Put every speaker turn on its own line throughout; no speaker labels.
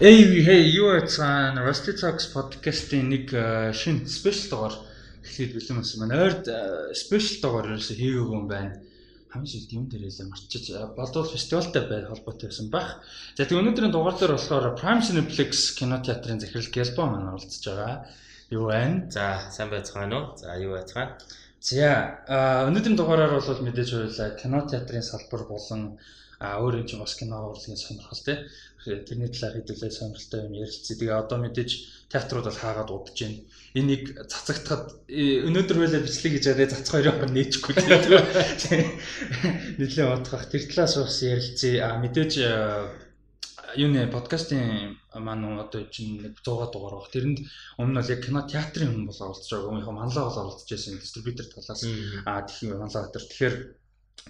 Эй, hey, юу яцгаан Rusty Talks podcast-ийн нэг э, шинэ спешиал дугаар эхлээд бэлэн болсон байна. Ойрд спешиал дугаар ерөөсө хийгээгүй юм байна. Хамгийн сүүлд юм дээрээ марчиж э, болдвол фестивалтай бай холбоотой байсан баг. За тэг өнөөдрийн дугаар дээр болохоор Prime Cineplex кино театрын захирал Гэлбо маань оролцож байгаа. Юу байна?
За, сайн байцгаана уу? За, юу байцгаана?
За, өнөөдрийн дугаараар бол мэдээж байлаа кино театрын салбар болон а өөр юм чинь бас кино урлагийн сонирхол тий. Тэрний талаар хэдүүлээ сонирхолтой юм ярилцъя. Тэгээ одоо мэдээж театрууд бол хаагаад удаж байна. Энийг цацагдахад э, өнөөдөр байлаа бичлэг гэж яриа цацх хоёрын хор нээчихгүй тий. Нилээ бодох. Тэр талаас бас ярилцъя. А мэдээж э, юу нэ подкастын маань одоо чинь нэг 100 дугаар баг. Тэрэнд өмнө нь яг кино театрын хүн бол оролцож байгаа. Өмнө нь манлаа бол оролцож байсан дистрибьютор талаас. А тэгэхээр манлаа тэр тэгэхээр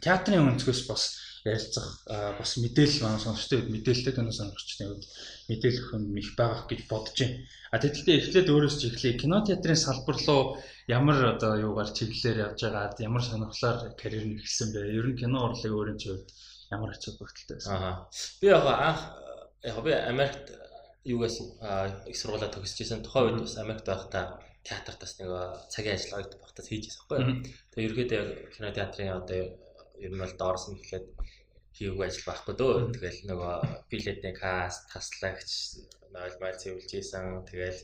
театрын өнцгөөс бас ярилцах бас мэдээлэл сонсчтой үед мэдээлэлтэй кино сонирхчдын үед мэдээлэл өгөх юм их байгаах гэж бодож байна. А тэгэхдээ эхлээд өөрөөс ч эхлэе кино театрын салбар руу ямар одоо юугаар чиглэлээр явж байгаа ямар сонирхлоор карьер нь эхэлсэн бэ? Ер нь кино урлаг өөрийн үед ямар ач холбогдолтой байсан?
Аа. Би яг анх яг би Америкт юугаас их сургуулаа төгсөжсэн. Тухайн үед бас Америкт байхдаа театрт бас нэг цагийн ажиллагааг багтаас хийж байсан байхгүй. Тэгээ ерөөдөө кино театрын одоо ер нь бол доорс нь эхлээд хийгээгүй ажил байхгүй дөө. Тэгэл нөгөө билетний каст, таслагч, нойл майл цэвэрлж ийсэн. Тэгэл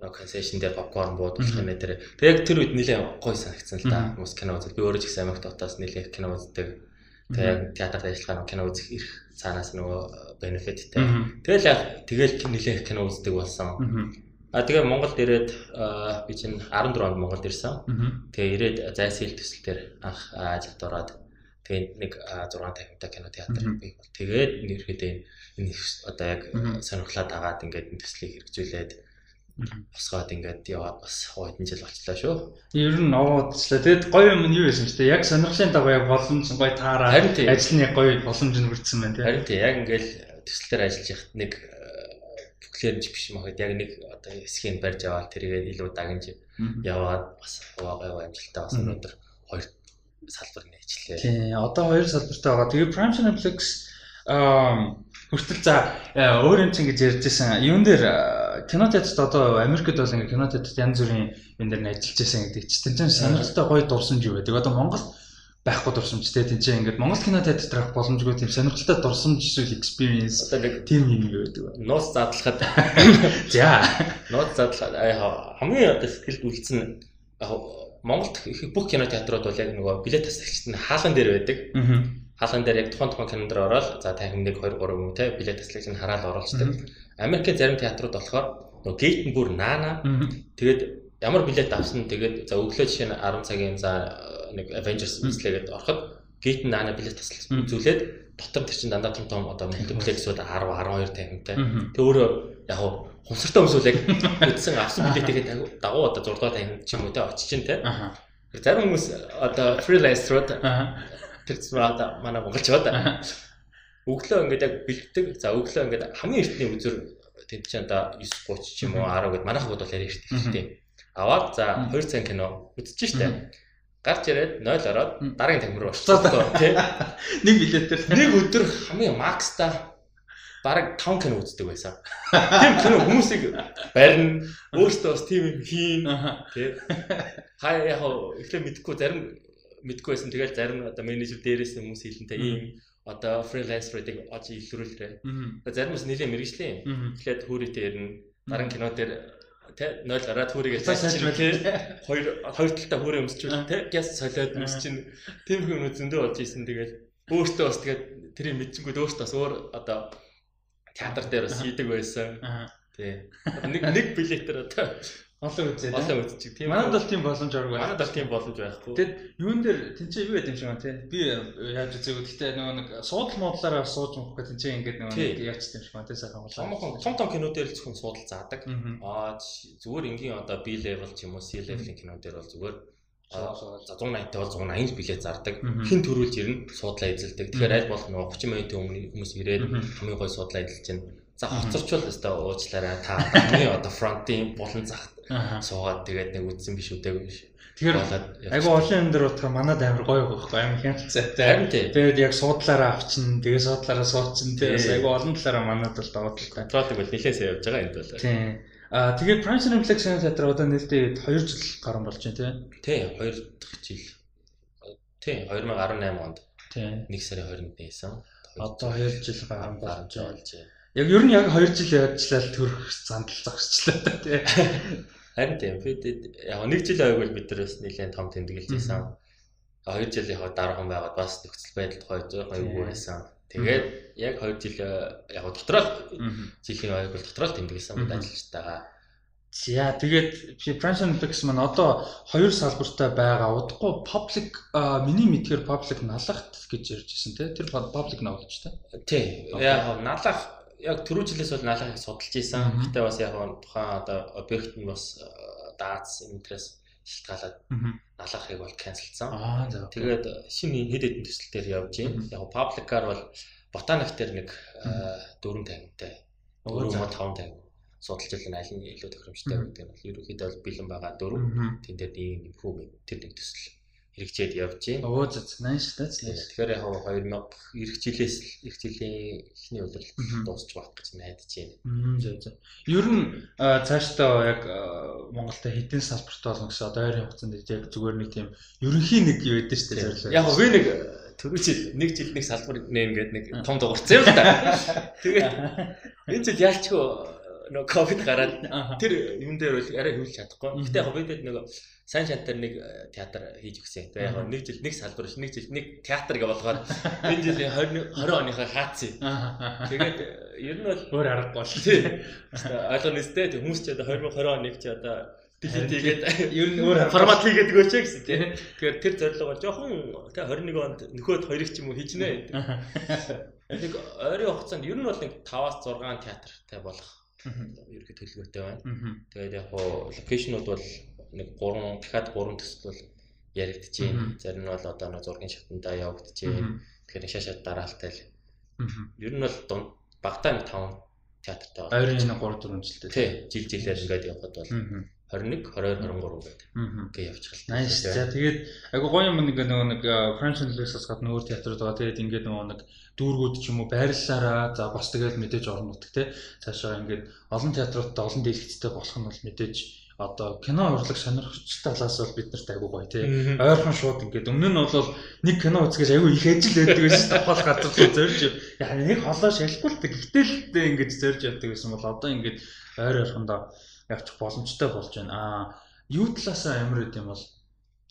нөгөө концешн дээр попкорн буудуулах нэ тэр. Тэг яг тэр үед нэлээд гоё санагдсан л да. Хүмүүс кино үзэл. Би өөрөө ч гэсэн Америк дотоос нэлээд кино үздэг. Тэг театрт ажиллагаа кино үзэх ирэх цаанаас нөгөө бенефиттэй. Тэгэл яг тэгэл нэлээд кино үздэг болсон. А тэгээ Монголд ирээд би чинь 14 онд Монголд ирсэн. Тэгээ ирээд зайсэл төсөл дээр анх ажилд ороод тэгээ нэг 6 50-та кино театр бий тэгээд нэрхэдээ энэ одоо яг сонирхлаа дагаад ингээд төслийг хэрэгжүүлээд босгоод ингээд яваад бас хойдон жил болчлаа шүү.
Ер нь овоодчлаа. Тэгэд гоё юм нь юу байсан ч тэгээ яг сонирхлын дагуу яг боломж гоё таараа ажлын гоё боломж нь хүрсэн байна
тийм. Харин тийм яг ингээд төслөөр ажиллаж яхад нэг клиент биш махад яг нэг одоо хэсгийг барьж аваад тэргээд илүү дагнж яваад бас хуваагаа амжилттай бас өнөөдөр хоёр салбар нээчлээ.
Тийм одоо хоёр салбартай байгаа. Тэгээ Prime Cineplex аа хүртэл за өөр юм чинь гэж ярьж байсан. Юун дээр кино театрт одоо Америкт бол ингээ кино театрт янз бүрийн юм дээр ажиллаж байсан гэдэг чинь тэн сонирхолтой гоё дурсамж юу байдаг. Одоо Монгол байхгүй дурсамжтэй тэнцээ ингээд Монгол кино театрт авах боломжгүй тийм сонирхолтой дурсамж эсвэл experience тийм юм юу байдаг вэ?
Нууц задлахад
за
нууц задлахад хамгийн одоо сэтгэлд үлдсэн Монголд бүх кино театрууд бол яг нөгөө билет таслагчд нь хаалган дээр байдаг. Хаалган дээр яг тухайн тухайн кинонд ороод за та хэмнэг 2 3 юм те билет таслагч нь хараад оруулцдаг. Америкийн зарим театрууд болохоор нөгөө гейт нь бүр наана. Тэгээд ямар билет авсан тэгээд за өглөө жишээ нь 10 цагийн за нэг Avengers үзлээгээд ороход гейт наана билет тасалж үзүүлээд дотор тэр чинь дандаа том том одоо мультиплексүүд 10 12 танхимтай. Тэг өөрөө яг хуу хумсартай хүмүүс яг үдсэн авсан билетийгээ дагуу одоо 6 дахь ч юм уу те очиж чинь те. Зарим хүмүүс одоо freelancer-ууд тэр одоо манай монголчууд өглөө ингээд яг бэлддэг. За өглөө ингээд хамгийн эртний үзүр тэнд чинь одоо 9:30 ч юм уу 10 гэд манайх бодвол яриа хэрэгтэй. Аваад за 2 цаг кино үзэж штэ. Гарч ирээд 0 ороод дараагийн тамир болчихлоо тий.
Нэг билетээр
нэг өдөр хамгийн макста бараг 5 кино үздэг байсан. Тийм кино хүмүүсийг барина, өөртөө бас тийм юм хийн тий. Хаа яг эхлээ мэдхгүй зарим мэдгүй байсан. Тэгэл зарим одоо менежер дээрээс хүмүүс хэлэнтэй ийм одоо фрилансеруудыг олж илрүүлрээ. Зарим бас нэлээд мэрэгжлийн. Эхлээд хүүрээтэй ирнэ. Дараа кино дээр тэ 0 гараад хүүрийгээ цааш тэ хоёр хоёр талтаа хүүрээ өмсчүүл тэ гяс солиод өмсчин тийм хүн зөндөө болж исэн тэгэл өөртөө бас тэгээд тэрийг мэдчихгүй өөртөө бас өөр одоо театр дээр бас хийдэг байсан тий нэг нэг билетээр одоо
Олон үзээ.
Олон үзчих
тийм. Манайд бол тийм боломж оргүй.
Манайд бол тийм боломж байхгүй.
Тэгэд юун дээр тэнцээ юу яд юм шиг байна тий. Би яаж үзээг гэхдээ нөгөө нэг суудал модлаараа сууж мөхгүй тэнцээ ингээд нөгөө яаж тийм шиг байна тий сайхан
болоо. Том том кино дээр л зөвхөн суудал заадаг. Аа зүгээр энгийн одоо B level ч юм уу C level-ийн кино дээр бол зүгээр за 180-тай бол 180 билет зардаг. Хин төрүүлж ирнэ, суудлаа эзэлдэг. Тэгэхээр аль болох нөгөө 30 минутын өмнө хүмүүс ирээд хамгийн гой суудлаа эзэлж чинь За хоцорчвол өстой уучлаарай та хамгийн одоо фронтын булан захт суугаад тэгээд нэг үдсэн биш үдээгүй биш.
Тэгэхээр айгу олон юм дээр утга манад амар гоё байхгүй.
Харин тий.
Тэгээд яг суудлаараа авчин, тэгээд суудлаараа суучин тэгээд айгу олон талаараа манад бол даваад л та.
Контролыг бол нэлээсээ явж байгаа энд бол.
Тийм. Аа тэгээд Prince Reflex театр одоо нэлээд 2 жил гарсан болж байна
тий. Тий, 2 дахь жил. Тий, 2018 онд.
Тийм.
1 сарын 20-нд нээсэн.
Одоо 2 жил гарсан болж байна. Яг ер нь яг 2 жил явжлаа төрөх зандал зогсчлаа та тий.
Харин тийм бид яг нэг жил ойгол бид нар бас нэлээд том тэмдэглэж байсан. Хоёр жилийн хойд дараахан байгаад бас нөхцөл байдал гоё жоохон эвгүй байсан. Тэгээд яг 2 жил яг дотроо жилийн ойгол дотроо тэмдэглэсэн бид ажилчтайгаа.
За тэгээд French Olympics маань одоо хоёр салбартай байгаа. Удахгүй public миний мэдхээр public налахт гэж ярьж ирсэн тий. Тэр public knowledge тий.
Тий. Яг налах яг түрүү жилээс бол налахыг судалж исэн. Гэтэ бас яг тухайн одоо объект нь бас дац интерес шалтгаалаад налахыг бол канселсан.
Аа за.
Тэгээд шинэ хэд хэдэн төсөл дээр явж байна. Яг пабликаар бол ботаник дээр нэг 450-тай. 450 судалж байгаа аль нь илүү тохиромжтой гэдэг нь бол ерөнхийдөө бэлэн байгаа. 4 тэн дээр нэг нэмхүү тэр нэг төсөл хэрэгжээд явж байна.
Оо за nice that's nice.
Тэгэхээр яг 2000 эх жилээс л эх жилийн эхний удирдлага дуусч байх гэж найдаж байна.
Мм за за. Ер нь цаашдаа яг Монголда хэдэн салбарт болно гэсэн одоо ойрын хугацаанд яг зүгээр нэг тийм ерөнхий нэг юу ядэн шүү дээ зорилго.
Яг би нэг түрүү жил нэг жил нэг салбар нээн гэдэг нэг том дуурцсан юм л да. Тэгээд энэ жил яалчгүй нөө ковид гараад тэр юм дээр бол арай хөвлөж чадахгүй. Гэтэ яг бидэд нэг сайн шантар нэг театр хийж өгсөн. Тэгээ яг нэг жил нэг салбар ш нэг жил нэг театр гэж болгоод энэ жилийн 20 20 оныхаа хаацсан. Тэгээд ер нь бол
өөр аргагүй бол
тий. Ойлгоно нэстэй хүмүүс ч одоо 2020 оныг ч одоо тэгээд
ер нь өөр
формат хийгээд өгөөч гэсэн тий. Тэгэхээр тэр зорилго бол жоохон тий 21 онд нөхөд хоёрыг ч юм уу хийж нэ. Нэг ойрын хугацаанд ер нь бол нэг 5-аас 6 театртай болох ерөөхдөө төлөвлөгөөтэй байна. Тэгээд яг хуу локейшнууд бол нэг 3 дахиад 3 төсөл бол байна. Зарим нь бол одоо нэг зургийн шатндаа явагдаж байна. Тэгэхээр шашаад дараалтай л. Ер нь бол дунд багтаа нэг 5 театртай
байна. Ойрын нэг 3 4 жилтэй.
Тий, жил жилээр ингээд явхад бол 21 22 23 гэдэг. Гээ явчихлаа.
Nice. За тэгээд айгу гоё юм нэг нөгөө нэг French English-аас гадна өөр театрууд байгаа. Тэгээд ингээд нөгөө нэг дүүргүүд ч юм уу байрлалаараа за бас тэгээд мэдээж орон нутг те цаашаа ингээд олон театруудтай олон дэлгэцтэй болох нь бол мэдээж одоо кино урлаг сонирхогч талаас бол бид нарт айгүй гоё тий. Ойрхон шууд ингээд өмнө нь бол нэг кино үзгээс айгүй их ажил байдаг байсан тохиол газар руу зорж яа нэг холоо л гэтэл ингээд зорж явдаг байсан бол одоо ингээд ойр ойрхондоо явчих боломжтой болж байна. Аа юу талаасаа ямар гэдэм бол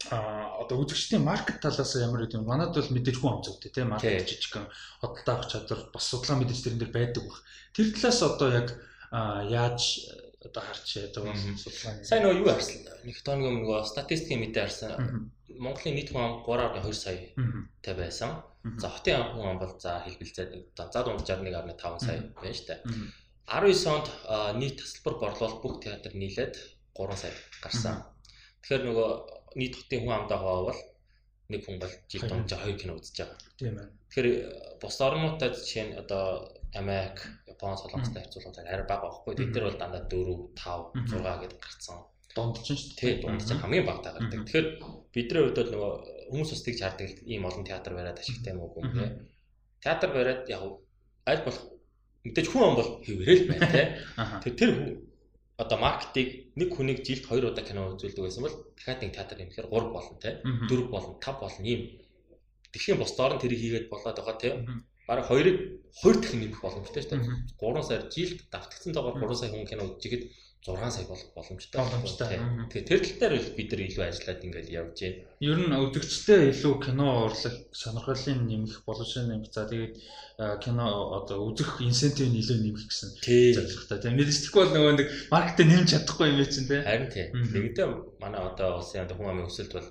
а одоо үзэгчдийн маркет талаас ямар гэдэм манад бол мэдээж хүн амцтай тийм маркет жижигхэн хөдөлთა авах чадвар бас судалгаа мэдээж тэрэн дээр байдаг баг. Тэр талаас одоо яг яаж одоо харч одоо судалгаа
сайн нөгөө юу харсан нэг тооны нөгөө статистикийн мэдээ харсан Монголын нийт хүн ам 3.2 сая тай байсан. За хотын хүн ам бол за хэлбэлзээд за дунд 61.5 сая байна шүү дээ. 19 онд нийт тасалбар борлуулалт бүх театр нийлээд 3 сая гарсан. Тэгэхээр нөгөө нийт хотын хүн амдаа хаваа бол нэг хүн бол жил дунд 2 кино үзэж байгаа.
Тийм ээ.
Тэгэхээр бус орнуудад жишээ нь одоо Америк, Япон, Солонгостой харьцуулахад арай бага байхгүй. Тэд нар бол дандаа 4, 5, 6 гэдээ гарцсан.
Дунд чинь шүү
дээ. Дунд чинь хамгийн багтаа гардаг. Тэгэхээр бидний хувьд бол нөгөө хүмүүс бас тэгж хардаг ийм олон театр бариад ашигтай юм уу гэх юм. Театр бариад яг аль болох мэдээж хүн ам бол хэвээрээ л байна те. Тэр тэр одоо маркетинг нэг хүнийг жилд 2 удаа кино үзүүлдэг байсан бол дахиад нэг театр нэмэхээр 3 болно те. 4 болно, 5 болно ийм. Тэгхийн бус доор нь тэрийг хийгээд болоод байгаа те. Бараг 2-ыг 2 дахин нэмэх боломжтой шүү дээ. 3 сар жилд давтагдсан тоогоор 3 сая хүн кино үзчихэд 6 сая болох боломжтой.
Боломжтой.
Тэгээ тэр тал дээр бид нар илүү ажиллаад ингээд явж байна.
Ер нь үзэгчтэй илүү кино урлаг сонирхлын нэмэх боломжтой нэмэх. За тэгээд кино одоо үзэх инсентив нь илүү нэмэх гэсэн зорилготой. Тэгээ мэдээчгүй бол нөгөө нэг маркетинг нэмж чадахгүй юм чинь те.
Харин тийм. Нэгдээ манай одоо улсын хүн амын өсөлт бол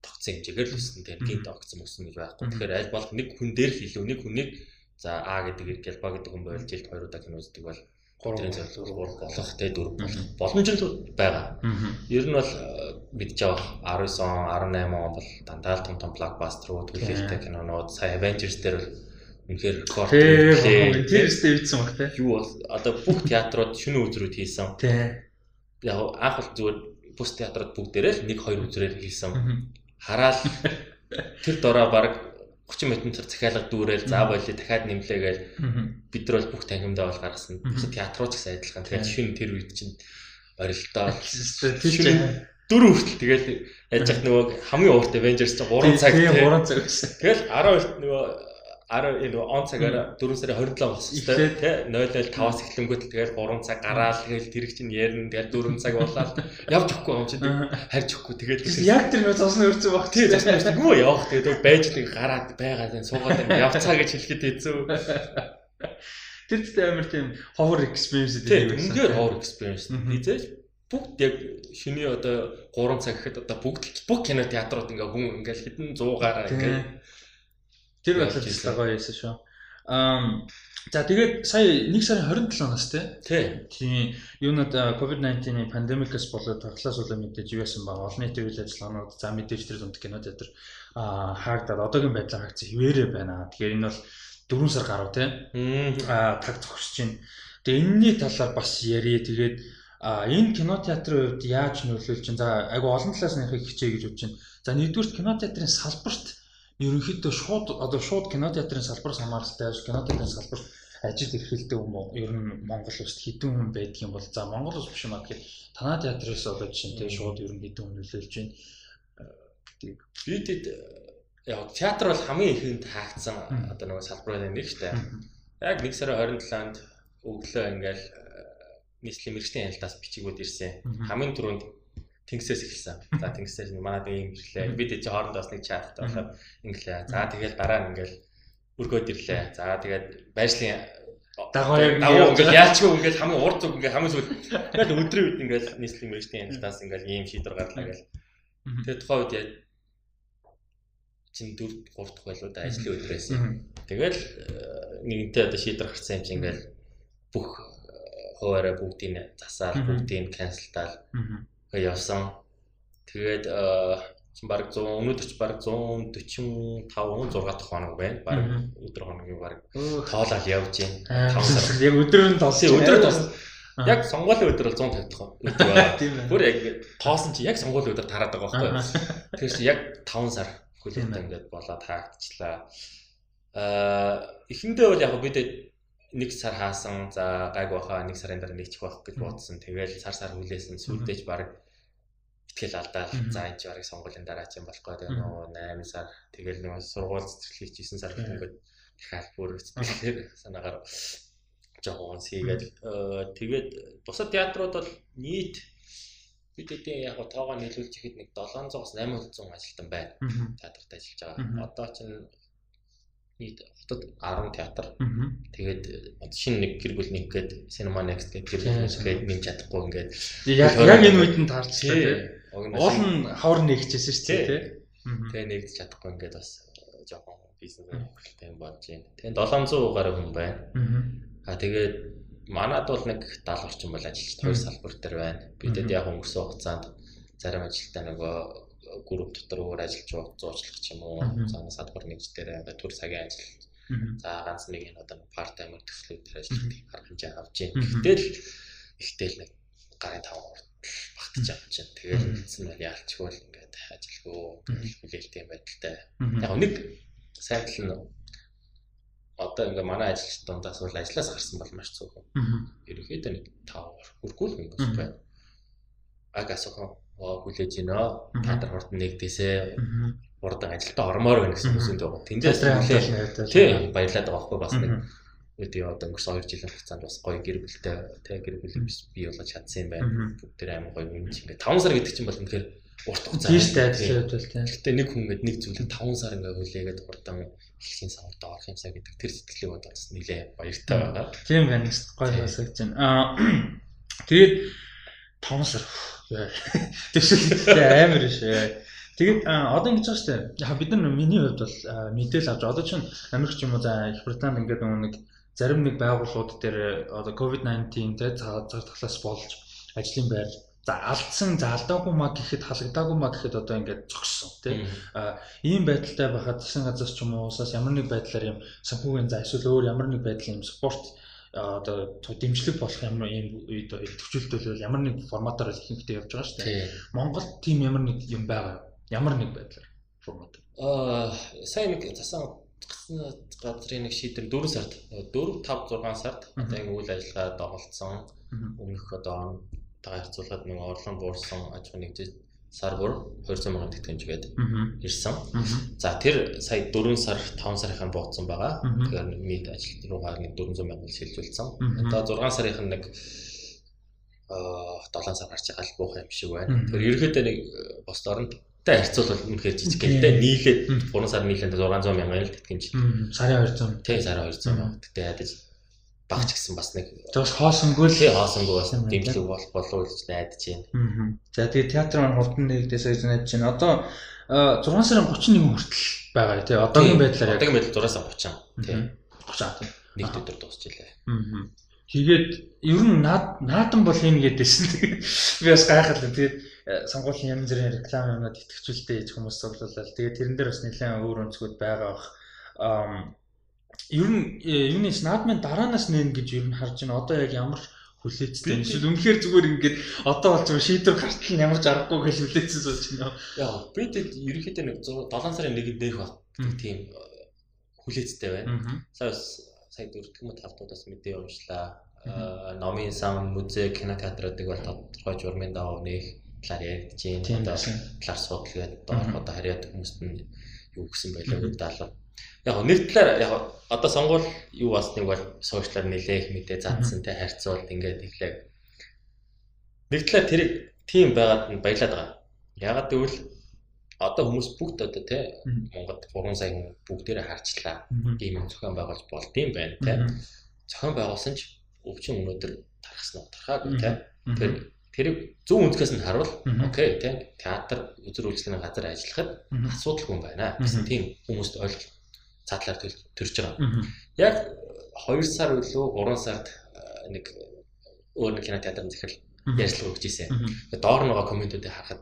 тогтсон хэмжээгээр л өссөн тийм гинт огцсон өссөн гэж байхгүй. Тэгэхээр аль болох нэг хүн дээр илүү нэг хүнийг за А гэдэг гэлба гэдэг хүн байл жилд 2 удаа кино үздэг бол 3 зорилго болох те 4 боломжтой байгаа. Ер нь бол мэдж байгаа 19 он 18 он бол дандаа л том том блокбастерууд төлөөлтэй кинонууд сая Avengers дээр бол үнэхээр рекорд
сте үйдсэн баг те.
Юу бол одоо бүх театрууд шинэ үзрүүд хийсэн.
Тийм.
Яг анх бол зүгээр бус театрууд бүгдээрээ л 1 2 үзрээр хийсэн. Хараал тэр дороо баг 30 минутаар захиалга дүүрэл заа болий дахиад нэмлээгээл бид нар бол бүх танхимдаа бол гаргасан. Бус театрууч гэсэн адилхан. Тэгэхээр шин тэр үед чинь орилдоо дөрөв хүртэл тэгэл яаж яах нөгөө хамгийн урт Avengers чинь 3 цаг
тийм 3 цаг.
Тэгэл 12 нөгөө 10 энэ он цагаар 4 сарын 27 болсон тий 005-аас эхлэнгүүт тэгэл 3 цаг гараал тэгэл тэр чинь ярина тэгэл 4 цаг болоод явж өгөхгүй юм чи харж өгөхгүй. Тэгэл
яг тэр нөө цосны өрцөө баг
тий цосны өрцөө гоо явах тэгээд байж нэг гараад байгаад суугаад явцгаа гэж хэлэхэд хэцүү.
Тэр тест амар тийм ховор experience
тийм үнээр ховор experience. Хийжээж бүгд яг шиний одоо 3 цаг гэхэд одоо бүгд бүх кино театрууд ингээ хүн ингээл хэдэн 100-аар ингээ
тэр тест гоё байсан шүү. Аа за тэгээд сая 1 сарын 27-наас тий. Тийм юунад COVID-19-ийн пандемикээс болоод таглаас улам мэдээж юу яасан баг олон нийтийн үйл ажиллагаанууд за мэдээж тэр дунд кино театр аа хаагдаад одоогийн байдлаар хаагцсан хിവэрэ байна. Тэгэхээр энэ бол 4 сар гаруй тий. Аа таг зогсож байна. Тэгээ энэний талаар бас ярие. Тэгээд а энэ кинотеатрын хувьд яаж нөлөөлж чинь за айгу олон талаас нь ярих хичээ гэж бодож байна. За нэгдүгээр кинотеатрын салбарт ерөнхийдөө шууд одоо шууд кинотеатрын салбараас хамааралтай кинотеатрын салбарт ажил эрхэлдэг юм уу? Ер нь Монгол улсад хэдэн хүн байдаг юм бол за Монгол улс биш юм аа гэхэд танаа театрээс одоо жишээ нь шууд ер нь хэдэн хүн нөлөөлж байна.
Бид яг театр бол хамгийн ихэнд хаагдсан одоо нэг салбарууд нэг штэ. Яг 1 сарын 27-нд өглөө ингээл нийслэлийн мэрэгчлийн яналтаас бичигүүд ирсэн. Хамгийн түрүүнд тэнгисээс эхэлсэн. За тэнгисээс манад ийм ирлээ. Бид чи хоорондоо бас нэг чаттай болоод инглээ. За тэгээд дараа нь ингээл өргөөд ирлээ. За тэгээд байршлын
дагуу яг
ингээл яачгүй ингээл хамгийн урд зүг ингээл хамгийн сүүл ингээл өдрийн үед ингээл нийслэлийн мэрэгчлийн яналтаас ингээл ийм шийдвэр гарлаа гэл. Тэгээд тухайн үед яг чин 4 3 дахь байлуу да ажлын өдрөөс. Тэгэл нэгэнтээ одоо шийдвэр гарсан юм чи ингээл бүх хуваараа бүгдийг засаал бүгдийг канселтаал явсан. Тэгээд чинь баг 100 өнөөдөр ч баг 145 6 дахь хоног байна. Баг өдөр хоногийн баг тоолол явж байна. 5 сар.
Яг өдөр нь толсон.
Өдөр толсон. Яг сонгуулийн өдөр бол 150 дахь өдөр байна. Бүр яг тоосон чи яг сонгуулийн өдөр тараад байгаа байхгүй. Тэгэхээр чи яг 5 сар хөлөөтэй ингээд болоод хаагдчихлаа. Аа эхэндээ бол яг бид нэг сар хаасан за гайг баха нэг сарын дараа нэгчих байх гэж бодсон. Тэгэл сар сар хүлээсэн. Сүлдээж баг итгэл алдаа за энэ ч барыг сонгуулийн дараа ч юм болох гэдэг нөө 8 сар. Тэгэл нэг сургууль цэцэрлэг 9 сар ингээд дахиад бүр сэтгэлээр санаагаар жоохон хийгээд тэгээд бусад театрууд бол нийт бид эдийн яг тоогоо нийлүүлж ихэд нэг 700-аас 800 ажилтан байна. Театрт ажиллаж байгаа. Одоо чинь нийт хотод 10 театр. Тэгээд шинэ нэг гэр бүл нэг гээд Cinema Next гэдэг гэр бүл нэсгээд нэмж чадахгүй ингээд
яг яг энэ үед нь таарч тийм. Уул нь хавар нэгчээсэн шүү дээ тийм.
Тэгээ нэгдэж чадахгүй ингээд бас жоохон бизнес хөлтэй юм болж байна. Тэгээ 700 гаруй хүн байна. Аа тэгээд манад бол нэг 70 орчим бол ажилч хоёр салбар дээр байна. Бидэд яг өнгөрсөн хугацаанд зарим ажилтаа нөгөө групп дотор өөр ажиллаж зуучлах ч юм уу цаана садбар нэгж дээр одоо төр цагийн ажил. За ганц нэг энэ одоо парт таймер төслүүд дээр ажиллах арга хэмжээ авч байна. Гэтэл ихтэл нэг гарын 5 хүртэл багтаж авч байна. Тэгээд эцэн нь яалчгүй л ингээд ажилгүй хүлээлттэй юм байдалтай. Яг нэг сайдл нь одоо ингээ манай ажилч дундаас бол ажлаас гарсан бол маш цөөхөн. Ерөнхийдөө нэг 5 хүргүүл юм байна. Агасаа хүлээж гинэ. Театр хурд нэгдээсээ хурдан ажилдаа ормоор байна гэсэн үсэнд байгаа. Тэндээс хүлээл тий баярлаад байгаа байхгүй бас нэг үүдээ одоо өнгөрсөн 2 жилийн хугацаанд бас гоё гэр бүлтэй тий гэр бүл бий болгож чадсан юм байна. Бүгд тэр амар гоё юм чи ингээ 5 сар гэдэг чинь бол үнэхээр урт хугацаа.
Тийм шүү дээ ажил бол тий.
Гэтэ нэг хүн ингээд нэг зүйлийг 5 сар ингээ хүлээгээд хурдан хэлхийн савд орох юмсаа гэдэг тэр сэтгэлийг бодож бас нилээ баяртай байгаа.
Тийм байна. Гоё сонсогдож байна. Аа тэгээд 5 сар Тэвшилтэй амар шээ. Тэгээд одоо ингэж байгаа шүү дээ. Яг бид нар миний хувьд бол мэдээл авч одоо чинь Америк ч юм уу за Их Британд ингээд нэг зарим нэг байгууллагууд дээр одоо COVID-19 тэ цаг талаас болж ажлын байр за алдсан за алдаагүй маа гэхэд халагдаагүй маа гэхэд одоо ингээд зогссон тий а ийм байдалтай байхад засгийн газар ч юм уу усаас ямар нэг байдлаар юм санхүүгийн за эсвэл өөр ямар нэг байдлын юм спорт одоо дэмжлэг болох ямар юм үед төвчлөлтөл ямар нэг форматаар ихэнхдээ явж байгаа шүү дээ. Монгол тийм ямар нэг юм байгаа юу? Ямар нэг байдлаар формат.
Аа сайн нэг засан газрын нэг шийдвэр 4 сард 4 5 6 сард одоо ингэ үйл ажиллагаа доголдсон. Өмнөх одоо тагаа харьцуулахад нэг орлон буурсан аж ахуй нэгжид сар бүр 200 сая тэтгэмжгээд ирсэн. За тэр сая 4 сар 5 сарынхан бууцсан байгаа. Тэгэхээр нийт ажил руугаа нэг 400 сая шилжүүлсэн. Одоо 6 сарын нэг аа 7 сар гарч байгаа л буух юм шиг байна. Тэгэхээр ерөөхдөө нэг бос оронд Тэ харьцуулбал үнэхээр жижиг гэлтэй нийлээд 3 сар нийлээд 600 мянган л тэтгэмж.
Сарын 200.
Тий сарын 200 мянга. Тэгтээ ядаж багч гэсэн бас нэг
бас хоосонгүй л
хоосонгүй бас дэмжлэг бол болов гэж найдаж
байна. За тэгээ театр маань хурдан нэгдээс гэж найдаж байна. Одоо 6 сарын 31 хүртэл байгаа тий. Одоогийн байдлаар
яг одоогийн байдлаар 6 сар 30 тий.
30 тий.
Нэг өдөр дуусчихлаа.
Аа. Тэгээд ер нь наад наадан бол юм гэдээсэн. Би бас гайхалтай. Тэгээд сонгуулийн янз бүрийн реклам юмнууд итгэжүүлэлтэй хийж хүмүүс цуглууллаа. Тэгээд тэрэн дээр бас нэлээд өөр өнцгүүд байгаа бах. Аа ер нь э, юуны наадмын дараанаас нэн гэж ер нь харж байна. Одоо яг ямар хүлээцтэй. Эсвэл үнэхээр зүгээр ингээд одоо бол зүгээр шийдвэр гартал ямар ч аргагүй гэж хүлээцсэн сууж байна.
Яа, би тэд ерөнхийдөө нэг 7 сарын 1-нд нэх баг тийм э, хүлээцтэй байна. Сая сая дөрөвдүгээр тавтуудаас мэдээ уншлаа. Э, номын сан, музей, кинотеатруудыг бол тодорхой журмын даваа нэх талаар яригдж байна. Одоо талаар судал гэдэг одоо харьяад хүмүүст нь юу гэсэн байлаа гэдэг талаар яг нэг талаар яг одоо сонгуул юу басныг бол сошиалар нэлээх мэдээ заадсан те харьцуулт ингээд иглээ. Нэг талаар тэр тийм байгаад нь баялаад байгаа. Ягаад гэвэл одоо хүмүүс бүгд одоо те Монголд 3 сая хүн бүгдээрээ харчлаа. Ийм зохион байгуулж болд юм байна те. Зохион байгуулсан ч өвчин өнөөдөр тархсан утрахаагүй те. Тэгэхээр тэрийг зөв үндэскээс нь харуул окей те театр үзэр үйлчлэгийн газар ажиллахад асуудалгүй байна гэсэн тийм хүмүүст ойлголт задлаар төрж байгаа. Яг 2 сар үлээ 3 сард нэг өөр нэг кинотеатрын захирал ярьцлага өгч. Тэгээ доор нөгөө комментүүдийг харахад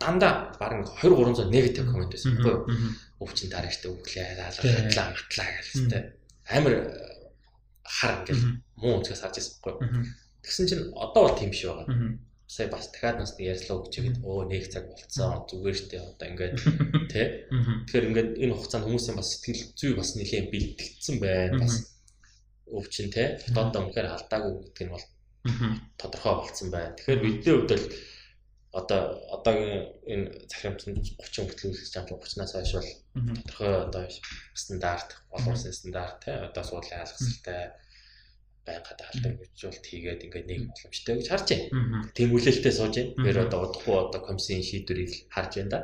дандаа барин 20 300 негатив коммент байсан. Байхгүй юу? Өвчин дараагчтай өглөө хаалгалаа матлаа гэлтэй. Амар хар ингээл муу үзгээс харж байсан. Байхгүй юу? Тэгсэн чинь одоо бол тийм биш байгаа сая бас дахиад нас ярьслаа өгч ихэд өө нэг цаг болцсон зүгээр штэ одоо ингээд тий Тэгэхээр ингээд энэ хугацаанд хүмүүсийн бас сэтгэл зүй бас нэлээд бэлтгэгдсэн байна бас өвчин тий. Дотоод үнэхээр алдаагүй гэдэг нь бол тодорхой болцсон байна. Тэгэхээр бидний хувьд л одоо одоогийн энэ захирамжтанд 30 хүртэл үлдэж байгаа 30-наас хойш бол тодорхой одоо стандарт олон улсын стандарт тий. Одоо суудлын хаалгасалтай байгаад алдаг bijуулт хийгээд ингээд нэг боломжтой гэж харж байна. Тийм хүлээлттэй сууж байна. Тэр одоо удахгүй одоо комиссийн шийдвэрийг харж байна да.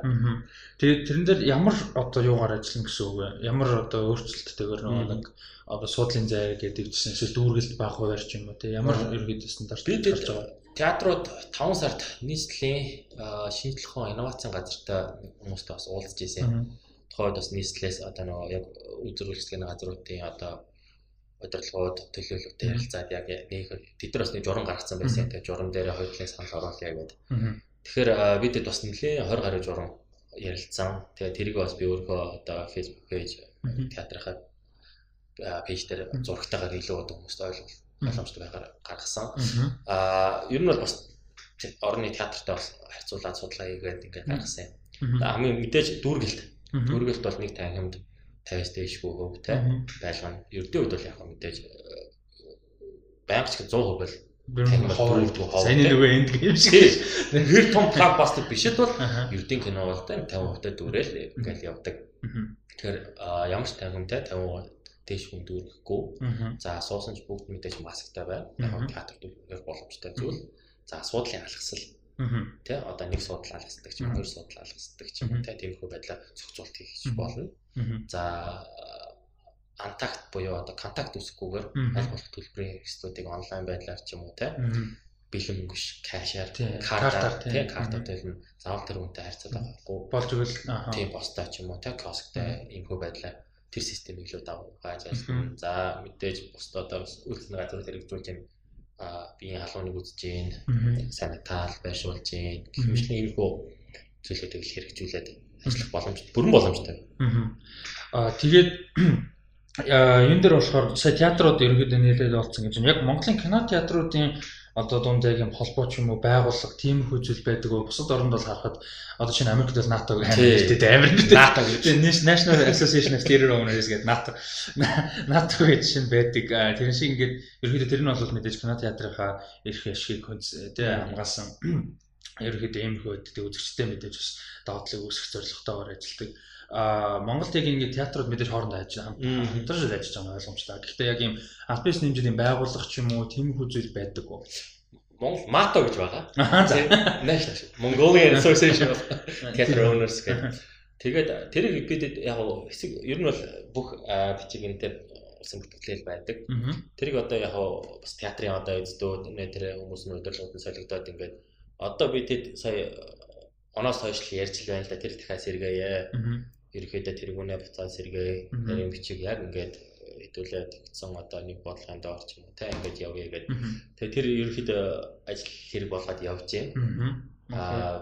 Тэгээд тэрэн дээр ямар одоо юугаар ажиллана гэсэн үг вэ? Ямар одоо өөрчлөлттэйгээр нэг одоо суудлын зай гэдэг чинь эсвэл дүүргэлт байх хуваар ч юм уу те ямар ерөөдөө стандарт
гарч байгаа. Театрууд 5 сард нийслэлийн ухаан инновацийн газартай хүмүүстэй бас уулзж ирсэн. Тухайд бас нийслэлээс одоо нөгөө яг үзүүлэлцгийн газруудын одоо удирдлагууд төлөөлөлтөд ярилцаад яг нэг тэд нар бас нэг журам гаргацсан байсан. Тэгээ журам дээр хоёулаа санал оруулъя гэдэг. Тэгэхээр бидэд бас нэлээ 20 гаруй журам ярилцсан. Тэгээ тэрийг бас би өөрөө одоо Facebook пэйж театрынхаа пэйж дээр зурагтайгаар илүү одоо хүмүүст ойлгох боломжтой байгаар гаргасан. Аа ер нь бол бас орны театртай бас харьцуулаад судалгаа хийгээд ингээд гаргасан юм. Хамгийн мэдээж дүүргэлт. Дүүргэлт бол нэг танхимд 50-аас дээшгүй хөв те байлгана. Ердөө үед бол яг мэдээж байнга ч 100% бол
Сайн нөгөө энд юм шиг.
Тэр том блокбастер биш л бол ердийн кино бол 50% та дүүрэл ингээл явдаг. Тэгэхээр ямар ч тайвантай 50% дээш хүн дүүрэхгүй. За суусан ч бүгд мэдээж масктай байна. Яг театрт үгээр боломжтой зүйл. За асуудлын алгасал. Тэ одоо нэг судал алгасдаг ч хоёр судал алгасдаг ч юм. Тэ тиймэрхүү байдлаар зохицуулт хийх болно. За антакт буюу одоо контакт үүсэхгүйгээр аль болох төлбөрийн хэрэгслүүдийг онлайн байдлаар ч юм уу те бэлэн мөнгөш кашаар картаар тий. картуудаар нь заавал тэр үнэтэй харьцаад байгаагүй
болж игэл
тий бостой ч юм уу тий киосктэй иймхүү байдлаар тэр системийг л давгааж ажиллана. За мэдээж бусдад одоо үйлчлэн газрууд хэрэгжүүлж байна а биеийн халууныг үзэж гин санитал байршуулж гин гэх мэт иймэрхүү зүйлүүдийг хэрэгжүүлээд ажиллах боломж бүрэн боломжтой.
Аа тэгээд энэ дээр болохоор сая театрууд ерөнхийдөө нэлээд болсон гэж байна. Яг Монголын кино театруудын одоо дунд яг юм холбоо ч юм уу байгууллага тийм хүзүйл байдаг уу? Бусад орнд бол харахад одоо шинэ Америкт бол НАТО гэх амар нэртэй НАТО гэж. National Association of Theatre Owners гэдэг НАТО НАТО гэж шинэ байдаг. Тэр шиг ингээд ерөнхийдөө тэр нь бол мэдээж кино театрынхаа эрх ашигыг тий хамгаалсан ерөнхийдөө ийм хөөдтэй үзэгчтэй мэдээж бас доотлыг үүсгэх зорилготойгоор ажилладаг а Монголд яг ингээд театрууд мэдээж хоорондоо ажиллаж хамтарч ажиллаж байгаа ойлгомжтой. Гэхдээ яг ийм аль бис нэмжийн байгууллага ч юм уу тиймэрхүү зүйл байдаг уу?
Монгол МАТО гэж байгаа. National Mongolian Association of Theatre Owners гэдэг. Тэгээд тэрийг ихэд яг хэсэг ер нь бол бүх бичигэнтэй улсын бүртгэлэл байдаг. Тэрийг одоо яг бас театрын одоо эздүүд тэр хүмүүс нь удирдлагын солигдоод ингээд одоо би тэд сая оноос хойш ярьж л байна л да. Тэр дахиад сэргээе ерөөхдөө тэргүүнээ буцаад сэргээ нарийн бичиг яг ингээд хэдүүлээ тогтсон одоо нэг бодлогын доор ч юм те ингээд явъя гэдэг. Тэгээ тэр ерөөхдөө ажил хэрэг болгоод явж байна. Аа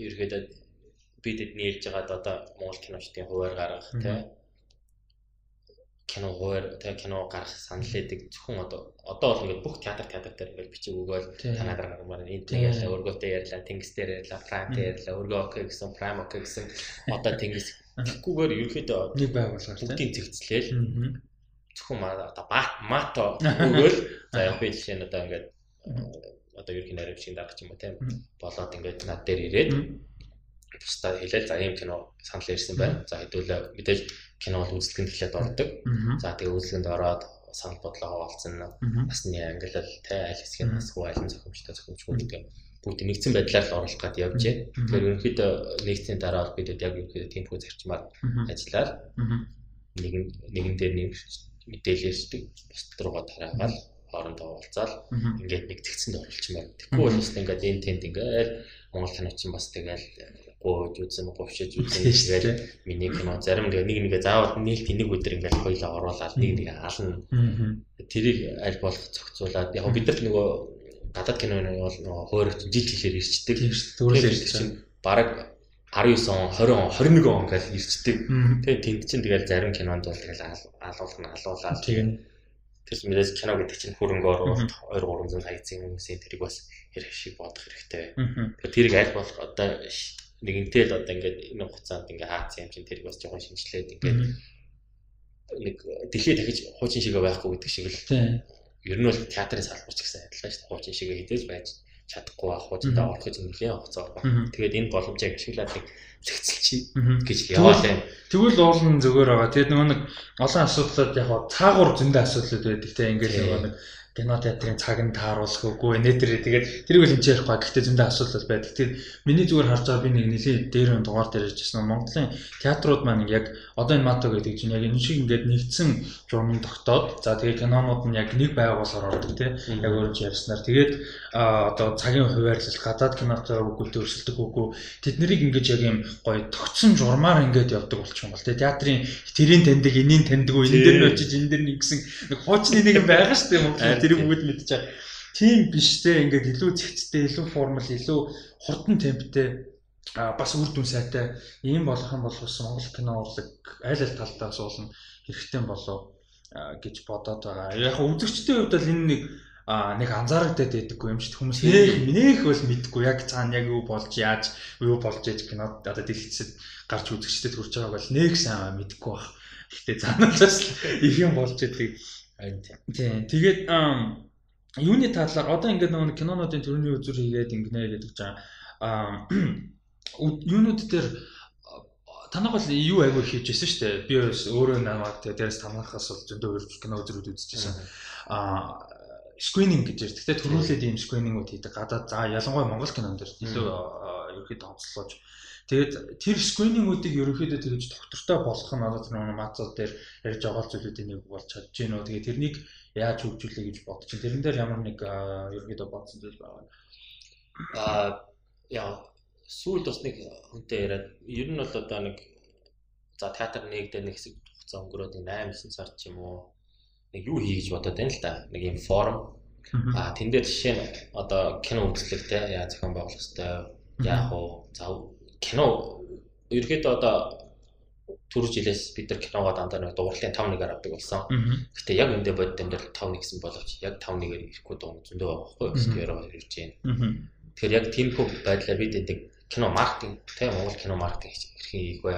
ерөөхдөө бид эдний хэлж байгаад одоо Монгол киночдын хуваар гаргах те кино хуваар те кино гарах санал эдэг зөвхөн одоо одоо бол ингээд бүх театр театр дээр ингээд бичиг өгөөл танаад гаргамаар энэ тийм ярьлаа өргөтэй ярьлаа тэнгис дээр ярьлаа прайм дээр ярьлаа өргөө окей гэсэн прайм окей гэсэн. Одоо тэнгис Тэгэхгүйгээр ерөөхдөө
нэг байгууллага
бүгдийн зэгцлээл зөвхөн одоо мато өгөөл за яг би жишээ нь одоо ингээд одоо ерөнхий нарийн шиг дарах юм ба тийм. Болоод ингээд над дээр ирээд тусдаа хэлээл за ийм кино санал ирсэн байна. За хэдүүлээ. Мэдээж кино бол үзлэгэнд эхлээд ордог. За тэгээ үзлэгэнд ороод санал бодлогоо олцсон насны ангилал те аль хэсгийн насгүй аль нь зохимжтой зохимжгүй гэдэг бүгд нэгдсэн байдлаар л оруулах гад явжээ. Тэгэхээр ерөнхийдөө нэгдсийн дараа бид яг ерөнхийдөө темпо зарчмаар ажиллаад нэгэн нэгэн дээр нэг мэдээлэлсдэг бусд руугаа тараагаал хоорондоо уулзаал ингээд нэг зэгцэнд оруулчмаар. Бол бас ингээд энэ тэнд ингээд Монгол киночин бас тэгэл гоож үзэн говшиж үзэн тэгээд миний кино зарим нэг нэгэ заавал нээлт нэг өдөр ингээд хоёлоо оруулаад нэг нэг ална. Тэрийг аль болох зохицуулаад яг бид нар нөгөө гадаад киноны бол нөгөө хуурайч жил жилээр ирчдэг.
Төрөл ирчдэг.
Бараг 19 он, 20 он, 21 он гэж ирчдэг. Тэгээ тэнд чинь тэгэл зарим кинонд бол тэгэл алуулах нь алуулаад. Тийм. Тэрс мэдээс кино гэдэг чинь хөрөнгө оруулалт 2 300 сая эзэн хүмүүсийн тэрийг бас хэрэг шиг бодох хэрэгтэй. Тэгэхээр тэрийг аль болох одоо нэгэнтэй л одоо ингээд энэ хугацаанд ингээд хаацсан юм чинь тэрийг бас жоохон шинжилээд ингээд нэг дэлхий дахиж хуучин шигээ байхгүй гэдэг шиг л ер нь бол театрын салбарч гэсэн адилхан шүү дээ. Хуучин шигээ хідээж байж чадахгүй байх хуучтай орох гэж нэлээд хугацаа байна. Тэгээд энэ боломжийг ашиглаад зэгцэлчий гэж яваал байна.
Тэгвэл уулын зөвөр байгаа. Тэгээд нөгөө нэг олон асуудлууд яг цаагуур зөндөө асуудлууд байдаг. Тэ ингээд нөгөө нэг кино театрын цаг нь тааруулах үгүй нэтэрээ тэгээд тэрийг л хэмжиж ярихгүй гэхдээ зөндөө асуудал байдаг. Тэгээд миний зүгээр харж байгаа би нэг нэлийн дээр дугаар дээр ярьжсэн Монголын театрууд маань яг одоо энэ мато гэдэг чинь яг энэ шиг ингээд нэгдсэн журмын тогтоод за тэгээд кинонууд нь яг нэг байгууллагаар ордог тийм яг өөрөж ярьснаар тэгээд одоо цагийн хуваарлалт гадаад кинотой үгүй төрсөлдөг үгүй. Тэд нарыг ингээд яг юм гоё тогтсон журмаар ингээд явдаг болчих юм бол тийм театрын тэрийн таньдаг энийн таньдаг энэ дэр нь очиж энэ дэр нь гэсэн нэг хуучны нэг юм байгаа шүү дээ тэрийг бүгд мэдчихэе. Тийм биш те ингээд илүү зэгцтэй, илүү формал, илүү хурдан темптэй а бас үр дүн сайтай. Ийм болох юм бол бас Монгол кино урлаг аль аль талдаа суулна хэрэгтэй болов гэж бодоод байгаа. Яг үзэгчдийн хувьд бол энэ нэг а нэг анзаарагдаад байдаггүй юм шиг хүмүүс нэх нэх бол мэдгүй яг цаана яг юу болж яаж юу болж яаж кинод одоо дэлгэцэд гарч үзэгчдэд хүрч байгааг бол нэх сайн мэдгүй баг. Гэхдээ цаанаасаа их юм болж байдаг. Тийм. Тэгээд юуны талаар одоо ингээд нөгөө кинонуудын төрний үзүр хийгээд ингэнэ гэдэг чинь аа юунууд дээр танах бол юу айгүй хийж байсан шүү дээ. Би өөрөө намайг тэгээд дээрээс танахаас бол зөндөө өөр кино үзрүүд үзчихсэн. Аа скрининг гэж ярьдаг. Тэгтээ төрүүлээд ийм скринингууд хийдэг. Гадаад за ялангуяа Монгол кинонд илүү ерөөхдөө онцлож Тэгээд тэр скринingүүдийг ерөнхийдөө тэгж доктортой болох нь одоо тэр мацал дээр ярьж байгаа зүйлүүдийн нэг болж чадж гэнэ үү. Тэгээд тэрнийг яаж хөгжүүлэе гэж бодож чинь тэрэн дээр ямар нэг ерөнхийдөө бодсон зүйл байгаа.
Аа яа сүүлд бас нэг хүнтэй яриад ер нь бол одоо нэг за театр нэгдээ нэг хэсэг хугацаа өнгөрөөд 8 9 сар ч юм уу нэг юу хий гэж бодоод байна л да. Нэг юм форум А тэн дээр жишээ нь одоо кино үзлэгтэй яа зохион байгуулах хэвээр яах вэ? За кино ерөөхдөө одоо түрүү жилээс бид нар киногоо дандаа нэг дууралтын 5-1-аар авдаг болсон. Гэтэ яг өндөө бодит амьдрал 5-1 гэсэн боловч яг 5-1-ээр ирэхгүй дуун зөндөө байхгүй?
Мгм.
Стиероо ирж байна. Тэгэхээр яг тийм хөө байдлаар бид энэ кино маркетинг тийм Монгол кино маркетинг хэрхэн хийх вэ?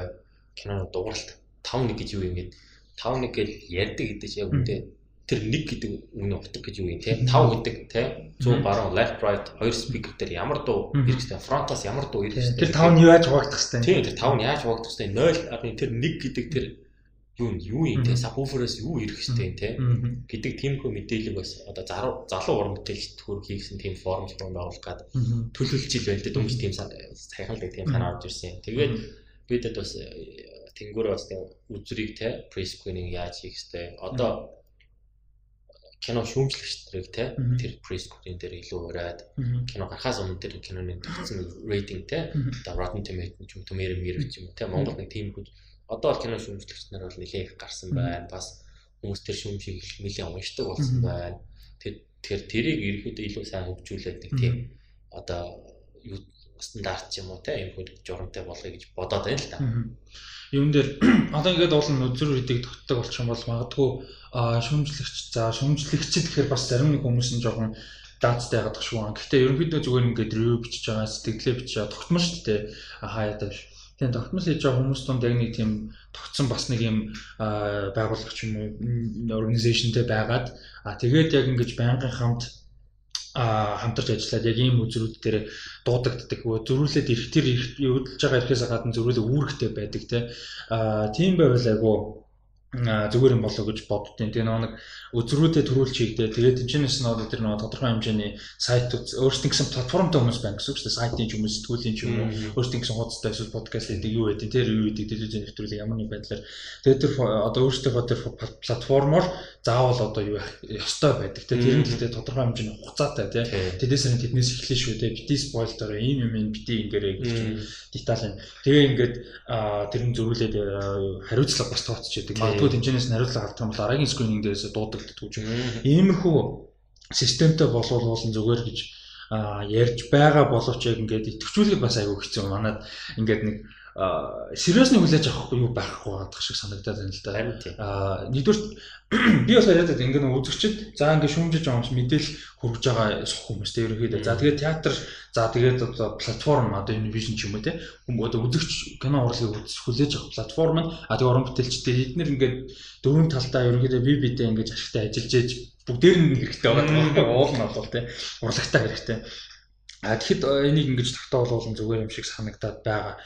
Киноны дууралт 5-1 гэж юу юм гээд 5-1 гэж ярьдаг гэдэг чинь яг үндэ тэр нэг гэдэг үгний утга гэж юу юм те? 5 гэдэг те? 100 баруун left right хоёр speaker дээр ямар дуу ирэх хэвээр фронтоос ямар дуу ирэх
Тэр 5 нь яаж хуваагдах хэвтэй.
Тийм тэр 5 нь яаж хуваагдах хэвээр 0 арын тэр 1 гэдэг тэр юу юу юм те?
Мгм.
subwoofer-аас юу ирэх хэвээр те? Гэдэг тиймхүү мэдээлэл бас одоо залуу уран бүтээлч төр хийсэн тийм форум руу байгуулах гад төлөвлөж ил байна. Те хүмүүс тийм саяхан л тийм санаа орж ирсэн. Тэгээд бидэд бас э, тэнгүүрээ бас тийм үзрийг те screening яаж хийх хэвээр одоо кино шүүмжлэгч нарыг те тэр screening дээр илүү ураад кино гарахаас өмнө тэр киноны тогтсон рейтинг те одоо Rotten Tomatoes ч юм Tomato Meter ч юм те Монгол нэг тийм хүүд одоо бол кино шүүмжлэгч нар бол нэлээд их гарсан байна. Бас хүмүүс тэр шүүмжийг нэлээд уншдаг болсон байна. Тэр тэр тэрийг ерөөдөө илүү сайн хөгжүүлээд нэг тийм одоо стандарт юм уу те юм хүүд журамтай болгоё гэж бодоод байна л та.
Юун дээр одоо ингээд уул үзүр үдийг тогтдог болчих юм бол магадгүй шүүмжлэгч за шүүмжлэгчд гэхээр бас зарим нэг хүмүүс нь жоохон даацтай яагаад шүү. Гэхдээ ерөнхийдөө зүгээр ингээд ревю бичиж байгаа, сэтгэлээ бичиж байгаа тогтмол шүү дээ. А, Хаяа тавьш. Тэгээ тогтмол хийж байгаа хүмүүс донд яг нэг тийм тогтсон бас нэг юм аа, байгууллага ч юм уу организашнтэй байгаад а тэгээд яг ингэж байнгын хамт хамтарч ажиллаад яг ийм үзрүүд дээр дуудагддаг. Зөрүүлээд ирэх тэр ирэх өдөлж байгаа ирэхээс гадна зөрүүлээ үүрэгтэй байдаг те. А тийм байвал айгу зүгээр юм болоо гэж боддیں۔ Тэгээ нэг үзрүүдэд төрүүлж хийгдээ. Тэгээд тэнцэнэс нь одоо тэр нөгөө тодорхой хэмжээний сайт өөрсдийн гэсэн платформтой хүмүүс байна гэсэн үг шүү дээ. Сайтын ч уу сэтгүүлийн ч юм уу өөрсдийн гэсэн хуудастай эсвэл подкаст хийдэг юу гэдэг тэр юу гэдэг телевизэн нэвтрүүлэг ямар нэг байдлаар тэгээд тэр одоо өөрсдийнхөө тэр фо- платформоор заавал одоо юу ёстой байдаг. Тэр нь гэхдээ тодорхой хэмжээний хугацаатай тий. Тэдээс нь тэднээс эхлэх шүү дээ. Бити спойл дараа ийм юм энэ бити ингээрэй гэж
Мм.
деталь юм. Тэгээ ингээд тэр нь зөрүүлээд хариуцлага бас тооцож яадаг. Магадгүй тэмцэнээс хариуцлага авдаг юм бол дараагийн скрининг дээрээс дуудагддаг гэж. Иймэрхүү системтэй боловуулсан зүгээр гэж ярьж байгаа боловч яг ингээд идэвхжүүлэх бас айгүй хэцүү. Манад ингээд нэг сериусны хүлээж авахгүй юу байхгүй байгаа шиг санагдаад байна л да. Аа нэгдүгээр би бас яриад байдаг ингээд үзэгчд за ингээд шүүмжиж байгаа хүмүүс мэдээлэл хүргэж байгаа сох хүмүүстэй ерөнхийдөө. За тэгээд театр за тэгээд одоо платформ одоо Univision ч юм уу те хүмүүс одоо үзэгч кино урлагийг хүлээж авах платформ нь а тэгээд уран бүтээлчтэй эднэр ингээд дөрвөн талдаа ерөнхийдөө бие биедээ ингээд ашигтай ажиллаж ээж бүгдээр нь хэрэгтэй байгаа уул нь бол те урлагтай хэрэгтэй. А тэгэхэд э, энийг ингэж тогтоолуулсан зүгээр юм шиг санагдаад байгаа.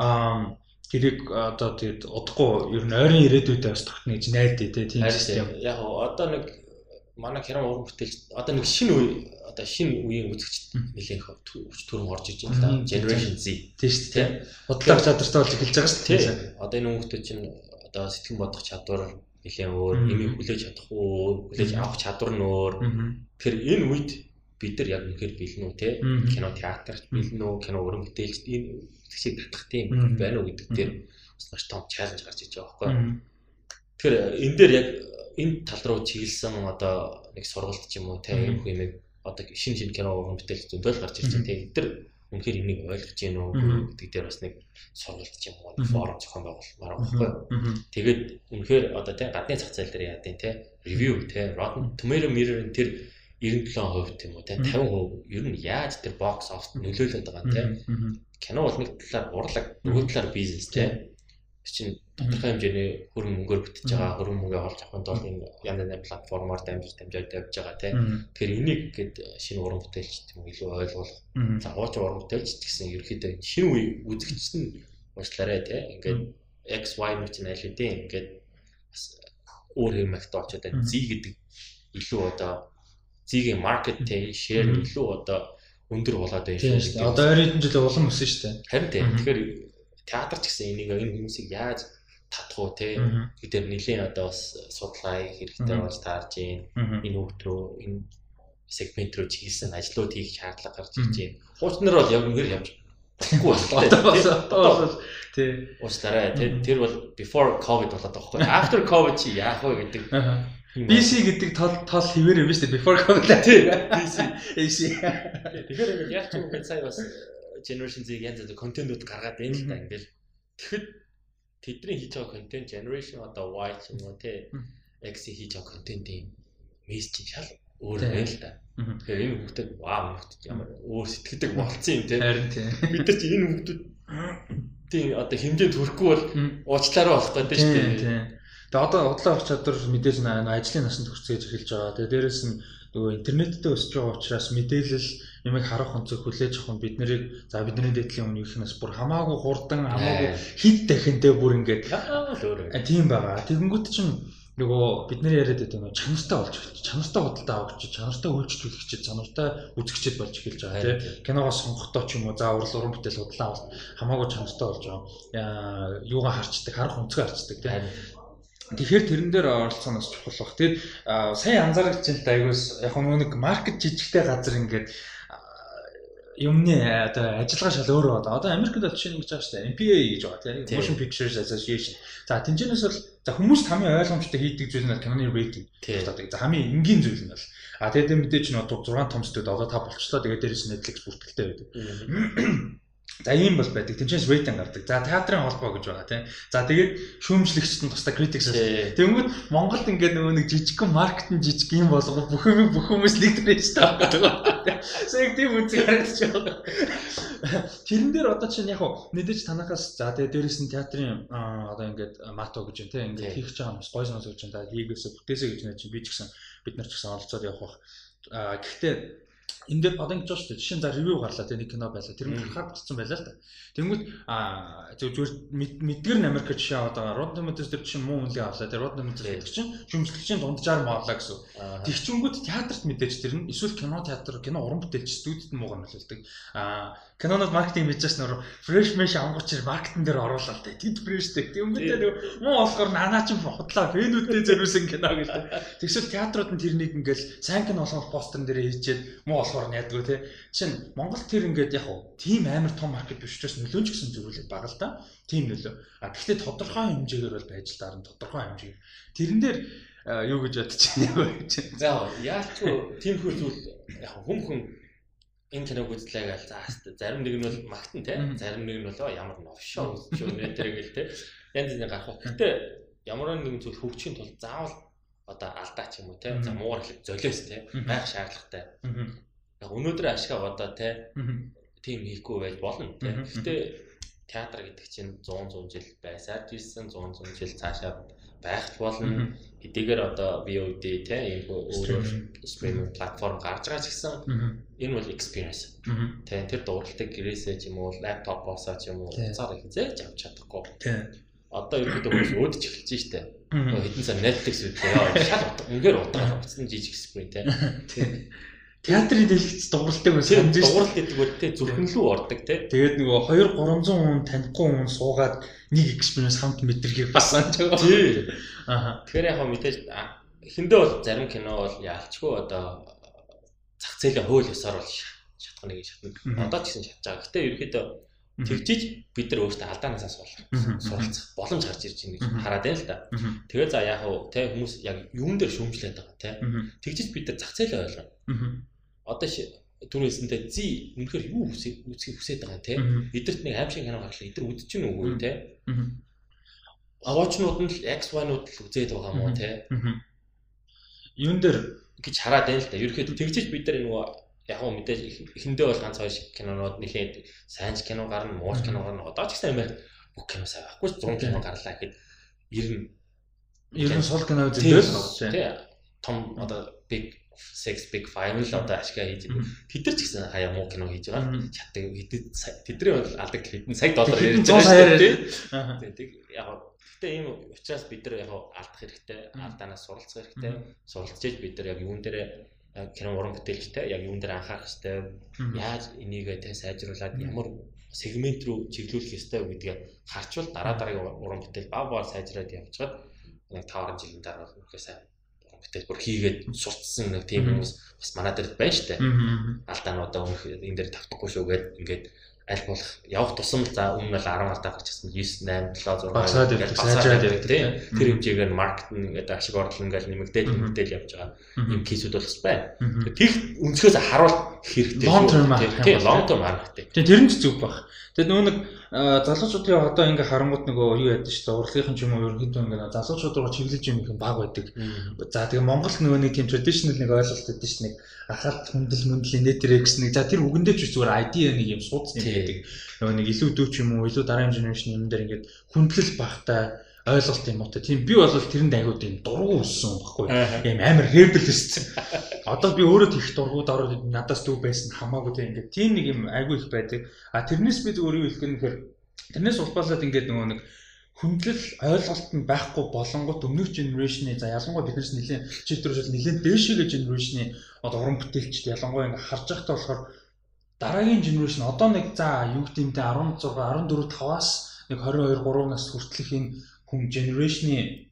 Аа тэрийг одоо тэгээд удахгүй ер нь ойрын ирээдүйдээ бас тогтно гэж найдаа те тийм систем.
Яг одоо нэг манай кино уран бүтээлч одоо нэг шинэ үе одоо шинэ үеийн үзэгчд
Мм.
нэлээх өв- төрөн орж иж.
Мм.
Generation Z.
Тийм шүү дээ. Бодлого чадвартай болж эхэлж байгаа шүү дээ.
Одоо энэ хүмүүс чинь одоо сэтгэн бодох чадвар нэлээд өөр, нэмийг хүлээж чадах өөр, хүлээж авах чадвар нь өөр. Тэгэхээр энэ үед бид нар яг үнэхээр бэлэн үү те? Кино театрт бэлэн үү, кино уран бүтээлчд энэ тэгшийг татах тийм байна уу гэдэг дээр бас маш том чаленж гарч иж байгаа байхгүй. Тэгэхээр энэ дээр яг энэ тал руу чиглэсэн одоо нэг сургалт ч юм уу те
Мм.
юм юм одоо шин шин кино уран бүтээл зөндөл гарч ирж те энэ төр үнэхээр энийг ойлгож гин үү гэдэг дээр бас нэг сургалт ч юм уу форум зохион байгуулмаар байгаа байхгүй. Тэгээд үнэхээр одоо те гадны зах зээл дээр яадیں те ревю те Rotten Tomato Meter тэр 97% тийм үү те?
Мм.
50% ер нь яаж тэр box office нөлөөлөд байгаа те? Кино бол нэг талаар урлаг нөгөө талаар бизнес те? Чинь тодорхой хэмжээний хөрөнгө мөнгөөр бүтэж байгаа хөрөнгө мөнгө олж авахын тулд энэ янз янзын платформоор дамжиж дамжаад тавьж байгаа те? Тэгэхээр энийг гээд шинэ уран бүтээлч юм илүү
Аа.
за хуучин уран бүтээлч гэсэн ерөөхдөө шинэ үе үзэгч нь уучлаарай те? Ингээд X Y нүч нь аль хэдийн ингээд бас өөр хэмэгт очоод байна.
Мгм.
Z гэдэг илүү одоо Z-ийн маркет те share
Мгм.
илүү одоо өндөр болоод байна
шүү дээ. Одоо ойрын хэдэн жил улам өссөн шүү дээ.
Харин тийм. Тэгэхээр театр ч гэсэн энийг энэ хүмүүсийг яаж татах уу те
Аа.
гэдэг нэлийн одоо бас судалгаа хэрэгтэй болж таарж байна. Энэ хөвт рүү энэ сегмент рүү чиглэсэн ажлууд хийх шаардлага гарч ирж байна. Хуучнаар бол яг үнээр явж болохгүй байна.
Одоо бас тий.
Уучлаарай. Тэр бол before covid болоод байгаа байхгүй. After covid чи яах вэ гэдэг.
BC гэдэг тол тол хിവэр юм шүү дээ. Before COVID.
Тий, BC.
AC.
Тэгэхээр ингээд яг ч юм бэ сая бас э, generation Z янз янз контентууд гаргаад байна л та
Мгм.
ингээл. Тэгэхэд тэдний хийж байгаа контент generation одоо Y ч юм уу те X хийж байгаа контентын мессеж шал өөр байна л да. Тэгэхээр энэ хүүхдэд вау хүүхдэд ямар өөр сэтгэдэг болцсон юм те.
Харин тийм.
Бид нар чи энэ хүүхдэд тийм одоо хэмжээнд хүрэхгүй бол уучлаарай болох гэдэг шүү дээ.
Тэгээ одоо удлаа авах чадвар мэдээж ажлын насанд хүрцээж эхэлж байгаа. Тэгээ дээрэс нь нөгөө интернеттэй өсөж байгаа учраас мэдээлэл ямиг харах онцөг хүлээж авах нь бид нарыг за бидний дэдлийн өмнө ихнээс бүр хамаагүй хурдан хамаагүй хит дахинтэй бүр ингээд тийм байгаа. Тэгэнгүүт чинь нөгөө бид нар яриад байдаг нөгөө чанартай болж эхэлж чанартай худалдаа авах чи чанартай үйлчлүүлэгчид чанартай үзэгчд болж эхэлж байгаа тийм. Киногоо сонгохдоо ч юм уу за урал уран бүтээл худалдаа авалт хамаагүй чанартай болж байгаа. Юугаа харчдаг харах өнцгөө харчдаг тийм Тэгэхээр тэрэн дээр оролцоо нас чухал баг. Тэгээд сая анзаарч чинь айгуус яг нэг маркет жижигтэй газар ингээд юмны одоо ажиллагаа шал өөр байна. Одоо Америкт бол жишээ нь гэж байгаа шүү дээ. MPA гэж байгаа тийм Motion Pictures Association. За тэнцэнээс бол за хүмүүс хамгийн ойлгомжтой хийдэг зүйл нь киноны рейтинг. За хамгийн энгийн зүйл нь бол а тэгээд мэдээж нь 6 том студид одоо та болчлоо. Тэгээд дээрээс Netflix бүртгэлтэй байдаг. За ийм бол байдаг. Тэмчээс рейтинг гардаг. За театрын холбоо гэж байгаа тийм. За тэгээд шүүмжлэгчд нь тусдаа критикс. Тэнгүүд Монголд ингээд нөгөө нэг жижигхэн маркетинг жижиг юм болгоод бүх юм бүх хүмүүс лидерэж таагаад. Сэг тийм үнцэг харагдаж байгаа. Тэрэн дээр одоо чинь яг хуу мэдээж танахаас за тэгээд дээрэс нь театрын одоо ингээд мато гэж юм тийм ингээд хийх гэж байгаа юм гой сонсож чинь та хийгээсээ бүтээсэ гэж нэ чинь би ч гэсэн бид нар ч гэсэн олцоод явах бах. Гэхдээ энэ дээр одоо ингэж шүү дээ. Жишээ нь за ревю гарлаа тийм нэг кино байлаа. Тэр нь харахад болцсон байлаа л да. Тэнгүүд аа зөв зүгээр мэдгэр Америк жишээ одоо Rotten Tomatoes дээр чинь муу үнэлгээ авлаа. Тэр Rotten Tomatoes гэдэг чинь шүмжлэгчийн дунджаар моолаа гэсэн. Тэгчүнгүүд театрт мэдээж тэр нь эсвэл кино театр кино уран бүтээлч студид муугар нөлөөлдөг. Аа кинонод маркетинг бичээс нөр фреш мэш ангуучир маркетинг дээр оруулаа л дээ. Тэд фрештэй. Тэнгүүдээ нөгөө муу болохоор нанаа ч худлаа фэнүүдтэй зориулсан кино гэдэг. Тэгсэл театрууд нь тэрнийг ингээл сайн кино болгох постерн дээр хийчихэд муу болохоор найдгүй те. Чин Монгол тэр ингээд яг уу тийм амар том маркет биш учраас нөлөөч гэсэн зөвлөлөд бага л да. Тийм нөлөө. А гэхдээ тодорхой хэмжээгээр бол байж таарна тодорхой хэмжээгээр. Тэрэн дээр юу гэж бодож байна вэ?
За яалчгүй тийм хөл зүйл яг хүм хүм энэ киног үзлээ гэж заа зарим нэг нь бол магтан те зарим нэг нь бол ямар новшоо үзчих нэ тэр гэл те янз бүрийн гарах. Гэтэ ямар нэгэн зүйл хөгжихийн тулд заавал одоо алдаа ч юм уу те за муугар хэлэх золиос те байх шаардлагатай. Яг өнөөдөр ашгаа одоо те тийм хийхгүй байж болно те. Гэтэ театр гэдэг чинь 100 100 жил байсаар жисэн 100 100 жил цаашаа байх болно. Хэдийгээр одоо VOD те ийм өөрөөр стриминг платформ гарч байгаа ч гэсэн энэ бол experience. Тэ тэр дууралдаг гэрээсээ ч юм уу лаптопоосоо ч юм уу цаар хизээж авч чадахгүй. Одоо ерөөдөө хүмүүс өөдөж эхэлж штэ. Хэдэн сар Netflix үүдээ яа шал үнээр утгаар утсан жижиг скрин те.
Театрын дэлгэц дууралдаг байсан.
Дууралт гэдэг бол те зүрхэнлүү ордог те.
Тэгээд нөгөө 2 300 хүн танихгүй хүн суугаад нэг experience хамт мэдэрхийг бас санаж байгаа.
Тий. Аа. Тэгэхээр яг мэдээж эхэндээ бол зарим кино бол яалчгүй одоо зах зээлийн хууль ёсоор бол шатах нэг шатна. Одоо ч гэсэн шатж байгаа. Гэтэ ерөөхдөө тэгжиж бид нар өөртөө алдаанаасаа суулгах суралцах боломж гарч ирж байна гэж хараад байна л да. Тэгээ за яг хуу те хүмүүс яг юун дээр шүүмжлээд байгаа те. Тэгжиж бид нар зах зээлээ ойлгоно одоо түрүүсэнтэй зи үнэхээр юу үсэх хүсээд байгаа те. Эдэрт нэг аим шиг кино гарлаа эдэр үдэж гин үгүй те. Аваачнууд нь л XY-нууд л үзээд байгаа мó те.
Юун дээр?
Гэж хараад байна л да ерөөхдөө тэгжиж бид нар нөгөө яг нь мэдээж эхэндээ бол ганц хоёр шиг кинонууд нэхээд сайн ч кино гарна мууч кино гарна. Одоо ч гэсэн амар бүх кино сайн байхгүй 100 кино гарлаа гэхэд 90
90 сул кино үзэл
тий. Том одоо big sex big five л одоо ашгаа хийж байгаа. Тэд нар ч гэсэн хаяа муу кино хийж байгаа. Чаддаг. Хэдэн тэдний бол алдаг хэдэн сая доллар ярьж байгаа шүү дээ. Тэг яг Гэтэ ийм учраас бид нар яг алдах хэрэгтэй, алдаанаас суралцах хэрэгтэй. Суралцж иж бид нар яг юун дээр кино уран бүтээлчтэй яг юун дээр анхаарах хэрэгтэй. Яаж энийг тэ сайжруулад ямар сегмент рүү чиглүүлэх ёстой гэдгээ харчвал дараа дараагийн уран бүтээл бав бав сайжраад явжгаад нэг 5 жилийн дараа үнэхээр сайн бүтээл бүр хийгээд сурцсан нэг тийм хүмүүс бас манай дээр байна штэ. Алдаануудаа өмнөх энэ дээр тавтахгүй шүү гээд ингээд аль болох явах тусам за өмнө нь 10 алдаа гарчихсан 9 8 7 6
багсаад явдаг сайжраад явдаг
тийм тэр хэмжээгээр маркетинг ингээд ашиг орлол ингээд нэмэгдээд нэмэгдээд явж байгаа юм кейсүүд бол бас байна. Тэг өнцгөөс харуул хэрэгтэй.
Long term.
Тийм long term.
Тийм тэр нь ч зүг баг. Тэгээд нөгөө нэг залуучуудын одоо ингээ харангууд нөгөө юу яд шүү дээ урлагийнхан ч юм уу ерөнхийдөө ингээ залуучууд руу чиглэж юм их баг байдаг. За тэгээ Монгол нөгөө нэг тийм traditional нэг ойлголт өгдөө шүү дээ. Ахаад хүндэл мүндэл нэтэр гэсэн нэг за тэр үгэндээ ч зүгээр ID нэг юм суудсан юм байдаг. Нөгөө нэг илүү дүү ч юм уу илүү дараагийн generation юм дээр ингээ хүндлэл багтай ойлголт юм уу. Тийм би бол тэрэнд аягүй тийм дургу өссөн баггүй. Ийм амар rebelist. Одоо би өөрөө тийх дургууд ороод надаас дүү байсан хамаагүй те ингээд тийм нэг юм аягүй их байдаг. А тэрнээс би зүгээр юу хэлэх юм гэхээр тэрнээс улбаалаад ингээд нөгөө нэг хүндлэл ойлголт нь байхгүй болонгот өмнөх генерашны за ялангуяа биднээс нэлийн читрүүшэл нэлийн дээшгээ генерашны одоо уран бүтээлчд ялангуяа ингээ харж байхдаа болохоор дараагийн генерашн одоо нэг за юу гэмтэй 16 14 5-аас нэг 22 3 нас хүртэлх энэ хүн generation-ы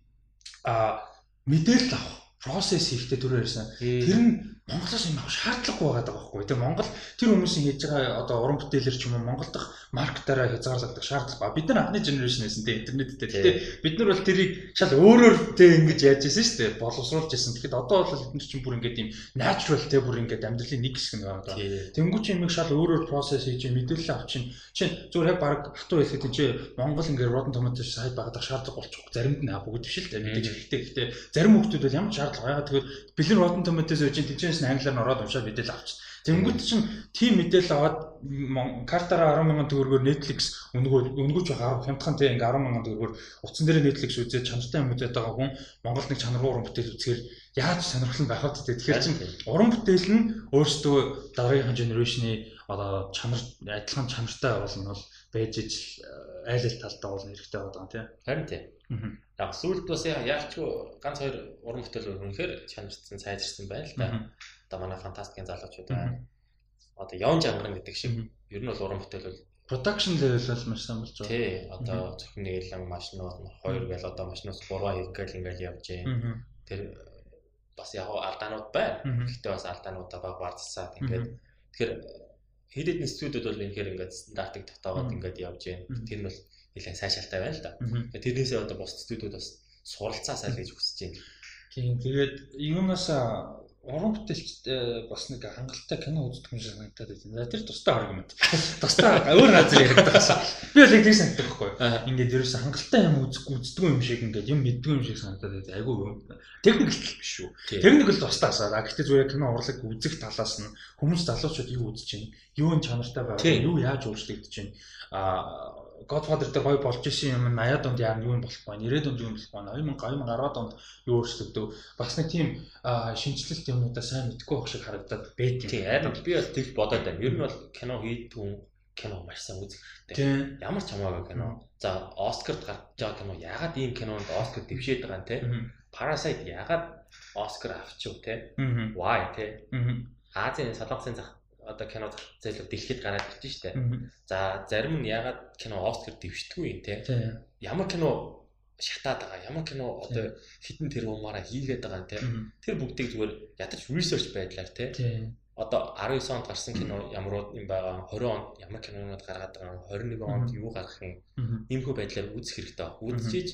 а мэдээлэл авах process хийхдээ түрүү ярьсан. Тэр нь Монголоос юм авах шаардлагагүй байгаа байхгүй. Тэгээ Монгол тэр хүмүүсийн хийж байгаа одоо уран бүтээлэр ч юм уу Монгол дахь маркетаараа хязгаарлагдах шаардлага ба. Бид нар анхны генерашн байсан тийм интернеттэй. Гэтэ бид нар бол тэрийг шал өөрөөр тийм ингэж яаж ирсэн шүү дээ. Боловсруулж ирсэн. Тэгэхэд одоо бол бид нар чинь бүр ингээд юм natural тийм бүр ингээд амьдралын нэг хэсэг нэг байгаа. Тэнгүү чи юмыг шал өөрөөр process хийж мэдээлэл авчин. Чи зүгээр яг баг хатуу хэлэхэд чи Монгол ингээд Rotten Tomatoes сайд багадах шаардлага болчих. Заримд нь бүгд биш л дээ. Мэдээж хэрэгтэй. Гэтэ зарим хүмүүс бол ямар шаардлага яагаад тэгэхээр бэлэн Rotten Tomatoes үеийн тэнцэнс нь англиар нь ороод уншаад мэдээлэл авчих. Тэнгүүд чинь тийм мэдээлэл аваад картаараа 10 мянган төгрөгөөр Netflix өнгөө өнгөж байгаа хямдхан тийм ингээ 10 мянган төгрөгөөр утсан дээр Netflix үзээд чанартай юм үзээд байгаа хүн Монголд нэг чанаргүй уран бүтээл үзэхээр яаж сонирхол нь байх вэ? Тэгэхээр чинь уран бүтээл нь өөрсдөө дараагийн генерашны одоо чанар адилхан чанартай болно бол байж ижил айл ал талдаа болно хэрэгтэй байгаа тийм.
Харин тийм. Яг сүүлд бас яалч ганц хоёр уран бүтээл үнэхээр чанартай сайжирсан байна л да одоо манай фантастикийн залуучууд байна. Одоо явн жанган гэдэг шиг ер нь бол уран бүтээл бол
production level бол маш сайн болж
байгаа. Тий, одоо зөвхөн нийлэн машинууд нь хоёр гээл одоо машинаас гурван хийгээл ингээл явж байна. Тэр бас яг алдаанууд байна. Гэхдээ бас алдаануудаа баг бардсаад ингээд тэгэхээр хэд хэдэн студиуд бол үнэхээр ингээд стандартыг тогтоогоод ингээд явж байна. Тэр нь бол нэлээд сайшаалтай байна л да. Тэрнээсээ одоо бус студиуд бас суралцаа сайн гэж хүсэж байна.
Тийм тэгээд юунаас уран бүтээлчтэй бас нэг хангалттай кино үздэг юм шиг санагдаад байна. Тэр тустай аргумент. Тустай өөр газар яригддаг гэсэн. Би бол ингэ санагддаг байхгүй. Ингээд ерөөсө хангалттай юм үзэхгүй үздэг юм шиг ингээд юм мэддэг юм шиг санагдаад байна. Айгүй техникл биш шүү. Техникл тустаасаа. Гэхдээ зүгээр кино урлаг үзэх талаас нь хүмүүс залуучууд юу үзэж байна? Юу н чанартай байгаа? Юу яаж өөрчлөгдөж байна? Аа Godfather дээр гоё болж исэн юм 80-аад онд яа юу болох вэ? 90-аад онд юу болох вэ? 2000 2010-аад онд юу өөрчлөгдөв? Бас нэг тийм шинжлэлт юмудаа сайн мэдгүй байх шиг харагдаад байт юм.
Тийм, харин би бол тэгж бодоод байна. Ер нь бол кино хийдгүн кино маш сайн үзэх хэрэгтэй. Ямар ч хамаагүй кино. За, Оскарт гарч байгаа кино ягаад ийм кинонд Оскар дэвшээд байгаа юм те? Parasite ягаад Оскар авчихв те? Why те? Азийн солонгосын зах одоо кино зайлшгүй дэлхийд гараад ирж штэ. За зарим нь ягаад кино Оскар дэвшдэггүй юм те. Ямар кино шатаад байгаа. Ямар кино одоо хитэн тэр умаараа хийгээд байгаа те. Тэр бүгдийг зүгээр ядаж research байдлаар те. Одоо 19 онд гарсан кино ямар юм байгаа 20 онд ямар кинонууд гаргаад байгаа 21 онд юу гарах юм иймхүү байдлаар үзэх хэрэгтэй. Үзчихэж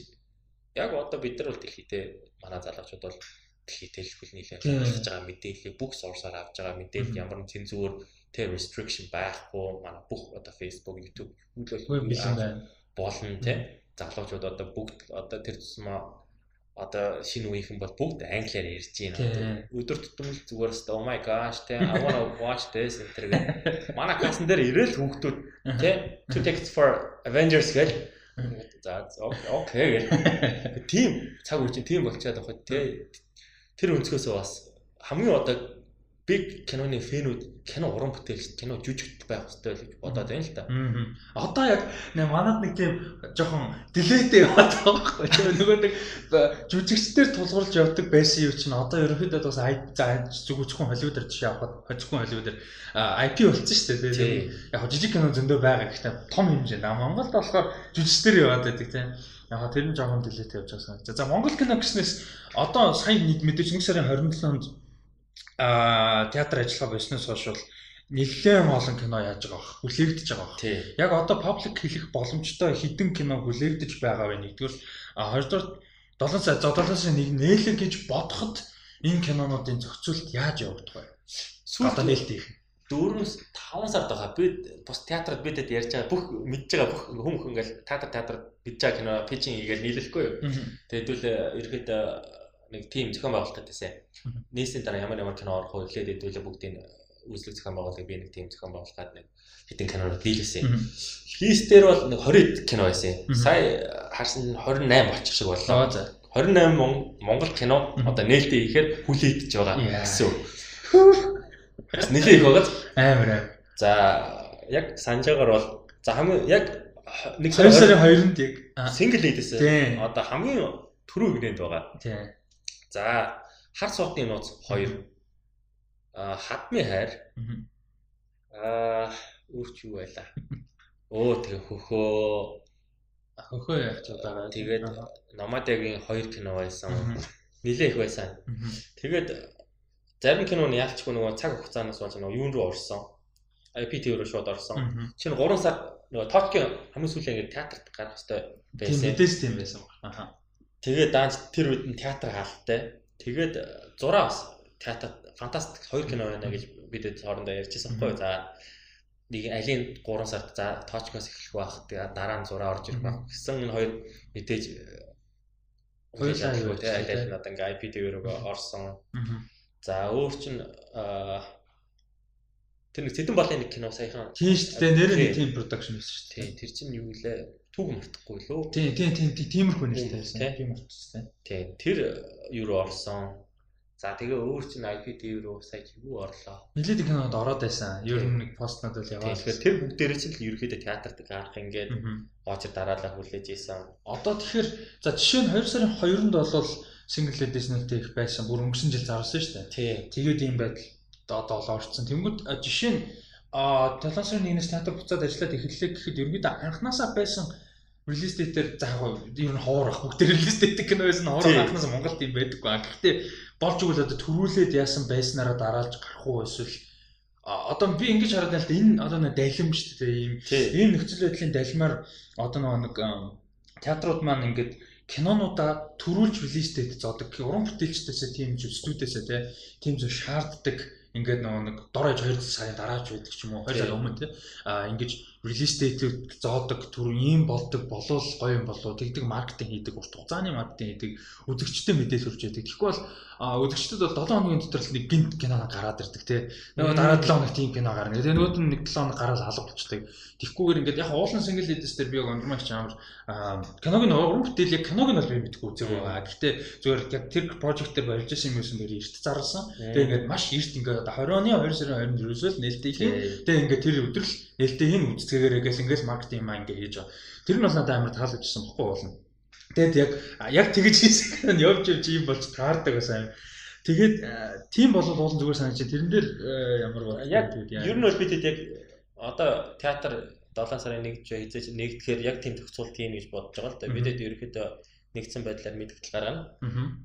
яг одоо бид нар бол дэлхийдээ манай залуучууд бол дэлхийд хэлбэл нийлээ гаргаж байгаа мэдээллийг бүх сорсоор авж байгаа мэдээлэл ямар нэг цензуур тэ restriction байхгүй манай бүх одоо Facebook, YouTube
байна.
болно тэ залуучууд одоо бүгд одоо тэр тусмаа одоо шинэ үеийнхэн бол бүгд англиар ярьж байна. Өдөр тутам л зүгээр өстө oh my gosh те I wanna watch this энэ гэх. Манай классан дээр ирээл хүүхдүүд те two tickets for Avengers гэл. За окей. Тим цаг үе чинь тийм болчиход байгаа те тэр өнцгөөсөө бас хамгийн одоо биг киноны фэнүүд кино уран бүтээл кино жүжигт байх хэрэгтэй гэж бодоод байна л.
Аа. Одоо яг манад нэг тийм жоохон дилейтэй яваад байгаа байхгүй. Нөгөө нэг жүжигчдэр тулгуурлаж явдаг байсан юм чинь одоо ерөнхийдөө бас зүгүүчхэн Холливуудаар жишээ авахад хожигхэн Холливуудаар IP болсон шүү дээ. Яг жижиг кино зөндөө байгаа гэхдээ том хэмжээнд. Монголд болохоор жүжигчдэр яваад байдаг тийм. Яг тэр нь жоохон дилейтэй явж байгаа санагдаж. За Монгол кино гэснээс одоо сая мэдээж 1 сарын 27-нд аа театр ажиллагаа болсноос хойш бол нэлээд олон кино яаж байгаа бах хүлээгдэж байгаа бах. Яг одоо паблик хэлэх боломжтой хідэн кино хүлээгдэж байгаа вэ нэгдүгээр а хоёрдугаар 7 сая 7 сая нэг нээлэг гэж бодоход энэ кинонуудын зохицуулт яаж явагдах вэ?
Сүүлд нээлт их. 4-5 5 сард байгаа. Би бус театрт бидэд ярьж байгаа бүх мэдж байгаа бүх хүмүүс ингээл театр театрт байгаа кино пичинг хийгээл нийлэхгүй юу. Тэгээд хэдүүл ерөөд нэг тим зохион байгуулалт байсан. Нийсийн дараа ямар ямар кино орох вэ гэхлээр хэдүүл бүгдийн үзлэг зохион байгуулалтыг би нэг тим зохион байгуулгаад нэг хэдэн кинонууд дийлсэн. Листээр бол нэг 20 кино байсан. Сая харсан 28 болчих шиг боллоо. 28 Монгол кино одоо нээлттэй ихээр хүлээдэж байгаа гэсэн. Нэлээ их байгаад
амар амар.
За яг санджаагаар бол за хамгийн яг
нэг сарын 2-нд яг
single lead-ээс одоо хамгийн түрүү игнэнд байгаа.
Тийм.
За хар суудны нууц 2 а хадмын хайр. Аа өөрч юу байлаа өө тэгээ хөхөө.
Хөхөө яг ч удаагаа
тэгээд номадягийн хоёр кино байсан. Нилээ их байсан. Тэгээд зарим киноны яалчгүй нөгөө цаг хугацаанаас болж нөгөө юун руу орсон IPT руу шууд орсон. Чинь 3 сар нөгөө Токио хамгийн сүүлийн ингээд театрт гарах хэрэгтэй
байсан. Мэдээс тийм байсан
аа тэгээд даанч тэр үед нь театр хаалттай. Тэгээд зураа бас театрт фантастик хоёр кино байна гэж бид хоорондоо ярьжсэн байхгүй за нэг алийн 3 сард за точкоос эхлэх байх тэгээ дараа нь зураа орж ирэх байх. Гэсэн энэ хоёр мэдээж хоёулаа юу те аль надад ингээ IP дээр орсон. За өөр чин тэр нэг Цэдэн балын нэг кино саяхан
тийм шүү дээ нэр нь тийм продакшн байсан шүү
дээ тэр чин юу лээ түүх мартахгүй лөө
тийм тийм тийм тиймэрхүү нэртэй байсан тийм мартчихсан
тийм тэр юу руу орсон За тэгээ өөр чинь IPTV руу сая юу орлоо.
Нилээд кинонд ороод байсан. Ер нь нэг постнод бол яваад.
Тэгэхээр тэр бүгдээрээ чинь л ерөөхдөө театрт гарах ингээд очир дараалал хүлээж исэн.
Одоо тэгэхээр за жишээ нь 2 сарын 2-нд болвол single edition-тэй их байсан. Бүр өнгөрсөн жил зарсан шүү дээ. Тэгээд ийм байдал одоо ол орцсон. Тэнгүүд жишээ нь а 7 сарын 1-ээс театр буцаад ажиллаад эхэллээ гэхэд ерөөдөө анханасаа байсан релиз дэтээр за яг ер нь ховор ах. Бүгд релиз дэдэг кино байсан ховор анханасаа Монголд юм байдаггүй. Гэхдээ болж игэл одоо төрүүлээд яасан байснараа дараалж гарах уу эсвэл одоо би ингэж хараад байл та энэ одоо нэг далим шүү дээ ийм ийм нөхцөл байдлын далимаар одоо нэг театрууд маань ингээд кинонуудаа төрүүлж релизтэд зодог уран бүтээлчдээсээ тийм ч студиэсээ тийм зөв шаарддаг ингээд нөгөө нэг дор аж 2 сарын дараач байдаг ч юм уу 2 сарын өмнө тий. А ингэж release date-ийг зоодог түр ийм болдог болол гоё юм болоо тэгдэг маркетинг хийдэг урт хугацааны маркетинг хийдэг үзэгчтэй мэдээлэл хүрч яадаг тэгэхгүй бол үзэгчдэд бол 7 хоногийн дотор л нэг гинт кино гараад ирдэг тий нөгөө дараа 7 хоног тийм кино гарна тэгээ нөгөөд нь нэг 7 хоног гараад алга болчдаг тэгхгүйгээр ингээд яг уулын single lead-с дээр би ондромч амар киног нь уран бүтээл яг киног нь бол би мэдгүй үзээгүй байгаа. Гэхдээ зүгээр яг тэр project дээр барьж байсан юм юмсан дээр эрт зарласан тэгээ ингээд маш эрт ингээд одоо 20 оны 2 сарын 20-нд ерөөсөө л нээлттэй. Тэгээ ингээд тэр өдөр л нээлттэй хийн үцгээгээрээ гэл ингээд маркетинг маа ингээд хийж байгаа. Тэр нь бол надад амар таалагдсан бохгүй болно. Тэгээд яг яг тэгэж хийсэн нь явж явж юм болж таардаг байсан юм. Тэгээд тийм болол уулын зүгээр санаж тэрэн дээр ямар
бол яг ер нь бол бид яг одоо театр 7 сарын 1-нд хизээж нэгдэхээр яг тийм төгсгөл тийм гэж бодож байгаа л да. Бидэд ерөөхдөө нэгдсэн байдлаар мэдгдэл гаргана.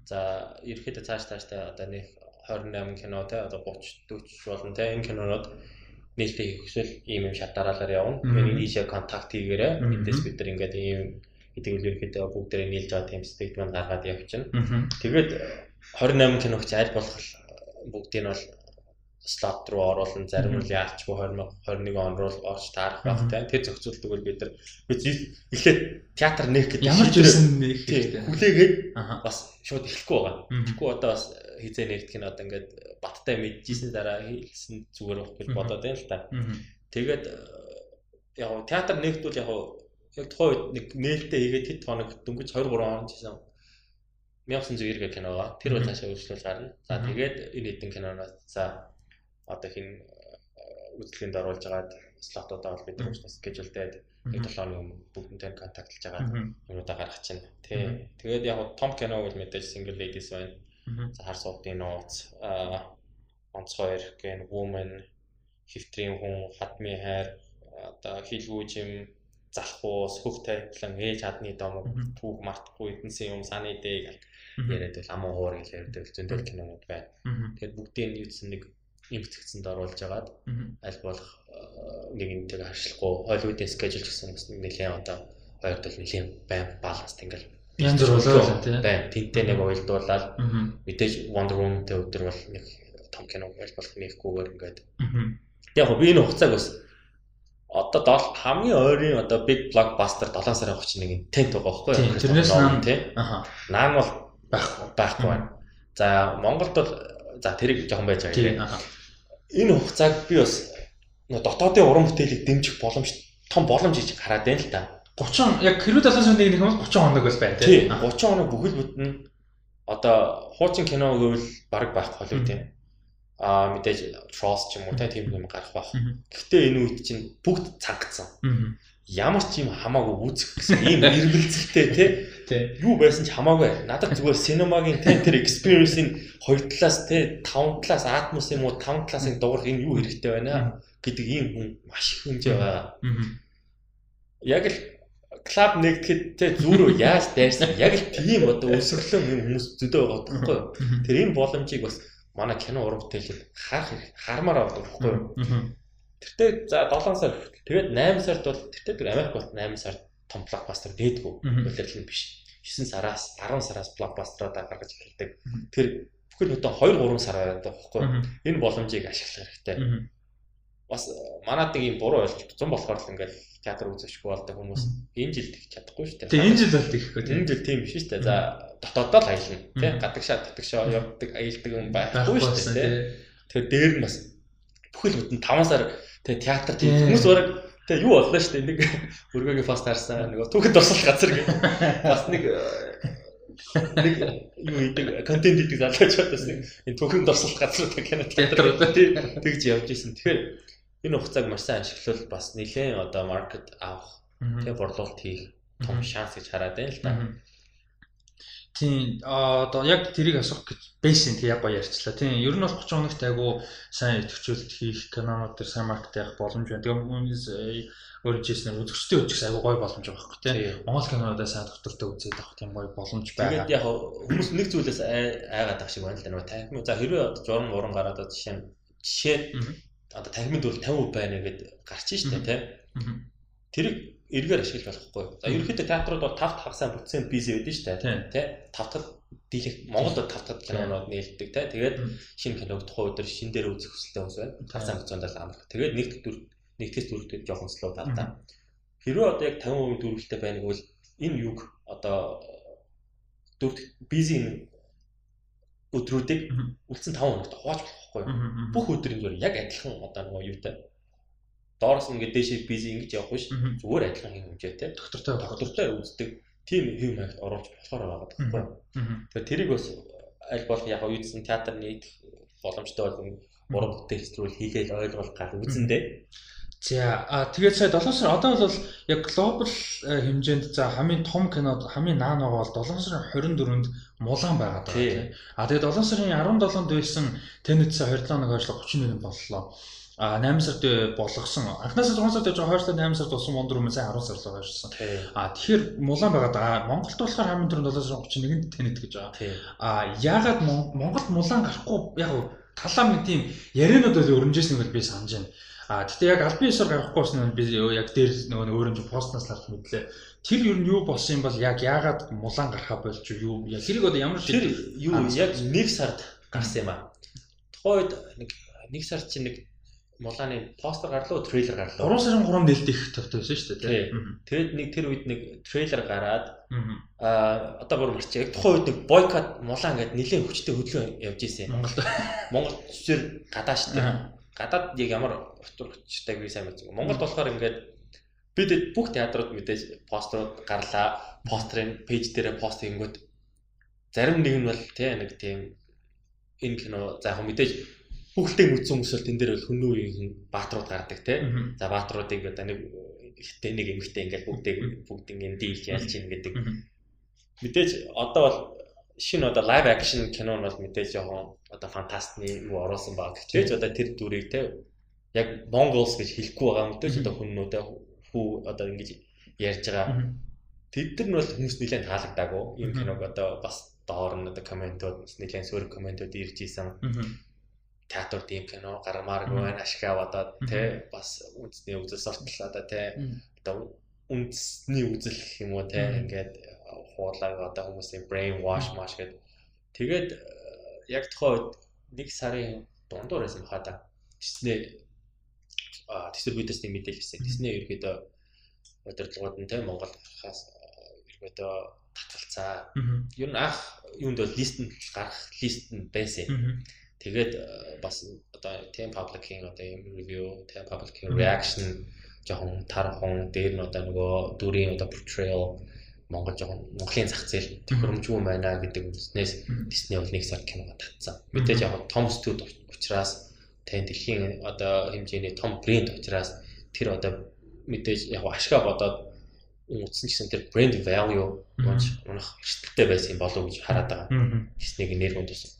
За ерөөхдөө цааш цааштай одоо нэг 28 кино те одоо 30 40 болон те энэ кинонууд нийлхий хөсөл ийм юм шатаараалаар явна. Миний нийшээ контакт хийгээрээ эндээс бид нар ингээд ийм гэдэг нь ерөөхдөө бүгдээрээ нийлж байгаа тийм стейтмент гаргаад явчихна. Тэгээд 28 киногч аль болох бүгдийг нь бол слот руу оруулан зарим нь яалчгүй 20 21 он руу орж таарах байх тийм тэр зохицуултыг бол бид нар. Бид эхлээд театр нэх гэдэг
ямар ч байсан нэх
хүлээгээд бас шууд эхлэхгүй байгаа. Тэгэхгүй одоо бас хизээ нэгдэх нь одоо ингээд баттай мэдчихсэн дараа хэлсэн зүгээр байх гэж бодоод байна л та. Тэгээд яг театр нэгдвэл яг яг тухайн үед нэг нээлттэй хийгээд хэд хоног дөнгөж 2 3 хоног хийсэн 1990 кино байгаа. Тэр бол цаашаа үргэлжлүүл гарна. За тэгээд энэ хэдэн киноноос за одоо хин үзлэгэнд оруулж агаад слотуудаа бол бид нар уушнаас скежүүлдээд нэг 7 хоногийн өмнө бүгднтэй контактлж агаад юмудаа гаргах чинь. Тэ. Тэгээд яг том кино бол мэдээж single ladies байна. За хар суудын нууц онцгой эрх гэн woman хөвтрийн хүн хадмын хайр одоо хилгүүжим залхуус хөх тайвлан ээж хадны домог түүх мартахгүй эднсэн юм саны дээ гэл яриад бол амуу хуур гэж бол зөндөл кинонууд байна. Тэгэхээр бүгдийн нийцсэн нэг импцэгцэнд оруулж агаад аль болох нэгэнтэйг харьцахгүй Hollywood-ийн schedule гэсэн бас нэлээд одоо хоёрт бол нэлээд байн баланс ингээл
Янз бүр болоо тийм.
Тэнтэй нэг уялдуулаад мэдээж Wonder Woman-тэй өдөр бол нэг том кино байж болох нэхгүйгээр ингээд яг би энэ хугацааг бас одоо дол хамгийн ойрын одоо big blockbuster 7 сарын 31-ний тент байгаа байхгүй
юу? Тэрнээс наан
тий. Аха. Наан бол байхгүй байхгүй байна. За Монголд бол за тэрийг жоохон байж байгаа юм. Энэ хугацааг би бас дотоодын уран бүтээлийг дэмжих боломж том боломж гэж хараад байна л да.
30 яг хэрвээ 7 сарын 1-ний хүмүүс 30 хоног бас байна
тий. 30 хоног бүхэл бүтэн одоо хуучин кино гэвэл баг байх Холливуд юм а мэдээж Trolls ч юм уу тийм юм гарах байх. Гэхдээ энэ үед чинь бүгд цангацсан. Ямар ч юм хамаагүй үүсэх гэсэн ийм эргэлзэлтэй тий. Юу байсан ч хамаагүй. Надад зүгээр синемагийн тий тэр experience-ийн хоёр талаас тий таван талаас атмос юм уу таван талаас дуурах энэ юу хэрэгтэй байна гэдэг ийм хүн маш их хэмжээ байгаа. Яг л клуб нэгдэхэд те зүрөө яаж дайрсан яг л тийм одоо өсөглөн юм хүмүүс зөдөө байгаа байхгүй юу. Тэр энэ боломжийг бас манай кино уран бүтээлүүд харах хармаар авдаг байхгүй юу. Тэртээ за 7 сар тэгээд 8 сард бол тэртээ тэр Америк бол 8 сард том блокбастер дээдгүү үлэрлэн биш. 9 сараас 10 сараас блокбастероо гаргаж эхэлдэг. Тэр бүхэл бүтэн 2 3 сар байдаг байхгүй. Энэ боломжийг ашиглах хэрэгтэй. Бас манад нэг юм буруу ойлголт болохоор л ингээл театр үзэхгүй болдог хүмүүс энэ жилд их чадахгүй шүү дээ.
Тэгээ энэ жил бол ихгүй
тийм. Энэ жил тийм биш шүү дээ. За дотоодоо л аялна тий. Гадагшаа татагшаа явдаг аялдаг юм байхгүй шүү дээ. Тэгэхээр дээр нь бас бүхэл бүтэн 5 сар тий театр тийм хүмүүс бараг тэгээ юу боллоо шүү дээ. Нэг өргөгийн пост харсан нөгөө түүхэд тусах газар гэх. Бас нэг нэг юу идэг контент идэг залгаж чадсан нэг энэ түүхэн дурсалт газар кино театр тэгж явж исэн. Тэгэхээр энэ хугацааг маш сайн ашиглал бас нэлээд одоо маркет авах тэгээ борлуулалт хийх том шанс гэж хараад байна л да.
Тийм одоо яг тэрийг асуух гэж бэйсэн тий яг гоё ярьчлаа. Тийм ер нь бол 30 хоногт айгу сайн идэвхжүүлэлт хийх канонууд төр сайн маркет явах боломж байна. Тэгээ хүмүүс өөрөө жийснээр үзэгчтэй үзэх айгу гоё боломж байгаа байхгүй тий. Монгол кинонуудаа сайн доктортой үзээд авах тийм гоё боломж байгаа.
Тэгээд яг хүмүүс нэг зүйлээс айгаад ах шиг байна л да. Танхимын за хэрвээ журам уран гараад жишээ жишээ одоо танхимын төл 50% байна гэдээ гарч штэ тий. Тэрийг эргээр ашиглах болохгүй. За ерөнхийдөө театрууд бол 5 хагасаа бүтсэн биз байдэн штэ тий. 5 дахь дийлэх Монголд 5 дахь кинонууд нээлтдэг тий. Тэгээд шинэ киног тухайн өдөр шин дээр үзэх хүсэлтэй хүмүүс байна. 5 цаг зундаас амрах. Тэгээд нэг дүр нэгтгэс дүрдээ жоохон слоу талдаа. Хэрвээ одоо яг 50% дүрэлтэй байна гэвэл энэ юг одоо дүрд бизи өдрүүдийг үлдсэн 5 хоногт хувааж болохгүй. Бүх өдрийн зүгээр яг адилхан одоо нөгөө юутай. Доороос ингээд дээшээ бизи ингэж явах биш. Зүгээр адилхан хэм хэмжээтэй. Доктортой доктортой үздэг тийм хэм маягт оруулж болохоор байгаа байхгүй. Тэгэхээр тэрийг бас аль болох яг үйдсэн театр нийт боломжтой бол уран бүтээл хэсрүүл хийгээл ойлгох гал үзэндээ
За а тэгээд сая 7 сар одоо бол яг глобал э, хэмжээнд за хамгийн том кино хамгийн наан байгаа бол 7 сарын 24-нд Мулан байгаад байгаа тийм. А тэгээд 7 сарын 17-нд байсан Тэнэтс 27 нэг хойшлог 31 боллоо. А 8 сард болгосон. Анхнаасаа 6 сард жоо хойшлоо 8 сард болсон Wonder Woman сайн 10 сар л хойшлсон. А тэгэхээр Мулан байгаад байгаа. Монголд болохоор хамгийн түрүүнд 7 сарын 31-нд Тэнэт гэж байгаа. А яагаад Монголд Мулан гарахгүй яг талаа мэд тийм яриануд бол өрнжсэн нэг би санаж байна. А тэгтээ яг албан ёсоор гарахгүй нь би яг дээр нөгөө өөрөө ч постнаас харж мэдлээ. Тэр юу нь юу болсон юм бол яг яагаад мулан гарахаа болж юу яг хэрэг одоо ямар
тэр юу яг нэг сард гарсан юм аа. Тухайд нэг нэг сар чинь нэг мулааны постэр гарлуу трейлер гарлуу.
3 сарын 3-нд нэлдэх тавтай байсан шүү дээ
тийм. Тэгэд нэг тэр үед нэг трейлер гараад аа одоо бүр марч яг тухайн үед нэг бойкот мулаан гэдэг нэлийн хүчтэй хөдөлгөөн явж исэн.
Монголд.
Монгол зүсэр гадааш тийм гадаад яг ямар утга учиртайг би сайн мэддэг. Монголд болохоор ингээд бид бүх театрууд мэдээж постерууд гарлаа, постерын пэйж дээр пост хийнгүүт зарим нэг нь бол тий нэг тийм энэ кино за яг мэдээж бүхэлдээ үзсэн хүмүүс бол тэн дээр бол хүннүү үеийн баатрууд гардаг тий. За баатруудыг одоо нэг ихтэй нэг эмэгтэй ингээд бүгдийг бүгд ингээд дийлж ялж ийн гэдэг. Мэдээж одоо бол шинэ одоо live action кино нь бол мэдээж жоохон одоо фантастны юу оруулсан баг. Тэгэж одоо тэр дүрийг те яг Mongols гэж хэлэхгүй байгаа мэдээж одоо хүннүүдээ хүү одоо ингэж ярьж байгаа. Тэд нар нь бол хүмүүс нэлээд таалагдаагүй. Ийм киног одоо бас доор нь одоо комментууд нэлээд сөрөг комментууд ирж исэн. Театр тийм кино гармааргүй байна ашиг аваад те бас үндэсний үзэл суртал одоо те одоо үндэсний үзэл гэх юм уу те ингээд хуулаад одоо хүмүүсийн brain wash маш гэдэг. Тэгээд э, яг тухайн үед нэг сарын дундуур байсан. Disney аа дистрибьюторс нэг мэдээлэл хийсэн. Тэсний ерөөдөө удирдлагууд нь тийм Монгол хаас ерөөдөө татгалцаа. Ер нь анх юунд бол лист нь гарах лист нь байсан. Тэгээд бас одоо тийм public-ийн одоо юм review, тийм public-ийн reaction жоохон тархан дээр нь одоо нөгөө дүрийн одоо portrayal Монгол жоохон Монголын зах зээл төхөөрөмжгүй байна гэдэг үзнээс Disney бол нэг сар киного татсан. Мэдээж яг том студ учраас тань дэлхийн одоо хэмжээний том брэнд учраас тэр одоо мэдээж яг ашгаа бодоод үндсэн гэсэн тэр брэнд value болж унах эрсдэлтэй байсан болов уу гэж хараад байгаа. Disney-г нэр хүндсэн.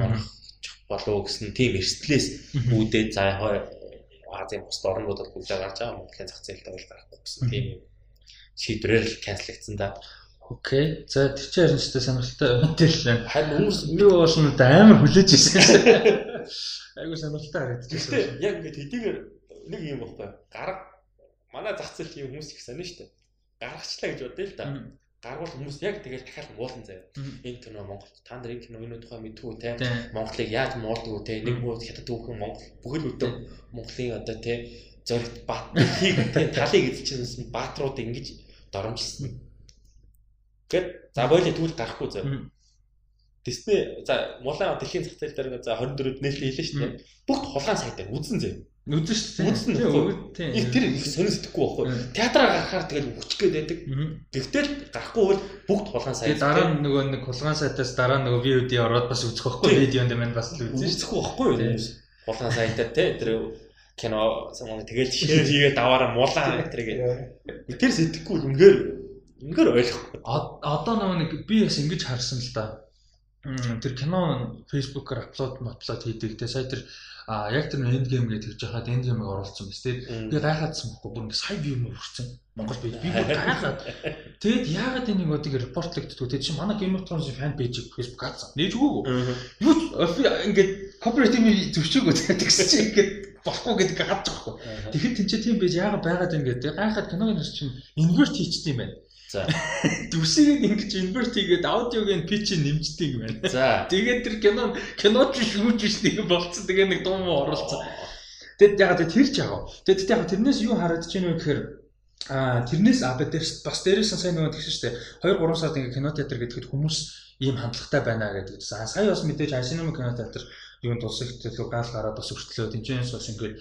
Унах болов гэсэн тийм эрсдлээс үүдээд за яг Азийн бус орнуудад бүгдээ гарч байгаа Монголын зах зээлд бол гарахгүй гэсэн тийм шийдвэрээр л канцлагдсан да.
Окей. За тэр чинь харин ч сонирхолтой мэдээлэл байна. Харин хүмүүс юу болно да амар хүлээж ирсэн. Айгуу сонирхолтой харагдчихсан.
Яг ингээд хэдийгээр нэг юм багтай. Гарга манай зах зээл юм хүмүүс их сонио штэ. Гаргачлаа гэж бодъё л да гаргуул хүмүүс яг тэгэл дахиад муулан заяа. Энэ кино Монгол та нар энэ кино энэ тухай мэдгүй те Монголыг яаж муулдаг те нэг муу хятад түүхэн Монгол бүхэл өдөө Монголын одоо те зоригт бат хийг те талыг эзэлчихсэн баатрууд ингэж доромжилсан. Гэт за бойло түүл гарахгүй зав. Дисней за мулаа дэлхийн зах зээл дээр за 24-д нээлттэй хэлсэн шүү дээ. Бүгд хулгайн сайт дээр үзэн зав.
Үдэн шүү дээ.
Тийм. Их тэр их сонир сэтгэхгүй байхгүй. Театраа гарахаар тэгэл хүчгээд байдаг. Гэхдээ гарахгүй бол бүгд хулгайн сайт.
Тэгээ дараа нь нөгөө нэг хулгайн сайтаас дараа нөгөө VOD ороод бас үзэх байхгүй. Видеонд маань бас л үзэн.
Үзэхгүй байхгүй юу? Хулгайн сайтаар те тэр кино самаа тэгэл шеэр хийгээд даваараа мулаа тэргээ. Тэр сэтгэхгүй үнээр үнээр ойлгохгүй.
Одоо нөгөө нэг би бас ингэж харсан л да. Тэр кино Facebook-оор аплод апплод хийдэг. Тэгээ сая тэр А яг тэр энд гейм гэж хэлж байхад энд геймийг оруулсан биз дээ. Би гайхаадсан бохгүй бүр ингэ сая view мөр хүрсэн. Монгол би би бүр гайхаад. Тэгэд яагаад энийг одыг репортлогддгүү те чи манай Game of Thrones фэн пэйжийг Facebook хаацсан. Нээж өгөөгүй. Юу ингээд copyright-ийг зөвшөөгөө тэгсэн чи ингээд болохгүй гэдэг хадж байгаа хгүй. Тэгэхэд тэнцээ тийм байж яагаад байгаад байна гэдэг. Гайхаад киногийн нэр чинь invert хийчихдээ юм байна. За. Дүрсийг ингэж инверт хийгээд аудиог нь питч нэмждэг юм байна. За. Тэгээд тэр кино кино ч шүүж биш нэг болцсон. Тэгээ нэг дуу муу оруулсан. Тэгэд яг тэр ч яг. Тэгэд яг тэрнээс юу харагдаж байна вэ гэхээр а тэрнээс а бас дээрээс сайн нөгөө тэгсэн шүү дээ. 2 3 сард ингээ кино театр гэхэд хүмүүс ийм хандлагатай байна гэдэг. Сая бас мэдээж Асинема кино театр юунд тусагт локал гараад бас өртлөө тэнцэнээс бас ингээд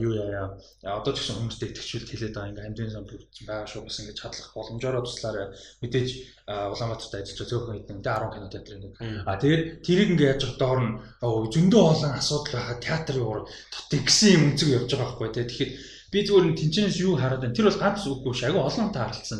юу яа одоо ч гэсэн хүмүүстээ итгэжүүлэлт хэлээд байгаа ингээд амжийн сан байгаа шүү бас ингээд чадлах боломжоор туслаараа мэдээж Улаанбаатарт ажиллаж байгаа зөөхөн хэдэн 10 кино театр ингээд а тэгээд тэрийг ингээд яаж доор нь зөндөө олон асуудал байхад театрын уур тутыг гэсэн юм өнцөг явж байгаа байхгүй тэгээд би зүгээр нь тэнцэнээс юу хараад байна? Тэр бол ганц үгүй ш агай олон та харалтсан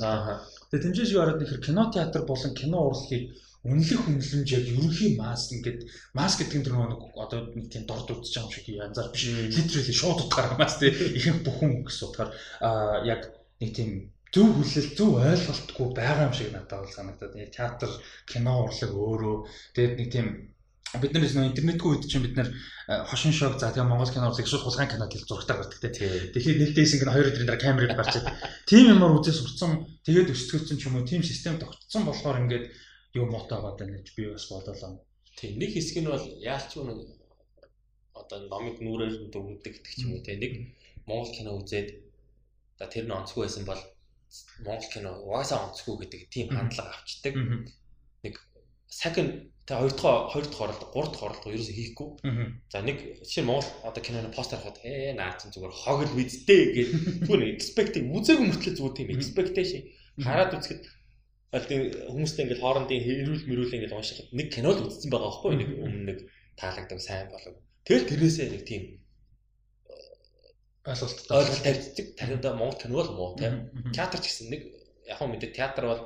тэгээд тэнцэнээс юу хараад нэхэр кино театр болон кино урлагийг үнэлэх үнэлэмж яг ерөнхий маск ингээд маск гэдэг нь тэр нэг одоо нэг тийм дорд үзэж байгаа юм шиг янзаар биш. Литерали шууд утгаар маск тийм ихэнх бүхэн гэсэн утгаар. А яг нэг тийм зөв хүлэл зөв ойлголтгүй байгаа юм шиг надад бол санагдаад. Яг театр, кино урлаг өөрөө. Тэгээд нэг тийм бид нар нэг интернетгүй үед чинь бид нар хошин шог за тэгээ Монгол кино урлаг шууд хулгайн кинод хэл зургатаар гардаг те. Тэгэхээр нэлдээс ингэ хоёр өдрийн дараа камерыг барьчаад тийм юмар үзээ сурцсан тэгээд өсгөлцсөн ч юм уу тийм систем тогтцсон болохоор ингээд юу мотоо байгаа даа гэж би бас бодлоо.
Тийм нэг хэсэг нь бол яалч нэг одоо номыг нүрээр дөрвдөг гэдэг ч юм уу те нэг Монгол кино үзээд за тэр нь онцгүй байсан бол Монгол кино угаасаа онцгүй гэдэг тийм хандлага авчдаг. Нэг second тэ хоёр дахь хоёр дахь оролт гурав дахь оролт ерөөсөө хийхгүй. За нэг жишээ Монгол одоо киноны постэр хахад ээ наа чинь зүгээр хог л үздэй гэж зүгээр expecting үзээгүй мөртлөө зүгээр тийм expectation хараад үзэхэд аль тийм хүмүүстэй ингээд хоорондын хэрүүл мөрүүл ингээд уншихад нэг кино л үзсэн байгаа байхгүй нэг өмнө нэг таалагдав сайн болов. Тэгэл тэрнээсээ нэг тийм ойлголттой ойлголт тавьдаг. Тариуда Монгол кино бол муу тийм. Театр ч гэсэн нэг яг хөө мэдээ театр бол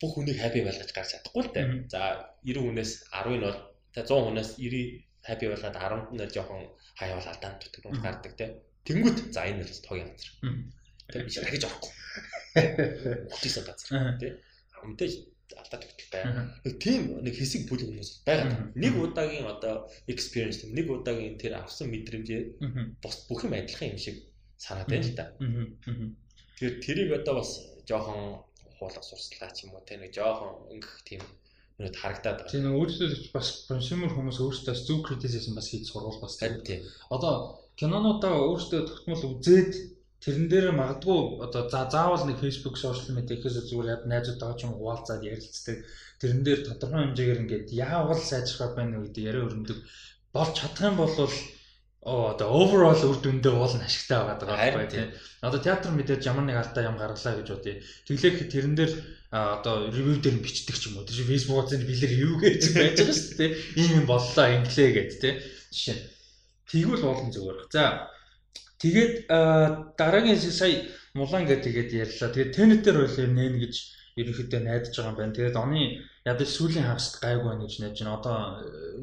бүх хүнийг хайпи байлгаж гарч чадахгүй л дээ. За 90 хүнээс 10 нь бол та 100 хүнээс 90 хайпи байлгаад 10-нд нь жоохон хаяа бол алдаан тутаг гардаг тийм. Тэнгүүт за энэ бол тогийн газар. Биш дахиж орохгүй. Бүтээсэн газар тий. Мэдээж алдаа байна. Нэг тийм нэг хэсэг бүл хүмүүс байгаа. Нэг удаагийн одоо experience нэг удаагийн тэр авсан мэдрэмжээ бус бүх юм адилхан юм шиг санаад байна л да. Тэгэхээр тэрийг одоо бас жоохон хуулах сурсалгаа ч юм уу те нэг жоохон өнгөх тийм нүд харагдаад
байгаа. Тийм өөрөөсөө бас консюмер хүмүүс өөрсдөө зөв критицизм бас хийж сурвал бас
тийм.
Одоо кинонуудаа өөртөө тогтмол үзээд тэрэн дээр магадгүй одоо за заавал нэг Facebook social media гэхээс зүгээр яг найзуудтайгаа ч юм хуваалцаад ярилцдаг. Тэрэн дээр тодорхой хэмжээгээр ингээд яавал сайжрах байна гэдэг яриа өрнөдөг болж чадах юм бол оо одоо overall үр дүндээ уул нь ашигтай байгаа байхгүй тийм. Одоо театр мэдээж ямар нэг алдаа юм гаргалаа гэж бодъё. Тэглэх тэрэн дээр одоо ревю дээр бичдэг ч юм уу. Тэр Facebook-оор бэлэг юу гэж байж байгаа шүү дээ. Ийм юм боллоо инглээ гэд тийм. Жишээ. Тэгвэл уулын зүгээр. За Тэгээд дараагийн сая мулан гэдэг тэгээд ярьлаа. Тэгээд тенетер байл нэн гэж ерөнхийдөө найдаж байгаа юм байна. Тэгээд оны ядаж сүүлийн хагасд гайгүй байна гэж найж байна. Одоо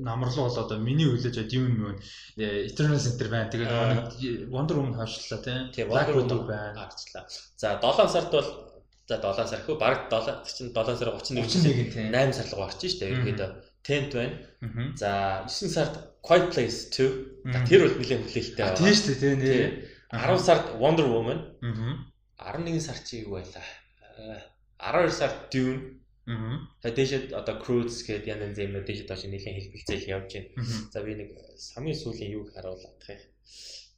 намарлуу бол одоо миний хүлээж ад юм юм э, Eternal Center байна. Тэгээд Wonder Woman хавшлаа тийм.
Black Widow байна. Агчлаа. За 7 сард бол за 7 сар хөө баг 7 чинь 7 сар 31
31 тийм
8 сар л гарч штэ ерөнхийдөө Tent байна. За 9 сард Quiet Place 2. Тэр бол нэлээд хүлээлттэй
байна. Тийм шүү дээ, тийм.
10 сард Wonder Woman. Аа. 11 сар чи юу байлаа? 12 сард Dune. Аа. Тэгээд одоо Cruise гэдэг янз янз юмнууд дээшээ доош нэлээд хэлбэлцээл явж байна. За би нэг хамгийн сүүлийн юуг харуулах гэх.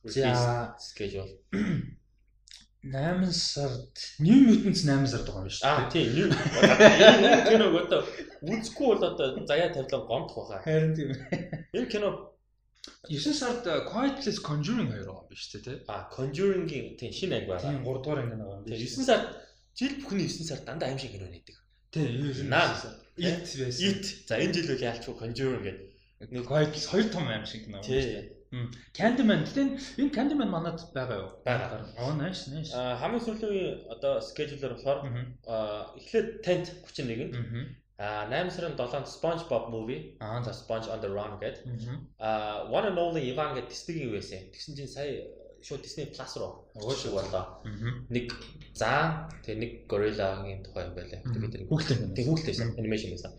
За
schedule.
8 сард New Mutants 8 сард байгаа юм шүү
дээ. Аа тийм. Энэ киног одоо үзэхгүй бол одоо заяа тавилан гомдох баха.
Харин тийм.
Энэ кино
9 сард Quiet Place Conjuring 2 байгаа юм биш үү те?
Аа Conjuring-ийн тийм шинэ анги байгаа.
Тийм 3 дугаар анги байгаа юм
биш. 9 сард жил бүхний 9 сард дандаа аим шиг кино нэдэг.
Тийм.
Наа.
It байсан.
It. За энэ жил үл яалчгүй Conjuring гэдэг.
Нэг Quiet Place 2 том аим шиг кино.
Тийм.
Candyman гэтээ энэ Candyman манад байгаа юу?
Байгаа.
Аа nice nice.
Аа хамгийн сүүлийн одоо schedule-оор болохоор аа эхлээд Tent 31. Аа 8 сарын 7-нд SpongeBob movie.
Аа
за Sponge on the Run гэдэг. Аа One and Only Ivan гэдэг Disney-ийн юу байсан. Тэгсэн чинь сая шууд Disney Plus руу
ууш
болоо. Нэг заа тэгээ нэг Gorilla-гийн тухай юм байлаа.
Тэгээд хүүхдээ.
Тэг хүүхдээсэн анимашн байсан.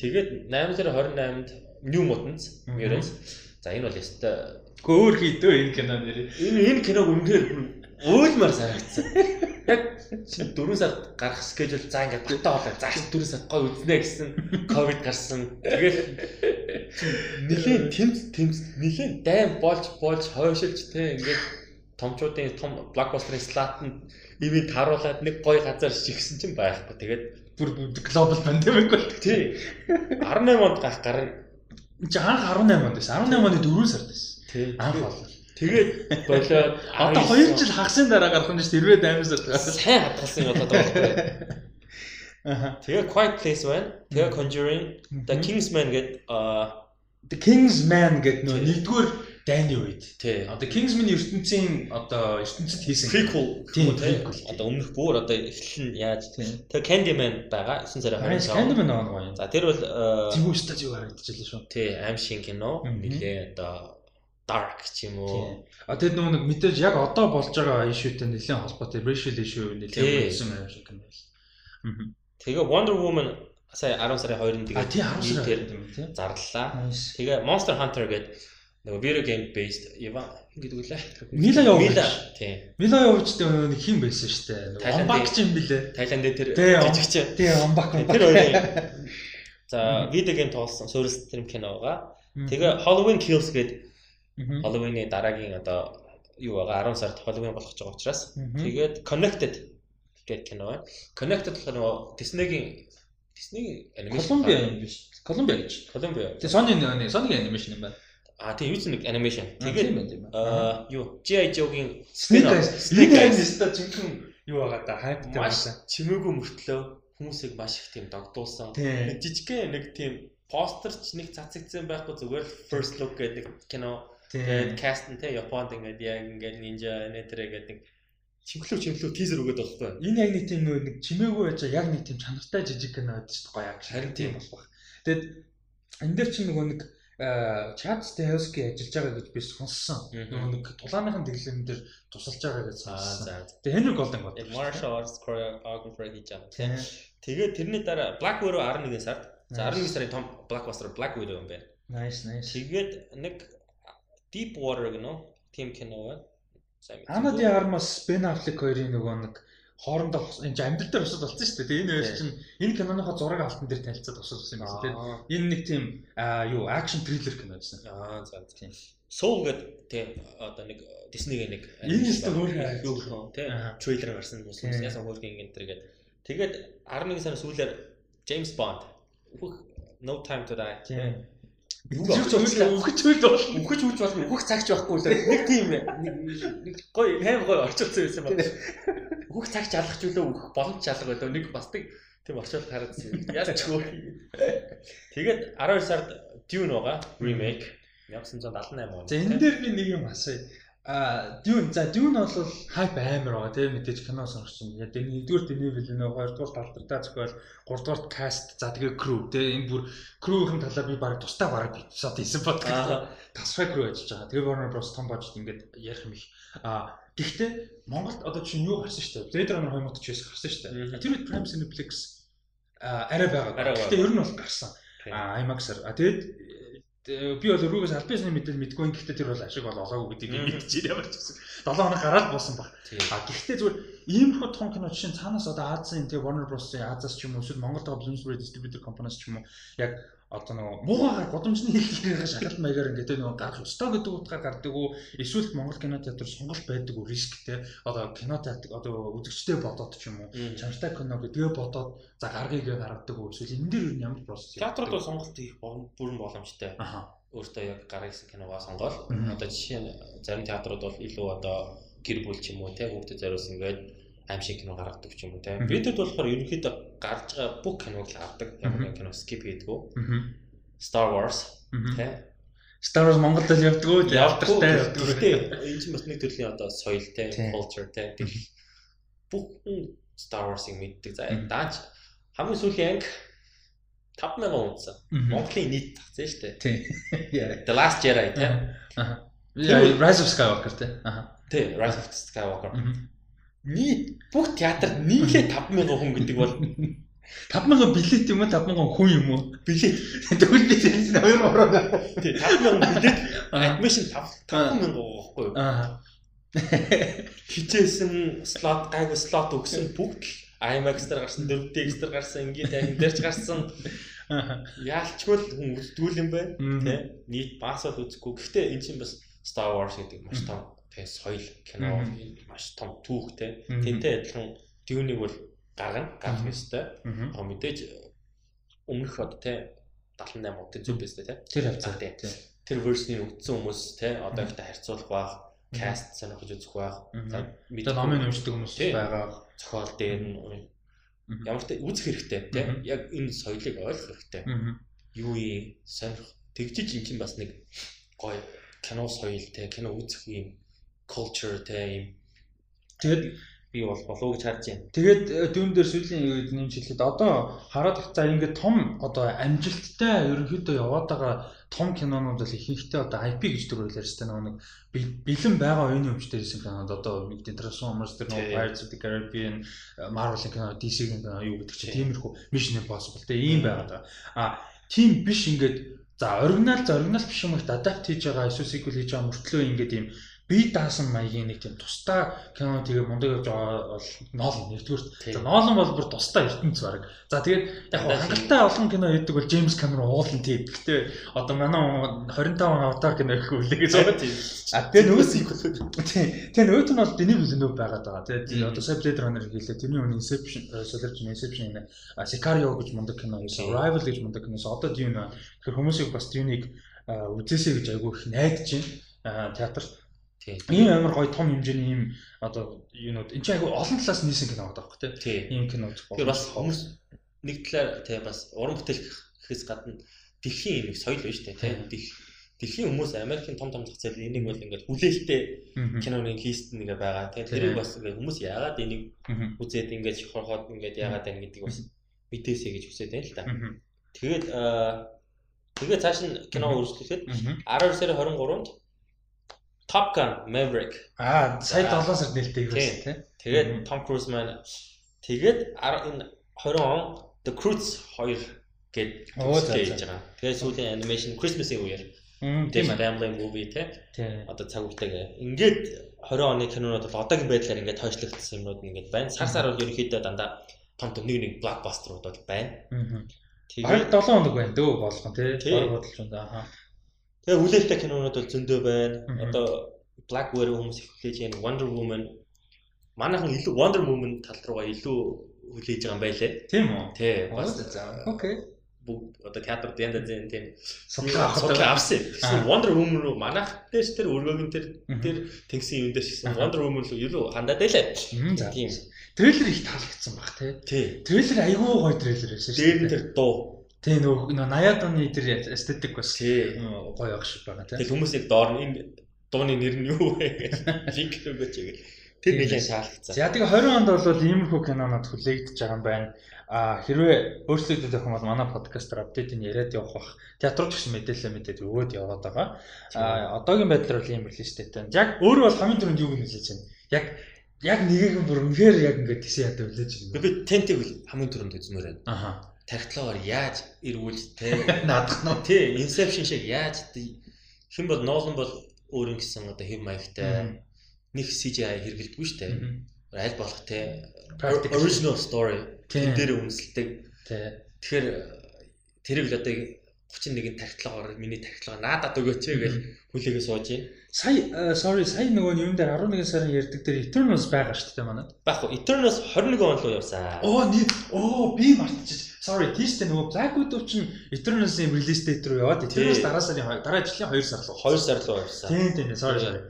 Тэгээд 8 сарын 28-нд New Mutants Mutants. За энэ бол ястай
Өөр хийдөө энэ кино нэр.
Энэ энэ киног үнэхээр уйлмар санагдсан. Яг чинь 4 сард гарах скежүүл за ингээд батаа болоо. За 4 сард гой үзнэ гэсэн ковид гарсан. Тэгээд нэлийн тэмц тэмц нэлийн дайм болж болж хойшилж те ингээд томчуудын том блокбастерын слатанд ивент харуулад нэг гой газар шигсэн чинь байхгүй. Тэгээд
бүр глобал пандемик бол.
Тий. 18 онд гарах гарын.
Чи анх 18 онд байсан. 18 оны 4 сард байсан. Анх болоо.
Тэгээд болоод
одоо 2 жил хагасын дараа гарах юм чинь тэрвээ даймсаар
байгаа. Сайн хатгалсан болоод байгаа байхгүй.
Аха.
Тэгээ Quiet Place байна. Тэгээ Conjuring, The Kingsman гэдэг аа
The Kingsman гэдэг нөө нэгдүгээр дайны үед.
Тий.
Одоо Kingsman ертөнцийн одоо ертөнцид хийсэн
prequel
тийм prequel.
Одоо өмнөх бүр одоо эхлэл нь яаж тэгээ Candyman байгаа 9 сарын
25. Candyman байгаа юм.
За тэр бол
зөвхөн стажиг харагдчихлаа шүү.
Тий, аим шин кино. Нилээ одоо dark ч юм уу.
А тэр нөгөө нэг мэдээж яг одоо болж байгаа ишүүтэй нэлээд холбоотой racial issue нэлээд үлдсэн юм шиг юм байна.
Тэгээ Wonder Woman сая 10 сарын 2-нд
тэгээ тий 10 сарын
тийм зарлаа. Тэгээ Monster Hunter гэдэг нөгөө video game based Иван гэдэг үлээ.
Мила Йович.
Тийм.
Мила Йовичтэй нэг хин байсан шүү дээ. Амбак ч юм билээ.
Тайланд дээр
жижигч. Тийм амбак.
Тэр хоёрын За видео гейм тоглосон суурьс тэр кино байгаа. Тэгээ Halloween Kills гэдэг Halloween-ы дараагийн одоо юу байгаа 10 сард Halloween болох гэж байгаа учраас тэгээд Connected гэдэг кино байна. Connected болохоор нөгөө Disney-гийн Disney
анимашн Columbia юм биш. Columbia гэж.
Columbia.
Тэгээ Sony нэг Sony анимашн юм байна.
А тийм юу нэг анимашн. Тэгээд аа юу G.I. Joe-гийн
Snake Eyes та жинхэнэ юу байгаа да хайптай
байна. Чимээгүй мөртлөө хүмүүсийг маш их тийм догдуулсан. Жижигхэн нэг тийм постерч нэг цацагдсан байхгүй зүгээр first look гэдэг кино Тэгээд каст нь те Японд ингээд яг ингээд ninja нэтэрэ гэдэг нэг чимхлүү чимхлүү тизер байгаа байхгүй.
Энэ яг нэг тийм нэг чимээгүй байж яг нэг тийм чанартай жижиг кино байдаг шүү дээ гоё яг.
Харин тийм болох.
Тэгээд энэ дээр чинь нөгөө нэг Чад Стеховски ажиллаж байгаа гэж би сонссон. Нөгөө нэг тулааныхын дэглэм дээр тусалж байгаа гэж сонссон. Тэгээд Henry Golden
гот. Martial arts choreographer гэж байгаа. Тэгээд тэрний дараа Black Widow 11 сард. За 11 сарын том blockbuster Black Widow юм байна.
Nice nice.
Тэгээд нэг Deep Water гэнэ тийм кино байна.
Ана ди Армас Бен Аффлек хоёрын нөгөө нэг хоорондоо энэ амьдрал дээр босод болсон шүү дээ. Энэ хоёр чинь энэ киноныхоо зураг алтан дээр танилцаад босод болсон юм байна тийм. Энэ нэг тийм юу акшн триллер кино байсан.
Аа за тийм. Soul гэдэг тий одоо нэг Disney-гийн нэг
Энэ өстө хөөрхөн
юу тий
Аа.
трейлер гарсан хүмүүс
Тий.
яасан хөөрхөн энэ төр гэдэг. Тэгээд 11 сарын сүүлээр James Bond No Time to Die
Тийм.
Юу
Үхэж
авч
үйл үхэж үйл бол
үхэж үж болно үхэх цагч байхгүй л нэг тийм нэг гоё хайм гоё орчуулсан байсан байна. Үхэх цагч алгах үлээ үхэх боломж алга байлаа нэг бас нэг тийм орчуулга харагдсан. Хөө. Тэгээд 12 сард Dune байгаа remake 1978 он.
За энэ дээр би нэг юм асууя. А Dune за Dune бол хайп амар байгаа тийм мэдээж кино сонгож чинь. Яг нэгдүгээр Denis Villeneuve, хоёрдугаар Талдартаа зохиол, гуравдугаар cast за тэгээ crew тийм энэ бүр crew-ийн талаар би баг тустай баг бичээд ийсэн бод.
Аа.
Тасгай crew ажиллаж байгаа. Тэгээ Warner Bros том бажет ингээд ярих юм их. А гэхдээ Монголд одоо чинь юу гарсан шүү дээ. Blade Runner 2049 гарсан шүү дээ. Тэр үед Prime Cineplex арай байгаа. Гэхдээ ер нь бол гарсан. IMAX-аар. А тэгээд би бол өргөөс аль бисны мэдээ мэдгүй юм. Гэхдээ тэр бол ашиг бол олоогүй гэдгийг
Мгм.
мэдчихээр ямар ч гэсэн. 7 хоног гараад буусан баг. А гэхдээ зүгээр иймэрхүү том кино жишээ нь цаанаас одоо Азийн тэгээ Warner Bros-ийн Азаас ч юм уу эсвэл Монголд байгаа Bloomsbury Distributor компаниас ч юм уу яг одоо нөгөө муугаар гудамжны хэлхийгээ шахалт маягаар ингээд нөгөө гарах ёстой гэдэг утгаар гардаг уу? Эсвэл Монгол кино театр сонголт байдаг уу? Рисктэй одоо кино театр одоо үзэгчтэй бодоод ч юм уу? Чамтай кино гэдгээ бодоод за гаргыг гаргадаг уу? Эсвэл энэ дээр ямар процесс
Театрууд бол сонголт хийх бүрэн боломжтой. Өөртөө яг киногоо сонгоол.
Мгм.
Одоо жишээ нь зарим театрууд бол илүү одоо гэр бүл ч юм уу те хүүхдэд зориулсан ингээд аим шиг кино гаргадаг ч юм уу те. Бидэд болохоор ерөнхийдөө гарч байгаа бүх киног л. Ямар
Мгм.
нэг кино skip хийдгүү.
мгм
Star Wars те.
Star Wars Монголд л явдггүй явдартай явдггүй
Гэхдээ энэ чинь бас нэг төрлийн одоо соёл те,
Тийм.
culture те. Бүх Star Wars-ыг мэддэг. За даач хамгийн сүүлийн анги 5000 унтсан. Монголын нийт тагцсан шүү дээ.
тий яа
The Last Jedi
аха яа Rise of Skywalker тий аха
Тэ Rise of Skywalker. Нийт бүх театрт нийлээ 5000 хүн гэдэг бол.
5000 билет юм уу? 5000 хүн юм уу?
Билет.
тэгвэл би энэ хоёр ороо
Тэ 5000 билет. Admission 5000 байхгүй юу?
аа
Хичээсэн слот гайгүй слот өгсөн бүгд л IMAX дээр гарсан 4DX дээр гарсан ингээд энэ дээр ч гарсан. Яалчгүй л хүн үлдүүл юм байна. Тэ нийт бас бол үзэхгүй. Гэхдээ эн чинь бас Star Wars гэдэг маш том тэ соёл кино маш том түүх тэ.
Мгм.
Тэнтэй адилхан дүүнийг бол гаргана гарах ёстой. Аа мэдээж өмнөх одоо те 78 удаа зүг байстай те.
тэр
Аа,
хавцаа
тий.
тий
Тэр верснийг өгсөн хүмүүс те одоо ихтэй харьцуулах
Мгм.
каст сонирхож үзэх.
Мгм.
За
Тэгээ номын уншдаг хүмүүс
Тий.
байгаа.
зохиол дээр нь ямар ч үзэх хэрэгтэй.
Мгм.
Яг энэ соёлыг ойлгох хэрэгтэй. Юу юм сонирх тэгжиж эн чинь бас нэг гоё кино соёл те, кино үзэх юм culture те юм
Тэгээд
би бол болов гэж харж байна.
тэгээд э, дүүн дээр сүүлийн үед нэмж хэлээд одоо хараад за ингээд том одоо амжилттай ерөнхийдөө яваад байгаа том кинонууд бол ихэнхдээ одоо IP гэж төгөөр ярьжтэй нөгөө нэг би- бэлэн байгаа оюуны өмчтэй ирсэн кинод одоо нэг Transformers тэр
Тий.
Pirates of the Caribbean Marvel-ийн кино DC-ийн кино юу гэдэг чинь
Тий.
тиймэрхүү Mission Impossible тэ ийм байгаад байгаа. А тийм биш ингээд за оригинал за оригинал биш юм их адапт хийж байгаа эсвэл sequel хийж байгаа мөртлөө ингээд ийм бие даасан маягийн нэг тийм тусдаа кино тэгээ мундаг явж байгаа бол Нолан нэгдүгээр. За Нолан бол бүр тусдаа ертөнц баг. За тэгээд яг хангалттай олон кино хийдэг бол Джеймс Камерон уулын тийм. Гэхдээ одоо манай 25 аватар кино их үлээгээ зураг. А тэгээ нөгөө sequel тий. Тэгээ нөгөөт нь бол Denis Villeneuve байгаад байгаа. Тэгээ
Мм.
одоо сая Blade Runner хэлээ. Тэрний өмнө Inception, э, солирч Inception энэ а, Sicario гэж мундаг кино байсан.
Тий.
Arrival гэж мундаг кино. Одоо Dune. Тэгэхээр хүмүүсийг бас Dune-ийг а, үзээсэй гэж айгүй их найдаж байна. Театр
Тий.
ийм амар гоё том хэмжээний ийм одоо юунууд энэ чинь айгүй олон талаас нийсэн кино байдаг байхгүй тий.
Тий.
Ийм кино үзэх
Тэгэхээр бас хүмүүс нэг талаар тий бас уран бүтээл гэхээс гадна дэлхийн нэг соёл байна шүү дээ тий.
Тий.
Дэх- Дэлхийн хүмүүс Америкийн том том зах зээл энийг бол ингээд хүлээлттэй киноны лист нэгэ байгаа. Тэгээ
Тий.
тэрийг бас ингээд хүмүүс яагаад энийг үзээд ингээд шохорхоод ингээд яагаад байна гэдгийг бас мэдээсэй гэж хүсэж байна л да. Тэгээд аа тэгээд цааш нь кино
Мгм.
үргэлжлүүлэхэд
Мгм.
12 сарын 23-нд Top Gun Maverick
Аа сая
За.
7 сард нээлттэй байсан тий.
тэгээд. Tom Cruise маань тэгээд энэ 20 он The Croods 2 гээд хийж байгаа. Тэгээд сүүлийн animation Christmas-ийн үеэр
тийм
тийм family movie те
Тий.
одоо цаг үетэйг ингээд 20 оны кинонууд бол одоогийн байдлаар ингээд хойшлогдсон юмнууд ингээд байна. Сар сар бол ерөнхийдөө дандаа том том нэг нэг блокбастерууд бол байна. Тэгээд
Бараг 7 хоног байна дөө болгон тий.
Тий.
Бараг бодлож байна. Аха.
Тэгээ үлээлттэй кинонууд бол зөндөө байна. Одоо Black Widow хүмүүс их хүлээж байна. Wonder Woman манайхан илүү Wonder Woman тал руугаа илүү хүлээж байгаа юм байлээ.
Тийм үү?
Тий. Бас
За. Окей.
бүгд одоо театрт янда зэн тийм
Судлаа
авсан. Гэсэн Wonder Woman руу манайх дээрс тэр өргөөгн тэр тэр тэнгисийн юм дээрс гэсэн
Аха.
Wonder Woman руу илүү хандаад байлаа. Тийм.
Трейлер их таалагдсан баг тий. Трейлер айгүй гоё трейлер байсан
Дээр нь
шүү дээ.
тэр дуу.
Тий нөгөө нөгөө 80-аад оны тэр эстетик бас гоё явах шиг байгаа тий.
Тэгэл хүмүүс яг доор нь энэ дууны нэр нь юу вэ гэж линк өгөөч гэх. Тэр нэлээд шаардлагатай.
За тэгээ 20 онд бол иймэрхүү кинонод хүлээгдэж байгаа юм байна. А хэрвээ өөрсдөө юм бол манай подкастер апдейтыг яриад явах бах. Театрууд гэсэн мэдээлэл мэдээд өгөөд яваад байгаа. А одоогийн байдлаар бол ийм релизтэй тань. Яг өөрөө бол хамгийн түрүүнд юу гэж хэлж байна. Яг яг нэгийг бүр үнэхээр яг ингээд тийш ядаа үлээж байна.
Би тентиг хамгийн түрүүнд үзмээр байна.
Аха.
Тархитлаагаар яаж эргүүлж те
Наадах нь.
тий Inception шиг яаж хэн бол Nolan бол өөр юм гэсэн одоо хэв маягтай нэг CGI хэрэгэлдэггүй шүү дээ. Аль болох те original story дээр үнэлдэг.
Тэ.
Тэгэхээр тэрийг л одоо 31-ийн тархитлаагаар миний тархитлаагаар наадад өгөөч гэж хүлээгээ сууж байна.
Сая э, sorry сая нөгөө юм дээр 11 сарын ярддаг дээр Eternals байгаа шүү дээ манад.
Багх уу Eternals 21 он руу явсан.
Оо нэг оо би мартчих. Sorry тийштэй нөгөө Black Widow чинь Eternals-ийн release date руу яваад
Тий.
дараа сарын хоёр- дараа жилийн 2 сар руу.
2 сар руу явсан.
Тийм тийм sorry sorry.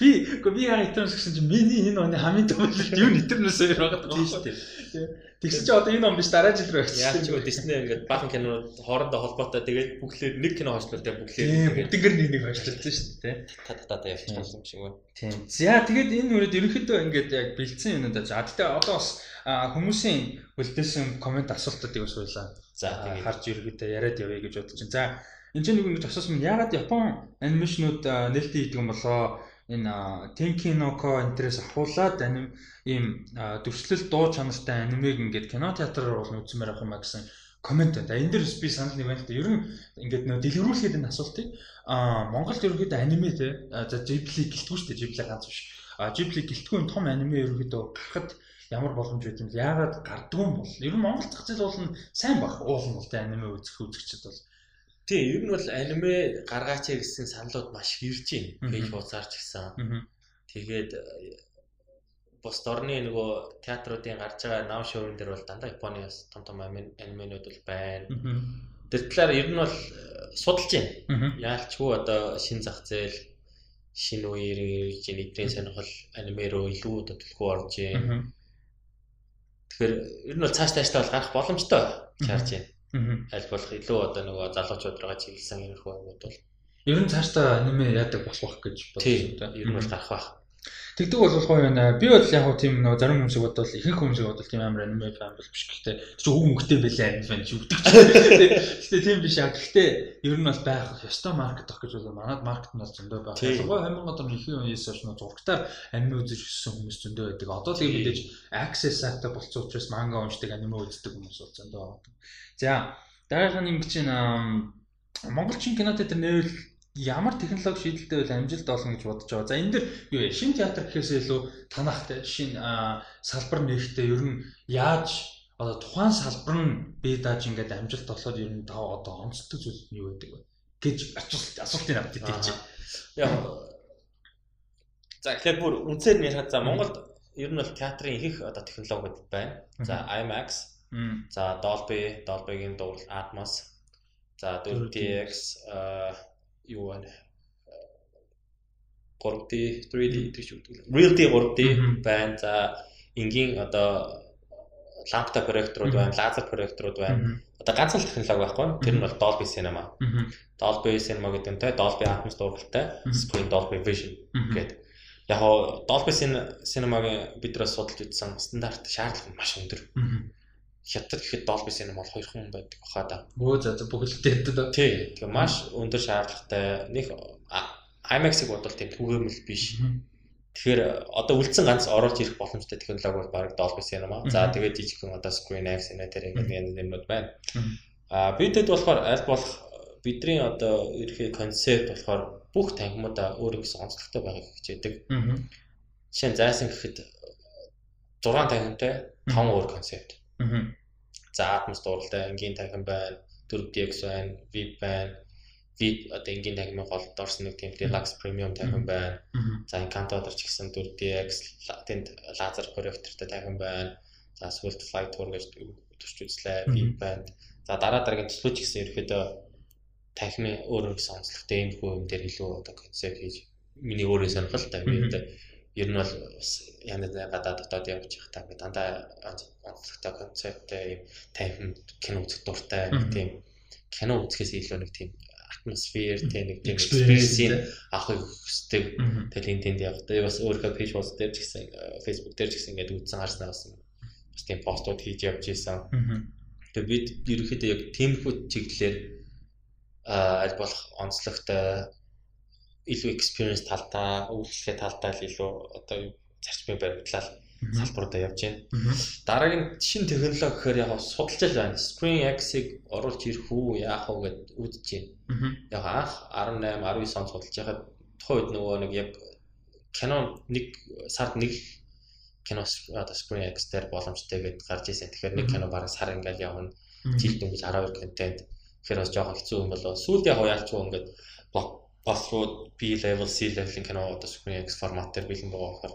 Би үгүй би Eternals гэсэн чинь миний энэ оны хамгийн том үлэлт юу Eternals хоёр байгаа
Тийм
даа.
шүү дээ.
Тэгсэн чинь одоо энэ он биш дараа жил рүү
Яг ч
явчихсан.
үгүй Disney ингээд баахан кинонууд хоорондоо холбоотой тэгээд бүглээр нэг кино
Тийм
тэгээд
бүгднгэр нэг нэг ажилласан шүү дээ.
та та та явчих юм шиг байна.
Тийм. За тэгээд энэ үрээд ерөнхийдөө ингээд яг бэлдсэн юмнууд за тэгтээ одоо бас хүмүүсийн үлдээсэн комент асуултуудыг бас байлаа.
За тэгээд
харж ерөөдөө яриад явъя гэж бодож байна. За энэ ч нэг ингэж асуусан юм. Ягаад Япон анимашнууд нээлттэй хийдэг юм болоо энэ Tenkinoko интерес ахуулаад аним ийм дүрслэл дуу чанартай анимег ингээд кино театраар бол үзмээр авах юм а гэсэн комент байна. Энэ дээр бас би санал нэг байна л да. Ер нь ингээд нөө дэлгэрүүлэхэд энэ асуултыг а Монголд ерөөхдөө аниме те за Ghibli гэлтгүй шүү дээ. Ghibli ганц биш. А Ghibli гэлтгүй том аниме ерөөхдөө гарахад ямар боломж байт юм бэ? Яагаад гардгүй юм бол? Ер нь Монгол зах зээл бол сайн баг уулын бол те аниме үзэх үзэгчд бол.
Тийм ер нь бол аниме гаргаач гэсэн саналууд маш ирж байна. Пэйж хуудасаар ч гэсэн.
Аа.
Тэгээд э, бус дорны нөгөө театруудын гарч байгаа нав шоурын дээр бол дандаа Японы бас том том ани- анименууд бол байна. Тэр талаар ер нь бол э, судалж байна. Яалчгүй одоо шин зах зээл шинэ үеэр ирж байна. Эдрийн сонирхол аниме руу илүү одоо төлхөө орж байна. Тэгэхээр ер нь бол цааш тааштай бол гарах боломжтой чарж байна. Аль болох илүү одоо нөгөө залуучууд руугаа чиглэсэн юмрхүү юмуд бол.
Ер нь цаашдаа аниме яадаг болох гэж
тийм
бодсон
ер нь бол гарах байх.
Тэгдэг бол гоё байна. Би бол яг хөө тийм нөгөө зарим хүмүүсийг бодвол ихэнх хүмүүсийг бодвол тийм амар аниме фан бол биш гэхдээ чи үг мөнгөтэй байлаа аниме фан чи үгдэг. Гэхдээ тийм биш аа. Гэхдээ ер нь бол байх ёстой маркет ах гэж бол манад маркет нь бол зөндөө.
Тийм.
Ялангуяа 2000 оны ихэнх үеэс хойш нөгөө зургатаар аниме үзэж өссөн хүмүүс зөндөө байдаг. Одоо тийм мэдээж access сайтай болцсон учраас манга уншдаг аниме үздэг хүмүүс бол зөндөө байгаа. За дараагийн нэг чинь ам, монголчин кино театр нэрвэл ямар технологи шийдэлтэй байл амжилт олно гэж бодож байгаа. За энэ дэр юу вэ? Шин театр гэхээсээ илүү танахтай шин салбар нэрхтээ ер нь яаж одоо тухайн салбар нь бие дааж ингээд амжилт олоход ер нь тав одоо онцлог зүйл нь юу байдаг вэ? гэж асуулт асуултын авт идэх чинь.
Яг за тэгэхээр бүр үнцээр нь ярихад за Монголд ер нь бол театрын их их одоо технологиуд байна. За IMAX, за Dolby, Dolby-гийн дуурал Atmos, за 4DX аа юу вэ? 3D, 3D гэж үүдэг. Realty 3D
Мгм.
байна. За энгийн одоо лампта проекторууд байна, лазер проекторууд байна. Одоо ганцхан технологи байхгүй. Тэр нь бол Dolby Cinema. Dolby Cinema гэдэг нь те Dolby Atmos дууралтай,
Мгм.
Screen Dolby Vision гэдэг. Яг гоо Dolby Cin- Cinema-гийн бид нар судалж үзсэн стандарт шаардлага маш өндөр.
Мгм.
Хятад гэхэд Dolby Cinema бол 200 байдаг баха да.
Өө за за бүгэлдээ дээ.
Тий. Тэгээ маш өндөр шаардлагатай. Нэг IMAX-ыг бодвол тийм түгээмэл биш. Тэгэхээр одоо үлдсэн ганц оруулж ирэх боломжтой технологи бол баг Dolby Cinema. За
Мгм.
тэгээд жижигхэн одоо Screen X нэ тэр ингээд янз нэмнүүд байна.
Мгм.
А бидэд болохоор аль болох бидний одоо ерхий концепт болохоор бүх танхимуудаа өөр гэсэн онцлогтой байгааг хичээдэг. Жишээ нь зайсан гэхэд 6 танхимтай 5 өөр концепт.
Мгм.
За Atmos дууралтай энгийн танхим байна, 4DX байна, VIP байна. вид одоо энгийн тахимын голд орсон нэг тийм deluxe premium тахим байна. За Encanto дээр ч гэсэн 4DX тэнд лазер проектортай тахим байна. За Swift Flight Tour гэж төрч үзлээ. Vip байна. За дараа дараагийн төслөө ч гэсэн ерөөдөө тахимын өөр өөр сонцлогтой юм хөө юм дээр илүү одоо концепт хийж миний өөрөө сонирхолтой юм одоо ер нь бол янз янз гадаад дотоод явж явах та дандаа онцлогтой концепттэй юм тайван кино үзэх дуртай тийм кино үзэхээс илүү нэг тийм атмосфер тэ нэг тийм experience авахыг хүсдэг. Тэгэл энэ тэнд явах. Тэгээ бас өөрөө пэйж пост дээр ч гэсэн Facebook дээр ч гэсэн ингээд үзсэн харснаа бас бас тийм постууд хийж явж исэн. Тэгээ бид ерөнхийдөө яг тиймэрхүү чиглэлээр аль болох онцлогтой илүү experience талдаа, үйлчлэгээ талдаа л илүү одоо зарчмын баримтлал салбаруудаа явж байна. Дараагийн шинэ технологи гэхээр яг судалж байна. Spring X-ыг оруулж ирэх үү, яах вэ гэд үзэж байна. Яг анх 18, 19 он судалж байхад тухайн үед нөгөө нэг яг Canon нэг сард нэг кино одоо Spring X дээр боломжтой гэдээ гарч ирсэн. Тэгэхээр нэг кино бараг сар ингээл явна. Жилд ингэж 12 контент. Тэгэхээр бас жоохон хэцүү юм болоо. Сүүлд яг яалч уу ингээд бос руу B level, C level кино одоо Spring X формат дээр бэлэн байгаа болохоор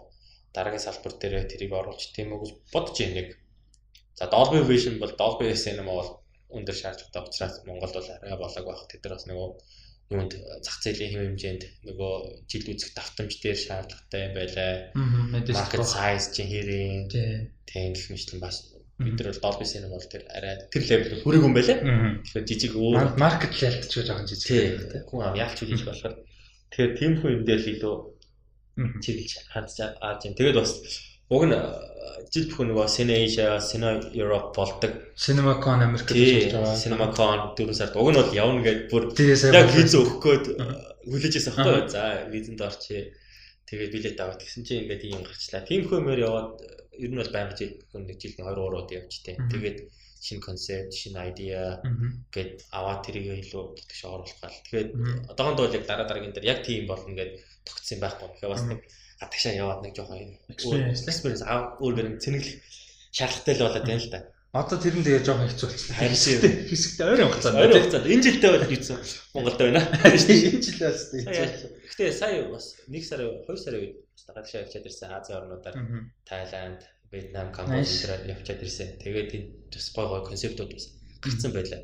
дараагийн салбар дээр тэрийг оруулж тийм гэж бодож нэг. За Dolby Vision бол Dolby Cinema бол өндөр шаардлагатай учраас Монголд бол арай болоог байх. Тэд нар бас нөгөө юунд зах зээлийн хэм хэмжээнд нөгөө жил үзэх давтамж дээр шаардлагатай байлаа. Market size чинь хэрэг. Тийм гэх мэтлэн бас бид нар бол Dolby Cinema бол тэр арай тэр левел хүрээгүй юм байлаа. Тэгэхээр жижиг өөр
market level ч жоохон жижиг
тийм. Хүн ам яалч жижиг болохоор тэгэхээр тийм хүн юм дээр л илүү чиглэж хандж ааж юм. Тэгээд бас уг нь жил бүхэн нөгөө Cine Asia, Cine Europe болдог.
CinemaCon Америк гэж
байгаа. CinemaCon 4 сард уг нь бол явна гэд бүр яг виз өгөх гээд хүлээжсэн байхгүй. За визэнд орчээ. Тэгээд билет аваад гэсэн чинь ингээд ийм гарчлаа. Тийм хөөмөр яваад ер нь бол байнга нэг жилд 20 урууд явжтэй. Тэгээд шинэ концепт, шинэ идея гэд аваад тэрийг илүү тэгш оруулах гал. Тэгээд одоохондоо бол яг дараа дараагийн дээр яг тийм болно гэд тогтсон байхгүй. Тэгэхээр бас нэг гадагшаа яваад нэг жоохон experience аа өөр нэг цэнэглэх шаардлагатай л болоод байна л да.
Одоо тэрэн дээр жоохон хэцүү болсон.
Харин
хэсэгтэй ойрын хугацаанд.
Ойрын хугацаанд энэ жилдээ бол хэцүү. Монголд байна.
Энэ жилээ бас хэцүү.
Гэтэ сая бас 1 сарын 2 сарын үед гадагшаа явчаад ирсэн Азийн орнуудаар Тайланд, Вьетнам, Камбож дээр явчаад ирсэн. Тэгээд энэ бас гой гой концептууд бас гарцсан байлаа.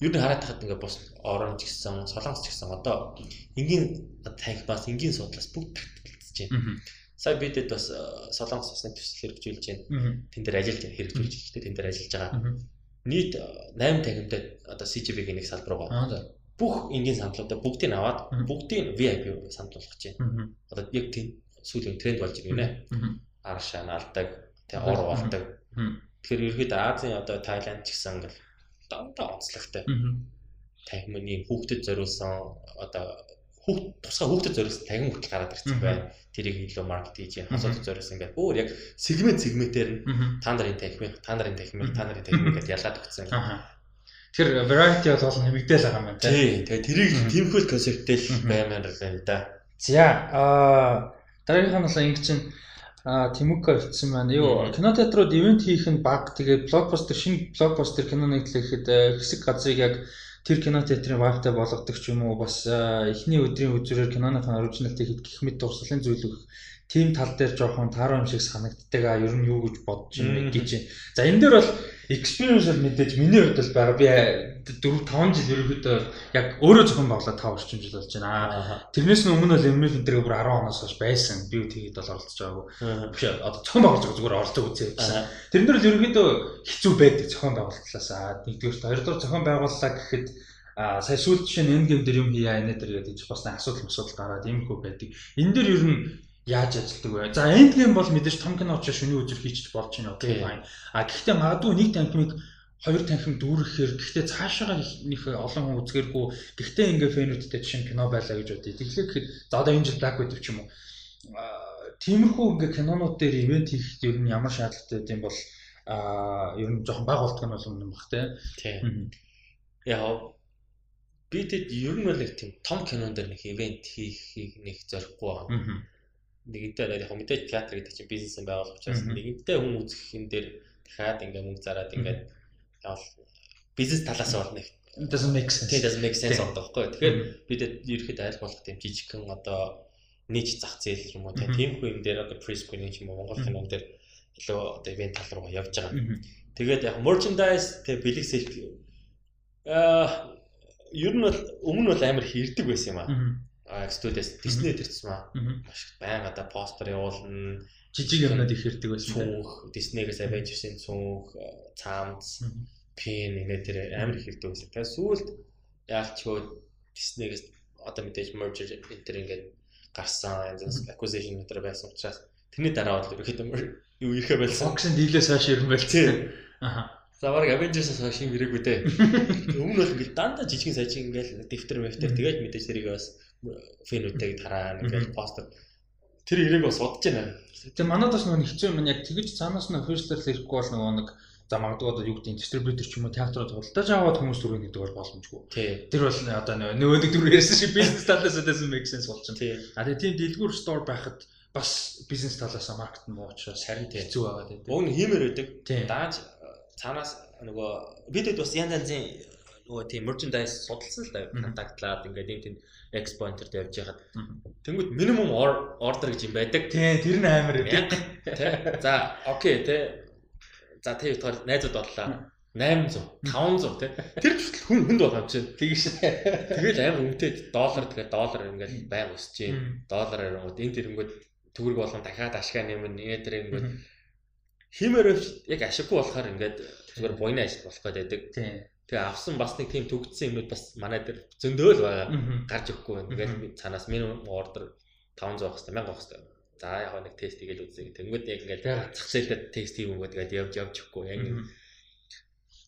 Юу нэг хараад тахад ингээ бос орон ч гэсэн, солонгос ч гэсэн одоо энгийн танх бас энгийн судлаас бүгд тактикэлцэж байна. Сая бидэд бас солонгос усны төсөл хэрэгжүүлж байна. Тэн дээр ажиллаж хэрэгжүүлж байна. Тэн дээр ажиллаж байгаа. Нийт 8 тахимтай одоо CGV-гийн нэг салбар байгаа. Бүх энгийн саналуудаа бүгдийг аваад бүгдийг VIP санал болгож байна. Одоо яг тийм сүүлийн тренд болж байна. Аршаа наалдаг, тэг ор болдог. Тэгэхээр ерөөд Азийн одоо Тайланд ч гэсэн ингээл дандаа онцлогтой. Тахимны хүүхдэд зориулсан одоо хүүхд тусгай хүүхдэд зориулсан тахим хүртэл гараад ирсэн байна. Тэрийг илүү маркет хийж асуудал зориулсан ингээд өөр яг сегмент сегментээр та нарын тахимыг, та нарын тахимыг, та нарын тахимыг гэдээ ялгаад өгсөн.
Тэгэхээр variety бол нэмэгдээл байгаа юм байна
тийм. Тэгээ тэрийг тиймхүүл концепттэй л баймаар байна да.
За аа дараагийнх нь бол ингэ чинь А Тимука хэлсэн байна. Юу кино театрууд ивент хийх нь баг. Тэгээд блокбастер шинэ блокбастер кино нэглэхэд хэсэг газрыг яг тэр кино театрын вайфтай болгодог ч юм уу бас эхний өдрийн үзүүрээр киноныхаа оригиналтай хэд гих мэт дурслын зүйл өгөх тийм тал дээр жоохон тааруу юм шиг санагддаг а ер нь юу гэж бодож юм гэж. За энэ дээр бол experience бол мэдээж миний хувьд бол байгаа. Би 4 5 жил ерөөхдөө яг өөрөө зохион байгуулаад 5 орчим жил болж байна. Тэрнээс өмнө бол MF энэ бүр 10 оноос хойш байсан. Би тэгээд бол оролцож байгаагүй. Биш одоо зохион байгуулж зүгээр оролцоо үзээ гэсэн. Тэрэн дээр л ерөөхдөө хэцүү байдаг зохион байгуулалтлаас. Нэгдүгээр хоёрдугаар зохион байгууллаа гэхэд А сая сүүлд жишээ нь энэ гэм дээр юм хийя энэ дээр гэдэг чинь бас асуудал асуудал гараад ийм хөө байдаг. Энэ дээр ер нь яаж ажилтдаг вэ? За энд гейм бол мэдээж том кино учраас шүний үзэр хийчих болж байна. Окей fine. А гэхдээ магадгүй нэг танхимыг хоёр танхим дүүрэхээр гэхдээ цаашаа нэг олон хүн үзгээргүй гэхдээ ингээ фэнүүдтэй жишээ кино байлаа гэж бодъё. Тэгэхээр гэхэд за одоо энэ жил Black Widow ч юм уу. Тиймэрхүү ингээ кинонууд дээр ивент хийх ер нь ямар шаардлагатай гэдэм бол а ер нь жоохон баг болтго нь бол юм бах те.
Тийм. Яа бидэд ер нь бол нэг тийм том кинон дээр нэг ивент хийхийг нэг зорихгүй байгаа нэгэнтээ яг мэдээж театр гэдэг чинь бизнес юм байгуулах учраас нэгэнтээ хүн үзэх юм дээр дахиад ингээ мөнгө зараад ингээд явал. Бизнес талаас бол нэг
doesn't make sense.
Тийм doesn't make sense болдог байхгүй. Тэгэхээр бид ерөөхдөө айл болох тийм жижигхэн одоо нийт зах зээл юм уу тийм хүү юм дээр одоо pre-screening юм уу Монгол кинон дээр илүү одоо ивент тал руу явж байгаа. Тэгээд яг merchandise тэг бэлэг сэлт аа ер нь бол өмнө нь бол амар хийрдэг байсан юм аа. Аа студиэс Disney төрсөн маа. Маш байн одоо постэр явуулна
жижиг юмнууд их хэрдэг байсан.
Цүнх, Disney-гээс Avengers-ийн цүнх, цаамц, пин инээ тэр амар их хэрдэг байсан. Тэгээ сүүлд яалчгүй Disney-гээс одоо мэдээж merger энэ төр ингээд гарсан, acquisition метр байсан учраас тэрний дараа бол ерөөхдөө юу ирэхэ байсан.
Auction deal-ээс хойш ирэн байлцсан.
Аха. За баг Avengers-аас хойш ирээгүй дээ. Өмнө бол ингээд дандаа жижигэн сайжин ингээд дэвтэр мэвтэр тэгээд мэдээж тэрийг бас фэнүүдтэйг тараа ингээд постэр тэр ирээг бас удаж байна.
Тэгээ манад бас нөгөө хэцүү юм яг тэгэж цаанаас нь official ирэхгүй бол нөгөө нэг за магадгүй одоо юу гэдэг нь дистрибьютор ч юм уу театрууд худалдаж аваад хүмүүс түрүү гэдэг бол боломжгүй. Тэр бол одоо нөгөө нэг түрүү ярьсан шиг бизнес талаас өдөөс make sense болчихно. А тэгээ тийм дэлгүүр store байхад бас бизнес талаас маркет нь муу учраас
харин
хэцүү байгаа тийм.
Уг нь хиймээр байдаг. Дааж цаанаас нөгөө бидэд бас янз янзын нөгөө тийм merchandise судалсан л да контактлаад ингээд юм тийм экспо энтерт явж яхад тэнгууд минимум ордер гэж юм байдаг.
Тий, тэр нь амар
байдаг. За, окей, тий. За, тий бодохоор найзууд бодлоо. 800, 500 тий. Тэр ч хүн хүнд юм чинь.
Тэгэж.
Тэгэл амар үнэтэй доллар тэгэхээр доллар ингээд байнг өсөж байна. Доллар ярингууд энэ тэрэнгүүд төгрөг болгон дахиад ашгаа нэмэн энэ тэрэнгүүд химээр яг ашиггүй болохоор ингээд зүгээр буйны ажил болох гэдэг.
Тий.
Тэгээ авсан бас нэг тийм төгдсөн юмуд бас манай дээр зөндөөл байгаа. Гарч өгөхгүй. Ингээд цаанаас минимум ордер 500 авах хэрэгтэй, 1000 авах хэрэгтэй. За яг нэг тест хийгээл үзье. Тэнгүүд яг ингээд зах зээлдээ тест хийгүүгээд ингээд явж явж өгөхгүй. Яг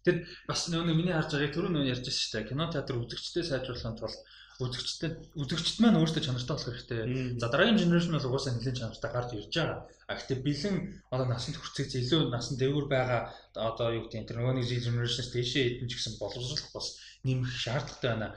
Тэгэд бас нөгөө миний харж байгааг түрүү нөгөө ярьж байсан шүү дээ. Кино театр үзэгчтэй сайжруулахын тулд үзэгчтэй үзэгчд маань өөрсдөө чанартай болох хэрэгтэй. За дараагийн генерашн бол угаасаа нэлээд чанартай гарч ирж байгаа. А гэхдээ бэлэн одоо насанд хүрцэгч илүү насан дээгүүр байгаа одоо юу гэдэг энэ нөгөө нэг генерашнс дэшээ хэдэн ч гэсэн боловсруулах бас нэмэх шаардлагатай байна.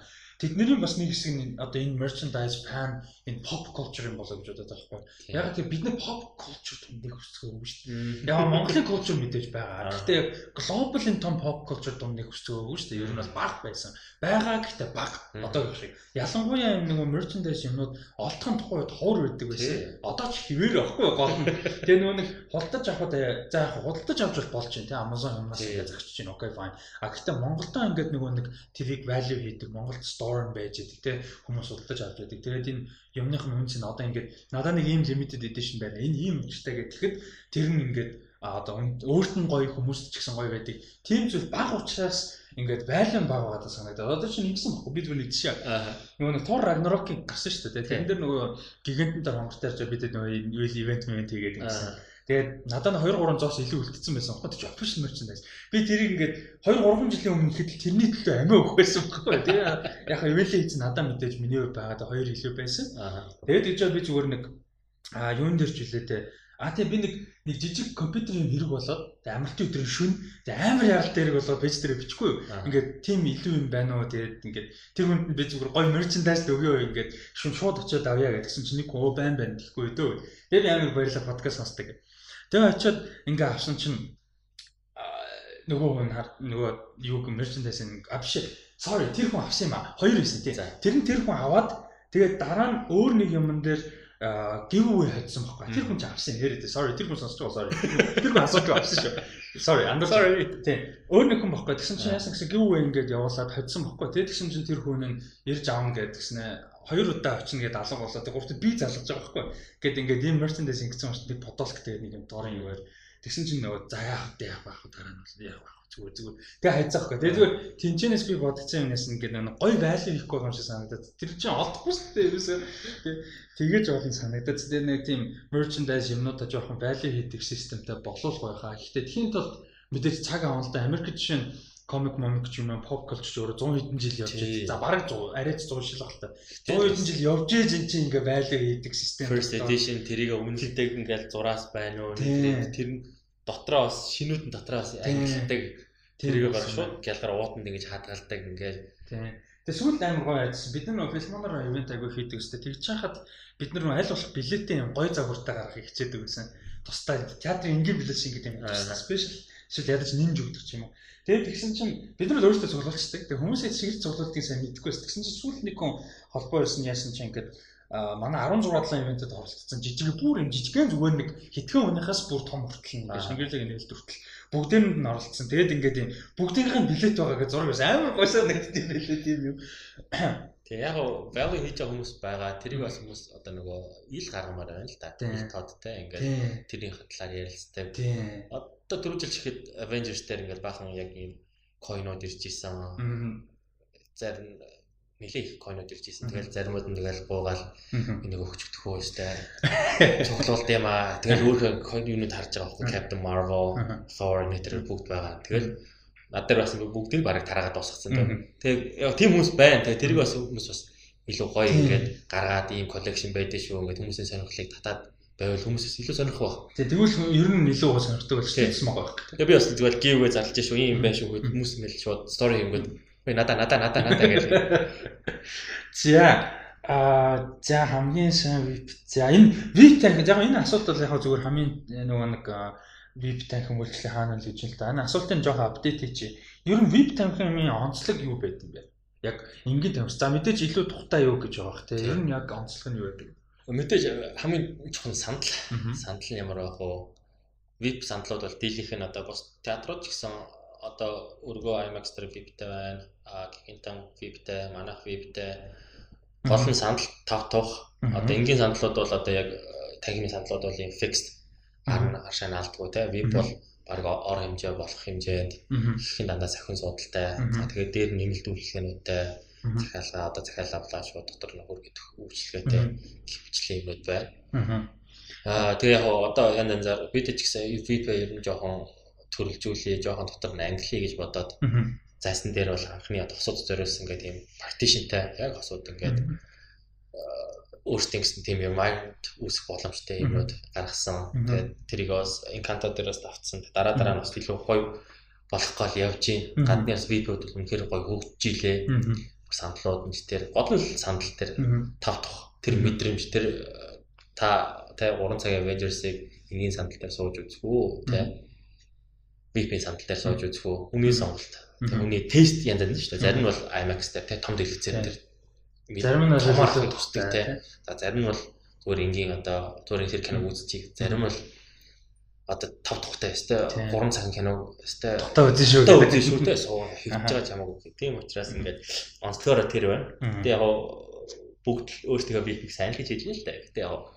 Тэдний бас нэг хэсэг нь одоо энэ merchandise fan энэ pop culture юм болоо гэж бодоод байгаа байхгүй. Яг тийм бид нар pop culture тундыг хүсцгээгүй шүү дээ. Яг Монголын culture мэдээж байгаа. Гэхдээ global энэ том pop culture тундыг хүсцгээгүй шүү дээ. Ер нь бол баг байсан. Байгаа гэхдээ баг. Одоо гэх шиг. Ялангуяа нөгөө merchandise юмнууд олдохын тухайд ховор байдаг байсан. Одоо ч хിവэр байхгүй гол нь. Тэгээ нөгөө нэг худалдаж авахд за яг худалдаж авч болж байна тий Amazon юмнаас ингээд загчиж байна. Окей fine. А гэхдээ Монголдоо ингээд нөгөө нэг TV value хийдэг Монголд store store байж байгаа тийм хүмүүс судалж авч байдаг. Тэгээд энэ юмных нь үнс нь одоо ингээд надад нэг ийм limited edition байна. Энэ ийм үнэтэй гэхэд тэр нь ингээд одоо өөрт нь гоё хүмүүст ч гэсэн гоё байдаг. Тийм зүйл баг учраас ингээд байлан баг байгаа санагдаад. Одоо чинь ингэсэн баггүй бид нэг жишээ. Нөгөө нэг Thor Ragnarok-ийн гарсан шүү дээ. Тэрэн дээр нөгөө гигантэн дээр хонгортой ярьж бид нөгөө ивент мент хийгээд ингэсэн Тэгээд надад 2 3 зоос илүү үлдсэн байсан. Хот ч official merchandise. Би тэрийг ингээд 2 3 жилийн өмнө ихэд тэрний төлөө амиа өгөх байсан байхгүй. Тэгээ яг эвэлээ хийц надад мэдээж миний хувь байгаад 2 илүү байсан. Тэгээд гэж би зүгээр нэг а юун дээр ч үлээ те А тий би нэг нэг жижиг компьютерийн хэрэг болоод амралтын өдрийн шүн амар яралтай хэрэг болоод пэйж дээр бичихгүй юу. Ингээд тим илүү юм байна уу тэгээд ингээд тэр хүнд би зүгээр гоё мерчендайз өгөө ингээд шүн шууд очиод авъя гэдгсэн чинь нэг оо байн байна гэхгүй дөө. Тэгээд амар баярлалаа подкаст сонсдог. Тэгээ очиод ингээ авсан чинь нөгөө хүн нөгөө юу гэх мерчендайз а биш sorry тэр хүн авсан юм а хоёр байсан тий. Тэр нь тэр хүн аваад тэгээд дараа нь өөр нэг юмн дээр giveaway хийсэн байхгүй. Тэр хүн ч авсан яриад. Sorry тэр хүн сонсож байгаа sorry. Тэр хүн асууж авсан шүү. Sorry under sorry. Тийм. Өөр нэг хүн байхгүй. Тэгсэн чинь яасан гэсэн giveaway ингээд явуулаад хоцсон байхгүй. Тэгээд тэгсэн чинь тэр хүн нь ярьж аавна гэдэг гиснэ хоёр удаа очно гэдээ алга болоод гуравт би залгаж байгаа байхгүй. Гэт ингээд ийм merchandise ингэсэн учраас би подолк гэдэг нэг юм дорын юу байр. Тэгсэн чинь нөгөө за яах вэ яах байх дараа нь бол яах байх зүгээр зүгээр. Тэгээ хайцаахгүй. Тэгээ зүгээр тэнчэнэс би бодсон юмнаас ингээд нэг гоё value хийхгүй юм шиг санагдаад. Тэр чинь олдохгүй шүү дээ ерөөсөө. Тэгэж олон санагдаад. Тэгээ нэг тийм merchandise юмнуудаа жоохон value хийдэг системтэй болов байхаа. Гэхдээ тхийн тулд мэдээж цаг авалта Америк жишээ нь комик момик ч юм уу pop culture ч өөрөө 100 хэдэн жил явж байгаа. За бараг 100 арайч 100 жил багтаа. 100 хэдэн жил явж ээж эн чинь ингээ байлаа хийдэг систем.
First edition тэрийг өмнөдөг ингээл зураас байна уу. Тэр нь дотроо бас шинүүд нь дотроо бас ангилдаг. Тэрийг баг шууд гялгаар уутанд ингэж хадгалдаг ингээл.
Тэгээ сүүлд амар гоё айдсан. Бид нар фестивалаар ивент агүй хийдэг өстэй. Тэгж чахад бид нар аль болох билетийн гоё загвартай гаргахыг хичээдэг байсан. Тусдаа театрын энгийн билет шиг ингэдэг юм. Спешиал эсвэл ядаж нинж өгдөг юм уу. Тэгээд тэгсэн чинь бид нар өөрсдөө цуглуулчихдаг. Тэгээд хүмүүсээ чиглэл цуглуултыг сайн мэдэхгүй байсан. Тэгсэн чинь сүүлд нэг хүн холбоо ирсэн яасан чинь ингээд манай 16 долоо ивентэд оролцсон жижиг бүр юм жижигхэн зүгээр нэг хитгэн хүнийхээс бүр том хүртэл ингээд Шангилагийн нээлт хүртэл бүгдээрэнд нь оролцсон. Тэгээд ингээд юм бүгдийнх нь билет байгаа гэж зураг байсан. Амар гойсоо нэгтгэв билет юм юм.
Тэг яг value хийж байгаа хүмүүс байгаа. Тэрийг бас хүмүүс одоо нөгөө ил гаргамаар байна л да. Ил тоодтай ингээд тэрийн талаар ярилцдаг. Одоо түрүү жил чихэд Avengers дээр ингээд баахан яг ийм койнод ирж исэн. Зарим нэлээ их койнод ирж исэн. Тэгэл заримуд нь тэгэл буугаал энийг өгчөгдөх үү өстэй. Цуглуулд юм аа. Тэгэл өөрөө койн юунууд харж байгаа байхгүй Captain Marvel, Thor нэтэр бүгд байгаа. Тэгэл над дээр бас бүгдийг бараг тараагаад дуусгацсан. Тэгээ тийм хүмүүс байна. Тэгээ тэрийг бас хүмүүс бас илүү гоё ингээд гаргаад ийм коллекшн байдаг шүү. Ингээд хүмүүсийн сонирхлыг татаад байвал хүмүүсээс илүү сонирх баг.
Тэгээ тэгвэл ер нь илүү сонирхдаг болж байсан байгаа байх.
Тэгээ би бас зүгээр giveaway зарлаж шүү. Ийм байх шүү гэд хүмүүс ингээд шууд story хийгээд би надаа надаа надаа надаа гэж.
За а за хамгийн сайн VIP. За энэ VIP танк яг энэ асуулт бол яг зүгээр хамгийн нөгөө нэг VIP танхим үйлчлэл хаана л гэж л да. Энэ асуултын жоохон апдейт хийчи. Ер нь VIP танхимын онцлог юу байд юм бэ? Яг энгийн тамирч. За мэдээж илүү тухтай юу гэж байгаа бах те. Ер нь яг онцлог нь юу байдаг?
Мэдээж хамгийн чухал санал. Санал нь ямар байх вэ? VIP сандлууд бол дийлийнх нь одоо бас театрууд ч гэсэн одоо өргөө IMAX дээр VIP-тэй байна. А гигантан VIP-тэй, манайх VIP-тэй. Гол нь санал тав тух. Одоо энгийн сандлууд бол одоо яг танхимын сандлууд бол юм fixed ар аршаа наалдгүй те веб бол баг ор хэмжээ болох хэмжээнд ихэхийн дандаа сахин судалтай. Тэгээд дээр нэмэлт үйлчлэгэнүүдтэй захиалга одоо захиалга авлаа шууд дотор нөхөр гэдэг үйлчлэгээтэй хөвчлэн юмуд байна. Аа тэгээ яг одоо янз янзаар бид ч гэсэн фидбэк ер нь жоохон төрөлжүүлээ, жоохон дотор нь англи гэж бодоод зайсан дээр бол анхны тосод зориулсан гэдэг юм partitionтай яг хосууд ингээд өөртөө гэсэн тийм юм майнд үүсэх боломжтой юмуд гаргасан. Тэгээд тэрийг бас Encanto дээрээс давтсан. Дараа дараа нь бас илүү гоё болох гол явж гин. Гадны бас видеод үнэхээр гоё хөгжиж илээ. Сандлууд нь тэр гол нь сандал тэр тав тох тэр мэдрэмж тэр та тэ 3 цагийн Avengers-ыг энгийн сандал дээр сууж үзэх үү тэ VIP сандал дээр сууж үзэх үү хүний сонголт. Тэг хүний тест янз янз шүү дээ. Зарим нь бол IMAX дээр тэ том дэлгэцээр тэр
Зарим нь
томорхон тусдаг те. За зарим нь бол зүгээр энгийн одоо зүгээр тэр киног үзчихийг зарим нь одоо тав тухтай өстэй 3 цагийн киног өстэй
тухтай үзэн шүү
гэдэг. Үзэн шүү дээ. Суу хийж байгаа ч хамаагүй. Тийм учраас ингээд онцлогоор тэр байна. Тэгээ яг бүгд өөрсдөө биеийг сайн л хийж хийж л дээ. Гэтэ яг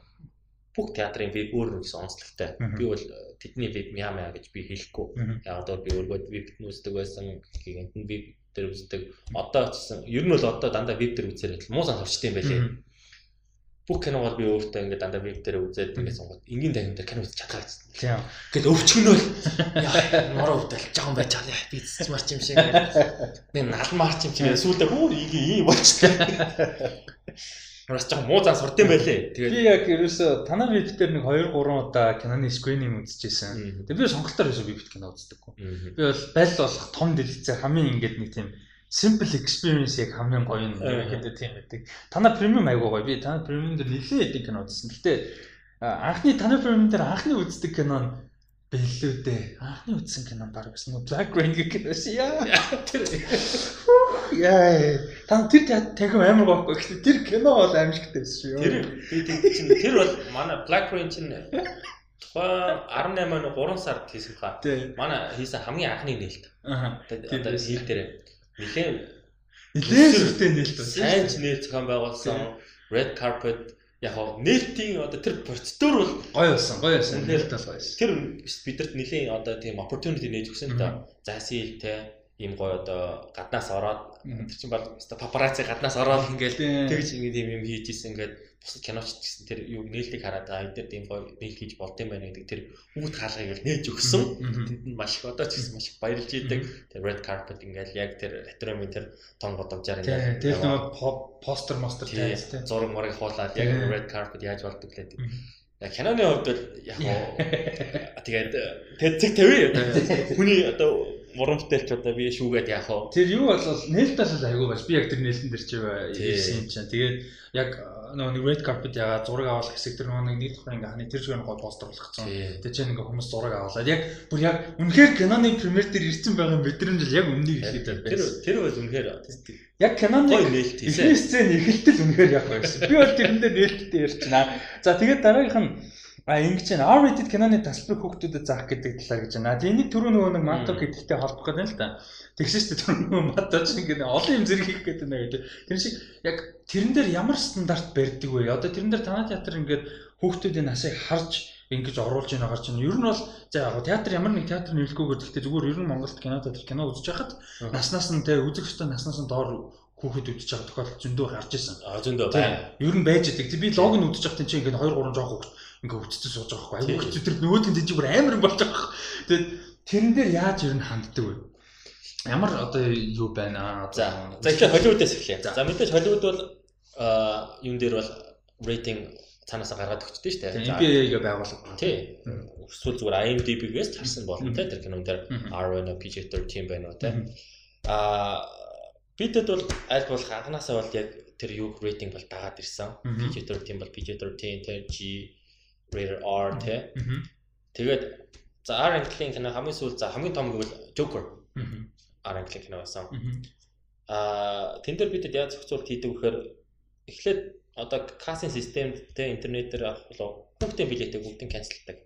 бүх театрын веб өөр нэгсэн онцлогтой. Би бол тэдний веб мяа мяа гэж би хэлэхгүй. Яг одоо би өөргөө веб үздэг байсан. Гинт нь веб дээр үздэг. Одоо ч гэсэн ер нь бол одоо дандаа веб дээр үзээр байтал муу сан сурчтай юм байлээ. Бүх киногоор би өөртөө ингээд дандаа веб дээр үзээд ингээд сонгоод энгийн тайм дээр кино үзэж чадгаа гэсэн.
Тийм.
Гэтэл өвчгнөөл яа нороо өвдөл жоохон байж байгаа би цэц марч юм шиг. Би налмаарч юм чи сүүлдээ бүр ийм болчихлоо. Бас жоохон муу зан сурд юм байлээ.
Тэгээд би яг ерөөсө танаа веб дээр нэг 2 3 удаа киноны screening үзчихсэн. Тэгээд би сонголтоор ерөөсө веб кино үздэггүй. Би бол баль болох том дэлгэцээр хамгийн ингээд нэг тийм simple experience яг хамгийн гоё юм гэдэг тийм байдаг. Танаа премиум айгуу гоё. Би танаа премиум дээр нэлээд идэг кино үзсэн. Гэтэ анхны танаа премиум дээр анхны үздэг кино нь бэллүү дээ. Анхны үзсэн кино баг бас нэг Black Rain гэх кино ши яа. Тэр Яа. Тан тэр танхим амар гохгүй. Гэхдээ тэр кино бол аимшигтай байсан шүү.
Тэр би тийм тэр бол манай Black Rain чинь тухайн 18 оны 3 сард хийсэн хаа. Манай хийсэн хамгийн анхны нээлт. Аа. Одоо хил дээр нэлээд
нэлээд сүртэй нээлт
байна. Сайн ч нээлт зохион байгуулсан Red Carpet яг хоо нээлтийн одоо тэр процедур бол
гоё байсан, гоё байсан. Нээлт бол гоё байсан.
Тэр бидэрт нэлийн одоо тийм opportunity нээж өгсөн л да. Зайсил те ийм гоё одоо гаднаас ороод тэр чинь бол папарацци гаднаас ороод ингээл тэгж ингэ тийм юм хийж исэн ингээд бусад киноч гэсэн тэр юу нээлтийг хараад байгаа. Эдгээр тийм гоё нээлт хийж болд юм байна гэдэг тэр хүүхд хаалгыг нээж өгсөн. Тэнд нь маш их одоо ч гэсэн маш их баярлж идэг. Тэр red carpet ингээл яг тэр ретромын тэр том годомжаар
ингээл тэр нэг постэр мастер
тайз тийм зураг мурыг хуулаад яг red carpet яаж болдог лээ Яг киноны хувьд бол яг тэгээд тэцэг тавь хүний одоо мурамтай ч одоо би шүүгээд яах вэ?
Тэр юу бол нээлтээс айгүй байж би яг тэр нээлтэн дээр чи ирсэн юм чинь. Тэгээд яг нөгөө нэг red carpet ягаа зураг авах хэсэг тэр нөгөө нэг давхар ингээ ханы тэр шиг гой постэр болгоцсон. Тэгээ чинь ингээ хүмүүс зураг аваалаа. Яг бүр яг үнэхээр киноны премьер дээр ирсэн байгаа мэдрэмж л яг өмнөний ихэд
Тэр тэр бол үнэхээр
яг киноны
нээлт хийсэн.
эхний сцен эхэлтэл үнэхээр яг байсан. Би бол тэрэндээ нээлттэй ярьчихна. За тэгээд дараагийнх нь А ингэж байна. R-rated киноны тасалбарыг хүүхдүүдэд заах гэдэг талаар гэж байна. Энийг түрүү нөгөө нэг Mato гэдэгтэй холбох гэдэг нь л та. Тэгсэн дээ түрүү нөгөө Mato ч ингэ олон юм зэрэг хийх гэдэг нэ гэдэг. Тэр шиг яг тэрэн дээр ямар стандарт барьдаг вэ? Одоо тэрэн дээр танай театр ингээд хүүхдүүдийн насыг харж ингэж оруулж ийн гарч ийн. Ер нь бол за яг театр ямар нэг театр нэрлэхгүйгээр гэхдээ зүгээр ер нь Монголд кино театр кино үзэж байхад наснаас нь те үзэх ёстой наснаас нь доор хүүхэд үдчихэж байгаа тохиолдол зөндөө гарч ирсэн.
А зөндөө байна.
Ер нь байж идэг. Би лог нь үдчих байхад чинь ингээд 2 3 жоох хүүхэд ингээ өвчтөж сууж байгаа байхгүй. Айгуу хэцүү тэр нөгөөд нь жижиг бүр амар юм болж байгаа. Тэгээд тэрэн дээр яаж ер нь ханддаг вэ? Ямар одоо юу байна аа?
За за ихлэ Холливуудаас эхлэе. За мэдээж Холливуд бол юун дээр бол рейтинг цаанаасаа гаргаад өгчтэй шүү дээ.
NBA-гээ байгуулга.
Тий. Эсвэл зүгээр IMDb-гээс харсан болно те тэр кинон дээр R байна уу PG-13 байна уу те. А бидэд бол аль болох анханасаа бол яг тэр юу рейтинг бол дагаад ирсэн. PG-13 бол PG-13 те G rated R те. Тэгээд за R английн кино хамгийн сүүл за хамгийн том гэвэл Joker. R английн кино байсан. Аа тэн дээр бидэд яаж зохицуулт хийдэг вэхээр эхлээд одоо кассинг системтэй интернетээр авах болоо хүүхдийн билетийг бүгдийг канцелдаг.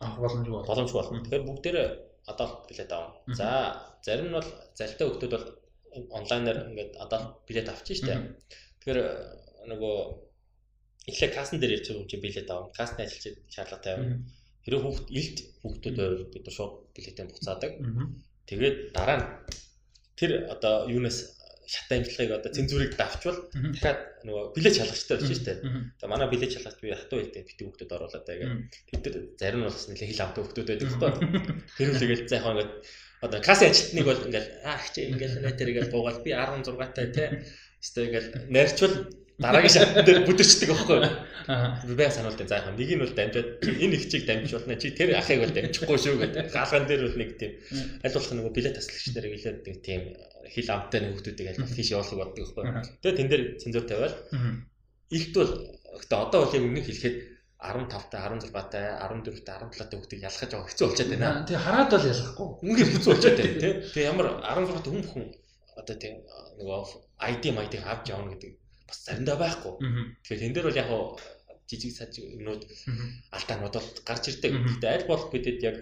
Авах боломжгүй бол.
Боломжгүй болно. Тэгэхээр бүгдээрээ адалт билет авна. За зарим нь бол залтай хүүхдүүд бол онлайнаар ингээд адалт билет авчих штеп. Тэгэхээр нөгөө эхлээ кассан дээр ирж байгаа юм чи билет авна. Кассны ажилчид шаардлагатай байна. Хэрэв хүүхд илт хүүхдүүд байвал бид нар шууд билетээ буцаадаг. Тэгээд дараа нь тэр одоо юунаас шат амжилтыг одоо цензурыг давчвал дахиад нөгөө билет шалгачтай болж штэ. За манай билет шалгач би хатуу хэлдэг бити хүүхдүүд оруулаад байгаа. Тэд нар зарим нь бас нэлээ хил авдаг хүүхдүүд байдаг хэвээр. Хэрүүлээгээл за яг ингээд одоо кассын ажилтныг бол ингээд аа хичээ ингээд нэтэр ингээд буугаад би 16 таа те. Эсвэл ингээд найрчвал дараагийн шатн дээр бүдэрчдэг байхгүй юу? Бай сануулдаг. За яг нэг нь бол дамжаад энэ их чиг дамжуулна. Чи тэр ахыг бол дамжихгүй шүү гэдэг. Хаалган дээр бол нэг тийм аль болох нөгөө билет таслагч нарыг илээд нэг тийм хил амттай нэг хүмүүсийг аль болох тийш явуулах боддог байхгүй юу? Тэгээ тэн дээр цензур тавиал. Илт бол гэхдээ одоо бол яг үнэ хэлэхэд 15 та 16 та 14 та 17 та хүүхдийг ялгаж байгаа хэцүү болчиход байна.
Тэгээ хараад бол ялахгүй.
Үнээр хэцүү болчиход байна тий. Тэгээ ямар 16 та хүн бүхэн одоо тийм нөгөө ID ID авч явна гэдэг бас заримдаа байхгүй. Тэгэхээр тэн дээр бол яг жижиг саж юмнууд алдаанууд бол гарч ирдэг. Гэтэ аль болох бидэд яг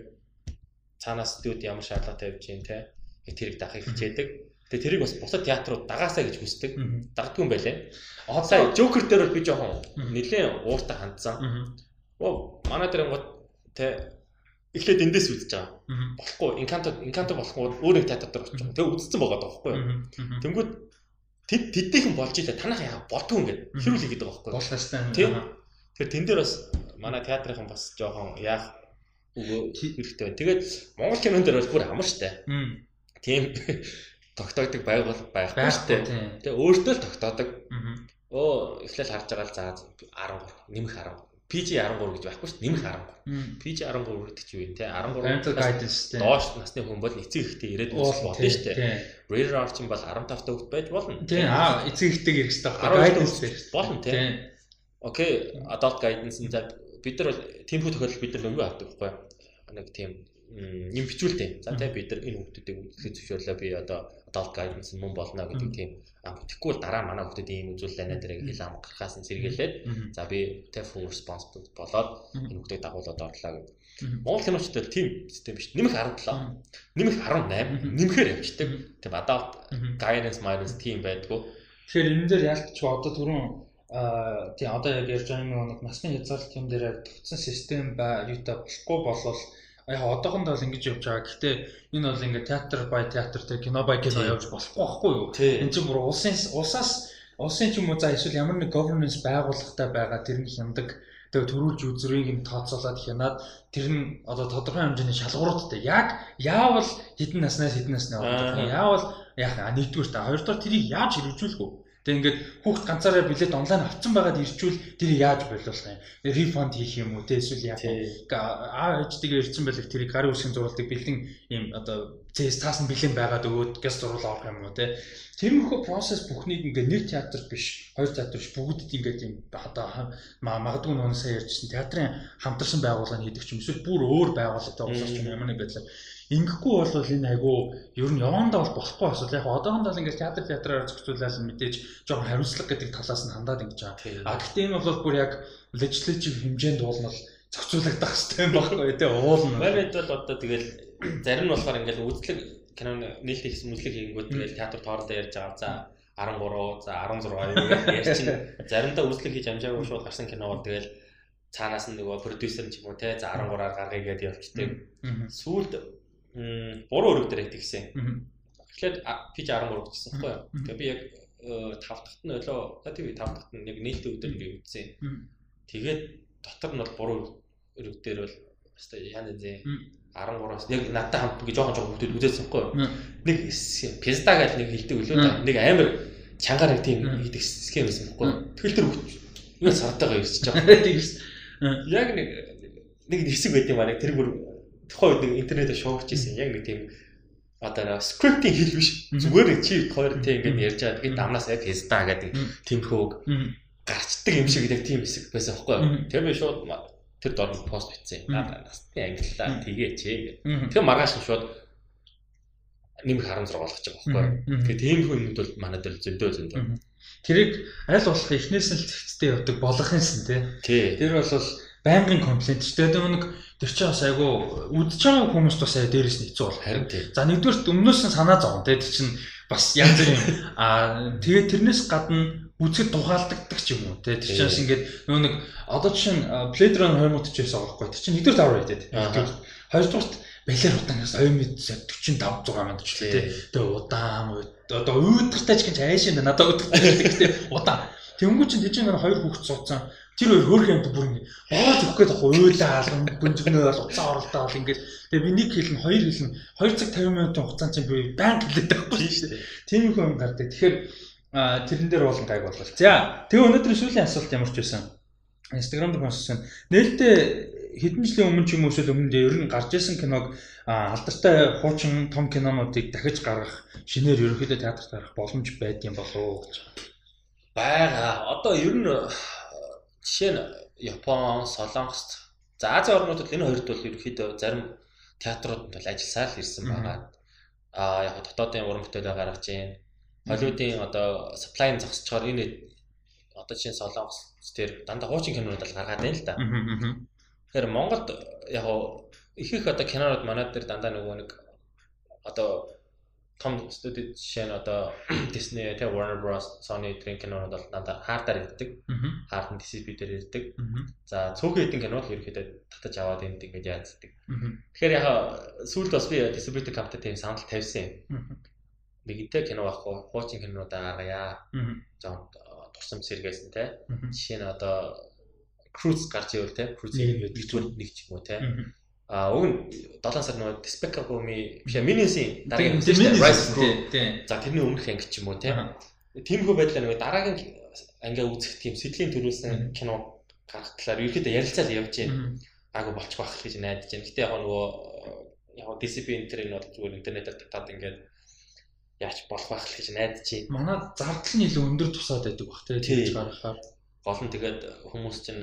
цаанаас студ ямар шаардлага тавьж юм те тэрийг дахыг хичээдэг. Тэгээ тэрийг бас бусад театрууд дагаасаа гэж хүсдэг. Дагдгүй юм байлаа. Одоо Joker дээр бол би жоохон нэлээд ууртай хандсан. Оо манай дээр гот те эхлээд эндээс үзэж байгаа. Болохгүй Encanto Encanto болохгүй өөр нэг театр дээр очиж. Тэгээ үзсэн байгаа байхгүй юу? Тэнгүүд тэд тэдийнхэн болж илаа танах яа бодгүй ингээд хэрүүл хийгээд байгаа байхгүй юу?
Болох шээ.
Тийм. Тэгэхээр тэн дээр бас манай театрынхан бас жоохон яах өгөө хэрэгтэй байна. Тэгээд Монгол кинон дээр бол бүр амар штэ. Тийм тогтоогдөг байгуул байхгүй штэ. Тэгээ өөртөө л тогтоодог. Оо эхлээл харж байгаа л за 13 нэмэх 10 PG 13 гэж байхгүй шүү дээ. Нэмэх 13. PG 13 гэдэг чи юу вэ те? 13
guidance те.
Доош насны хүн бол эцэг ихтэй ирээд үзэх болно шүү дээ. Rated R чинь бол 15 та хүүхэд байж болно.
Тийм аа эцэг ихтэйг ирэх хэрэгтэй байхгүй guidance.
Болно те. Окей, adult guidance нь за бид нар бол тиймэрхүү тохиолдолд бид нар нөгөө авдаг байхгүй нэг тийм юм бичүүлтэй. За тэгээ бид нар энэ хүмүүсийг үзэхэд зөвшөөрлөө би одоо adult guidance мөн болно гэдэг тийм. Ам тэгэхгүй бол дараа манай хүмүүсд ийм үзүүлэлт байна дэрэг хэл ам гарахаас нь сэргийлээд за би full responsible болоод энэ хүмүүсийг дагуулад орлоо гэдэг. Монгол киночтой тийм систем биш. Нэмэх 17, нэмэх 18, нэмэхээр явждаг. Тийм adult guidance minus тийм байдгүй.
Тэгэхээр энэ дээр ялтч одоо түрүүн тий одоо яг ярьж байгаа нэг насны хязгаарлалт юм дээр тогтсон систем ба юутай болохгүй болвол яг одоохондоо л ингэж явж байгаа. Гэхдээ энэ бол ингээ театр бай театр те кино бай кино явж болохгүй байхгүй юу? Энэ чинь бүр улсын улсаас улсын ч юм уу за эсвэл ямар нэг governance байгууллагатай байгаа тэрний хяндаг тэгээ төрүүлж үзрийг нь тооцоолоод хянаад тэр нь одоо тодорхой хэмжээний шалгууруудтай яг яавал хэдэн наснаас хэдэн насны одоо яавал яг нэгдүгээр та хоёрдугаар тэрийг яаж хэрэгжүүлэх вэ? Тэгээ ингээд хүүхд ганцаараа билет онлайн авсан байгаад ирчүүл тэрийг яаж болиулах юм? Рефанд хийх юм уу? Тэ эсвэл яах вэ? Аа ээжтэйгээ ирсэн байлэг тэрийг гарын үсгийн зурвалдаг бэлэн юм одоо CS таасан бэлэн байгаад өгөөд газ зурвал авах юм уу? Тэ тэрмэрхүү процесс бүхнийг ингээд нэг театр биш хоёр театр биш бүгдд ингээд юм одоо магадгүй сая ярьжсэн театрын хамтарсан байгууллага хийдэг ч юм эсвэл бүр өөр байгууллагатай уулзах юм ямар нэг байдлаар Ингэхгүй бол энэ айгу ер нь явандаа бол болохгүй асуудал. Яг одоохондоо ингээд театр театраар зохицуулаад мэдээж жоохон хариуцлага гэдэг талаас нь хандаад ингэж байгаа. А гэхдээ энэ бол бүр яг legislative хэмжээнд уулнал зохицуулагдах хэрэгтэй юм баггүй тий уулна.
Манайд бол одоо тэгэл зарим нь болохоор ингээд үзлэг кино нийлдэг хэсэг үзлэг хийнгүүд тэгэл театр тоорондоо ярьж байгаа. За 13 за 16 ярьж чинь заримдаа үзлэг хийж амжаагүй шууд гарсан кино бол тэгэл цаанаас нь нөгөө продюсер ч юм уу те за 13-аар гаргая гэдээ явчихдаг. Сүүлд буруу өрөг дээр тэгсэн. Тэгэхээр пиж 13 гэсэн байхгүй юу? Тэгээ би яг 5 дахьт нь олоо тийм 5 дахьт нь яг нээлттэй өдөр ингээ үтсэн. Тэгээд дотор нь бол буруу өрөг дээр бол баста яна зэ 13-аас яг надтай хамт ингээ жоохон жоохон хүмүүс үзээсэн байхгүй юу? Нэг пизда гэж нэг хэлдэг үлээ да. Нэг амар чангаар нэг тийм хийдэг схем байсан байхгүй юу? Тэгэл тэр юу сартайгаа ирсэж байгаа. Тийм шүү. Яг нэг нэг хэсэг байт юм аа. Тэр бүр тухайн үед нэг интернетээр шоугч ийсэн яг нэг тийм одоо скриптинг хэл биш. Зүгээр чи хоёр тийм ингээд ярьж байгаа. Тэгээд дамнаас яг песта гэдэг тиймхүүг гарчдаг юм шиг яг тийм хэсэг байсан байхгүй юу? Тэр би шууд тэр дор пост бичсэн насны англиар тэгээч гэдэг тэр маргааш нь шууд нэмэх харамсар болгож байгаа байхгүй юу? Тэгээд тийм хүмүүс бол манайд л зөндөө зөндөө.
Тэрийг аль болох эхнээс нь л зэгцтэй явдаг болгох юмсан тий. Тэр бол байнгын комплент ч тэгээд нэг тэр чинь бас айгу үдчихэж байгаа хүмүүст бас дээрээс нь хэцүү бол
харин тий.
За нэгдүгээр өмнөөс нь санаа зовно тэр чинь бас янз бүрийн аа тэгээд тэрнээс гадна үзэхэд тухаалдагддаг ч юм уу тий. Тэр чинь ингээд нөө нэг одоо жишээ нь Runner 2049 байгаа байхгүй. Тэр чинь нэгдүгээр давраа хийдэг. Хоёрдугаарт балер удаангаас 2045 6 мянган ч тий. Тэгээ удаан одоо өөдөртэй ч гэж айшин надад өөдөртэй гэдэг удаан. Тэнгүү чинь тийч нэг хоёр хүүхд суудсан Тэр хоёр хөөх юмд бүр ингэ боож өгөх гээд ахгүй уйлаа алган гүнзгнөө бол уцаа оролдоо бол ингэ тэгээ би нэг хэлнэ хоёр хэлнэ 2 цаг 50 минутын хугацаанд чинь би банк хэлээд байхгүй шүү дээ. Тийм их юм гардаг. Тэгэхээр тэрэн дээр бол гайг болол. За тэгээ өнөөдрийн сүүлийн асуулт ямар ч байсан. Instagram дээр сонссон. Нээлттэй хэдэн жилийн өмнө ч юм уу эсвэл өмнө дээр ер нь гарч исэн киног алдартай хуучин том кинонуудыг дахиж гаргах шинээр ерөнхийдөө театрт гаргах боломж байдсан болов уу гэж.
Бага. Одоо ер нь Жишээ нь Япон, Солонгост за Азийн орнуудад энэ хоёрт бол ерөөхдөө зарим театрууд бол ажилласаар л ирсэн байгаа. Аа яг дотоодын уран бүтээлээ гаргаж байна. Холливуудын одоо supply-ын зогсчоор энэ одоо чинь Солонгос дээр дандаа хуучин кинонууд л гаргаад байна л да. Тэгэхээр Монголд яг их их одоо кинонууд манад дээр дандаа нөгөө нэг одоо том студид жишээ нь одоо Disney, тэ Warner Bros, Sony гэх кинонууд бол дандаа хаардаар ирдэг. Хаард нь DCP дээр ирдэг. За цөөхөн хэдин кино л ерөөхдөө татаж аваад энд ингэж яацдаг. Тэгэхээр яг сүүлд бас би distributor company тийм санал тавьсан юм. Нэгэнтээ кино байхгүй, хуучин кинонуудаа гаргая. За тусам сэргээс нь те. Жишээ нь одоо Cruise гарч ивэл те. Cruise-ийн нэг ч юм уу те А уг нь 7 сар нөгөө Despicable-ийн биш Minions-ийн
дараагийн Rise тийм.
За тэрний өмнөх анги ч юм уу тийм. Тиймэрхүү байдлаар нөгөө дараагийн ангиа үзэх тийм сэтгэлийн төрүүлсэн кино гарах талаар ерөөхдөө ярилцаал явж байна. Гаагүй болчих байх гэж найдаж байна. Гэтэ яг нөгөө яг DCP интер нь бол зүгээр интернетээр татаад ингээд яач болох байх гэж найдаж байна.
Манай зардал нь илүү өндөр тусаад байдаг бах тийм гаргахаар.
Гол нь тэгээд хүмүүс чинь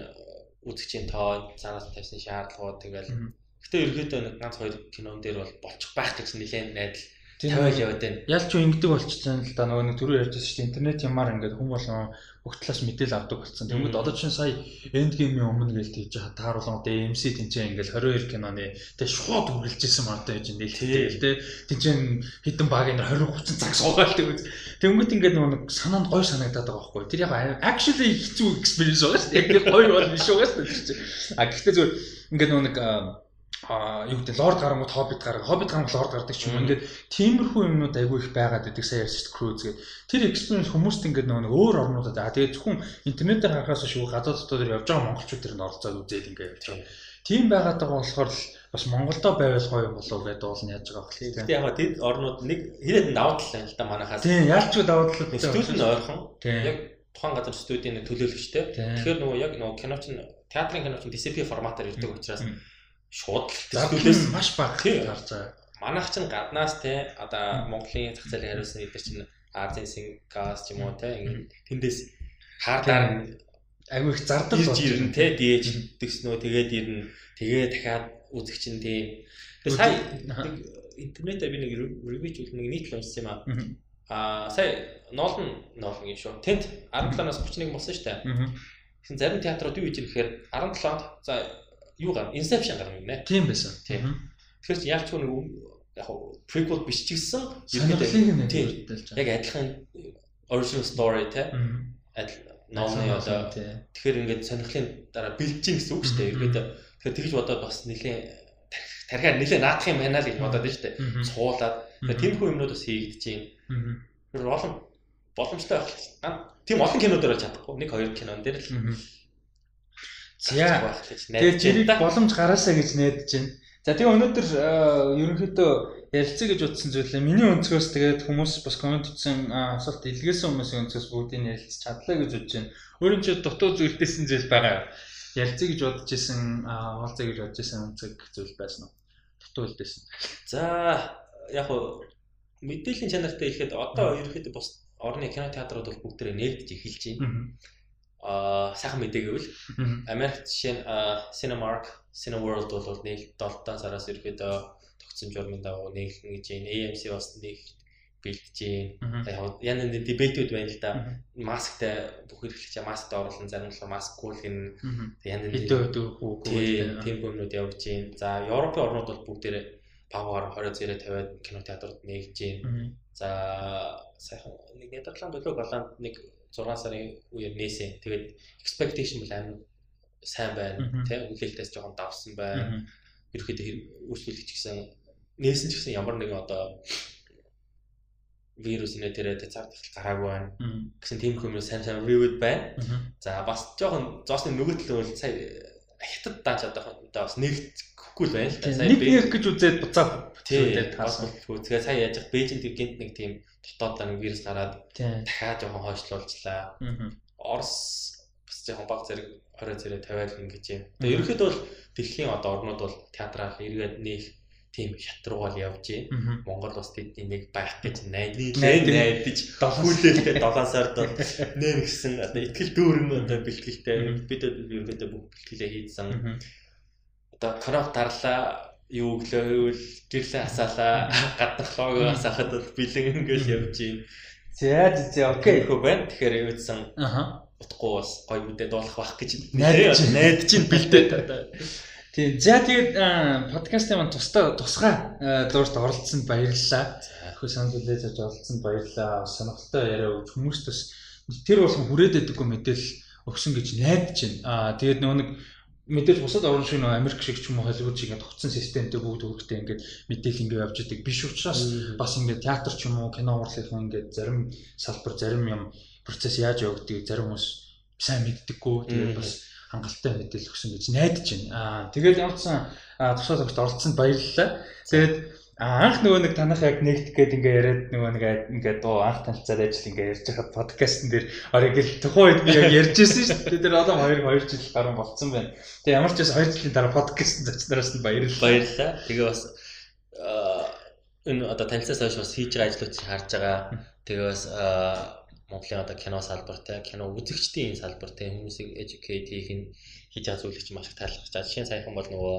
үзэгчийн тоо цаанаас тавьсан шаардлагууд тэгээд Гэтэ ерөөдөө нэг ганц хоёр кинон дээр бол болчих байх гэж нэлээд найдал тавиал яваад байна.
Ялч юу ингэдэг болчихсон л да нөгөө нэг түрүү ярьжсэн шүү дээ. Интернет ямаар ингээд хүн болгон бүх талаас мэдээлэл авдаг болсон. Тэгмэд одоо чинь сая End Game-ийн өмнө гээл тийж тааруулсан одоо AMC тэнцээ ингээд 22 киноны тэг шууд үргэлжсэн маатай гэж нээлттэй тий. Тэнцээ хитэн баг энэ 20 30 цаг суугаал тэг. Тэгмэд ингээд нөгөө санаанд гой санагдаад байгаа байхгүй. Тэр яг actually хэцүү experience байгаа шүү дээ. Яг гой бол биш байгаа шүү дээ. А гэхдээ зүгээр ингээд нөгөө а юу гэдэг лорд гарангууд хоббит гараг хоббит гарангууд лорд гардаг ч юм ингээд тиймэрхүү юмнууд айгүй их байгаад байдаг сая ярьж круз гэдэг тэр экспириенс хүмүүст ингээд нөгөө өөр орнуудад аа тэгээд зөвхөн интернетээр харахаас шүү гадаад дотоод явж байгаа монголчууд тэр нь оролцоод үзээд ингээд явж байгаа. Тийм байгаад байгаа болохоор л бас Монголдо байвал гоё болов гэдэг бол нь яаж байгаа бохлээ.
Гэтэ яг тэд орнууд нэг хэрэг давуу тал л да манайхаас.
Тийм ялч давуу тал
студид нь ойрхон. Яг тухайн газар студийн төлөөлөгчтэй. Тэгэхээр нөгөө яг нөгөө киноч нь театрын киноч нь DCP форматаар ирдэг учраас шууд
төлөвлөс маш бага гарч байгаа.
Манайх чинь гаднаас те одоо Монголын зах зээлийг хариулсан эдгээр чинь Азийн Сингас ч юм уу те ингээд тэндээс Хардаар
айгүй их зардал
болж ирнэ те дээж дэгснөө тэгээд ирнэ. Тэгээ дахиад үзэгч нь тийм сая интернетээр би нэг ревю зүйл нэг нийтлэл уншсан юм аа. Аа сая Нолн Нолн юм шүү. Тент 17-аас 31 болсон шүү дээ. Тэгсэн зарим театрууд юу гэж ирэхээр 17-нд за юу гар Inception гарна гинэ
тийм байсан.
Тийм. Тэгэхээр яг ч нэг яг prequel биш ч гэсэн
ерөнхийдөө
яг адилхан original story те. Адил ноолны одоо тэгэхээр ингээд сонирхлын дараа бэлжин гэсэн үг шүү дээ. Ерөөдөө тэгэхээр тэгж бодоод бас нэлээ тархиар нэлээ наадах юм байна л гэж бодоод шүү дээ. Суулаад. Тиймэрхүү юмнууд бас хийгдэж байна. Тэр олон боломжтой. Байх тийм олон кинодоор чадахгүй. Нэг хоёр кинон дээр л.
За. Тэгээд зэрэг боломж гараасаа гэж найдаж байна. За тэгээ өнөөдөр ерөнхийдөө ярилцъя гэж утсан зүйлээ миний өнцгөөс тэгээд хүмүүс бас комент хийсэн асуулт илгээсэн хүмүүсийн өнцгөөс бүгдийг ярилцж чадлаа гэж бодож байна. Өөрөөр чи дутуу зүйлтэйсэн зүйл байгаа. Ярилцъя гэж бодож исэн уулзъя гэж бодож исэн өнцөг зүйл байсан уу? Дутуу үлдээсэн.
За яг хуу мэдээллийн чанартай хэлэхэд одоо ерөөхдөө бус орны кино театрууд бол бүгдээрээ нэгдэж эхэлж байна. Аа сайхан мэдээ гэвэл Америкт жишээ нь Cinemark Cineworld бол нэг 7 сараас ерөөдөө тогтсон журмын дагуу нэглэн гэж байна. AMC бас нэг бэлдэж байна. Яг нэг дебетүүд байна л да. Масктай бүх хэрэглэгч маскт оруулан зарим нь маскгүй л гин
яна нэг хэдөө
тийм хүмүүд явж байна. За Европын орнууд бол бүгдээрээ павар 20 зэрэг 50 кино театрууд нэгж байна. За сайхан нэг Нидерланд Голланд нэг 6 сарын үеэр нээсэн. Тэгээд expectation бол амар сайн байна тийм хүлээлтээс жоохон давсан байна. Ерөөхдөө үүсвэлч гэсэн нээсэн ч гэсэн ямар нэгэн одоо вирус инэ тэрэ цаар тахал гараагүй байна гэсэн тийм хүмүүс сайн сайн review байна. За бас жоохон зоосны нөгөө талд бол сая хятад дааж одоо бас нэгтгэхгүй л байна л
да. Сая нэг гэж үзээд буцаа
зүйлээр таарсан. Тэгээ сая яаж Бээжинд гинт нэг тийм дотоод нэг вирус гараад дахиад жоохон хойшлуулжлаа. Орос бас жоохон баг зэрэг 20 зэрэг 50 ингэж юм. Тэгээ ерөнхийдөө бол дэлхийн одоо орнууд бол театрал эргээд нэг тийм хятруугаал явж байна. Монгол бас тэдний нэг байх гэж найдаж найдаж хүлээлтэй 7 сард бол нэр гисэн одоо ихтгэл дүүрэн одоо бэлтгэлтэй. Бид ерөнхийдөө бүх бэлтгэлээ хийдсэн. Одоо коронавирус тарлаа юу гэлээвэл гэрлээ асаалаа гаднах лого асаахад бол бэлэн ингээл явж байна.
За за окей.
Хөө байна. Тэгэхээр юудсан. Аха утгагүй бас гоё үдээ дуулах байх гэж
найдаж найдаж бэлдээд. Тийм. За тэгээд подкастын маань тусдаа тусгай дуурт оролцсонд баярлалаа. Хөө санал хүлээж авч оролцсонд баярлалаа. Сонирхолтой яриа өгч хүмүүст бас тэр болсон хүрээд байдаггүй мэдээлэл өгсөн гэж найдаж байна. Аа тэгээд нөгөө нэг мэдээж бусад орн шиг нөө Америк шиг ч юм уу Холливуд шиг ингээд тогтсон системтэй бүгд үүрэгтэй ингээд мэдээлэл ингээд явж идэг биш учраас бас ингээд театр ч юм уу кино урлагийн ингээд зарим салбар зарим юм процесс яаж явагдгийг зарим хүмүүс сайн мэддэггүй. Тэгээд бас хангалттай мэдээлэл өгсөн гэж найдаж байна. Аа тэгээд явцсан тусгай цагт оролцсонд баярлалаа. Тэгээд анх нөгөө нэг танах яг нэгдэх гээд ингээ яриад нөгөө нэг ингээ дуу анх танилцаад ажил ингээ ярьж байхад подкастн дээр орой гэл тухайн үед би яг ярьж ирсэн шүү дээ. Тэр одоо 2 2 жил гарсан болцсон байна. Тэгээ ямар ч байсан 2 жилийн дараа подкастн зочноороос нь баярлалаа.
Баярлалаа. Тэгээ бас энэ одоо танилцаас хойш бас хийж байгаа ажлууд харж байгаа. Тэгээ бас Монголын одоо кино салбартай, кино үзэгчдийн салбартай хүмүүсийг educate хийх нь хийж байгаа зүйлийг маш их таалагдаж байгаа. Жишээ нь саяхан бол нөгөө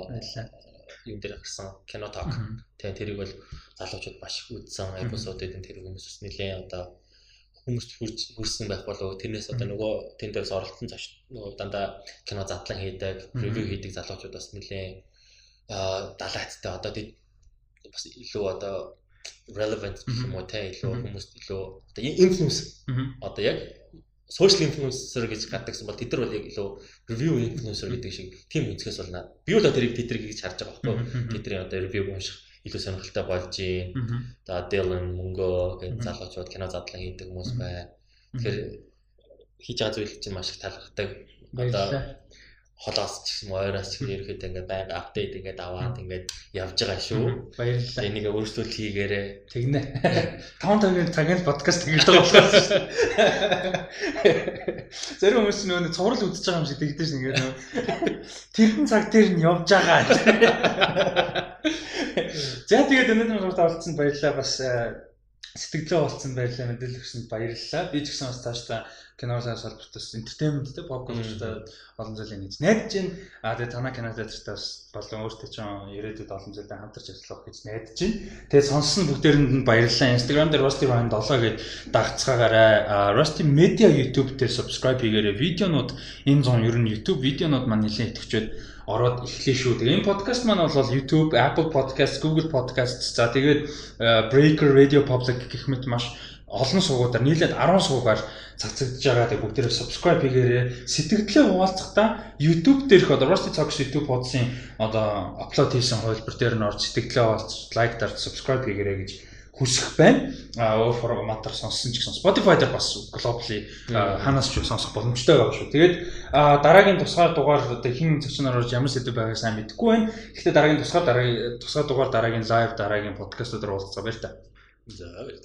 юм дээр гарсан кино ток. Тэгээ тэрийг бол залуучууд маш их үзсэн. Эпизодууд энэ тэр хүмүүс нэлээд одоо хүмүүст хүрч хүрсэн байх болов тэрнээс одоо нөгөө тэн дээрс оролцсон зоч нөгөө дандаа кино задлан хийдэг, ревю хийдэг залуучууд бас нэлээд аа далайцтай. Одоо бас илүү одоо relevant гэх юм уу те илүү хүмүүст илүү одоо influence. Одоо яг social influencer гэж гадагсан бол тэд нар бол яг илүү review influencer гэдэг шиг тийм өнцгөөс болно. Би бол тэрийг тэдрийг гэж харж байгаа байхгүй. Тэдний одоо review унших илүү сонирхолтой болж байна. За Dylan мөнгөө гэж залуучууд кино задлан хийдэг хүмүүс байна. Тэгэхээр хийж байгаа зүйл чинь маш их таалагддаг. Одоо холоос ч гэсэн ойроос ч ерөөхдөө ингээд байнга апдейт ингээд аваад ингээд явж байгаа шүү.
Баярлалаа.
Энийг өөрсдөө хийгээрээ.
Тэгнэ. 5 цагийн цагийн подкаст хийгээд байгаа болохоос. Зарим хүмүүс нөө цуврал үдчихэж байгаа юм шиг тэгдэж ингээд нөө тэрхэн цаг дээр нь явж байгаа. За тэгээд өнөөдөр хамт оролцсонд баярлалаа бас сэтгэлээ болцсон байрлаа мэдээлэл өгсөнд баярлалаа. Би ч гэсэн бас цаашдаа киноос салбартаас entertainment те pop culture олон зүйлийг хийж найдаж байна. А тэгээ танаа кино театртаа бас болон өөртөө ч ирээдүйд олон зүйлтэй хамтарч ажиллах гэж найдаж байна. Тэгээ сонссон бүгдээрэнд нь баярлалаа. Instagram дээр Rusty Ryan 7 гэж дагцгаагаарай. Rusty Media YouTube дээр subscribe хийгээрэй. Видеонууд энэ зон ер нь YouTube видеонууд маань нэлээд идэвчээд ороод эхлэе шүү. Тэгээ энэ подкаст маань бол YouTube, Apple Podcast, Google Podcast за тэгээд Breaker Radio Public гэх мэт маш олон суугуудаар нийлээд 10 суугаар цацагдж байгаа. Тэгээ бүгдээрээ subscribe хийгээрэй. Сэтгэлдээ хуваалцахдаа YouTube дээрх одоо Rusty Talks YouTube podcast-ын одоо аплод хийсэн хувилбар дээр нь орж сэтгэлдээ хуваалцаж лайк дарж subscribe хийгээрэй гэж хүсэх байна. А өөр форматаар сонссон ч гэсэн Spotify дээр бас globally ханаас ч сонсох боломжтой байгаа шүү. Тэгээд дараагийн тусгаар дугаар одоо хин зочноор орж ямар сэдв байгааг сайн мэдэхгүй байна. Гэхдээ дараагийн тусгаар дараагийн тусгаар дугаар дараагийн лайв дараагийн подкастуудаар уулзцаа баяр та.
За баярлалаа.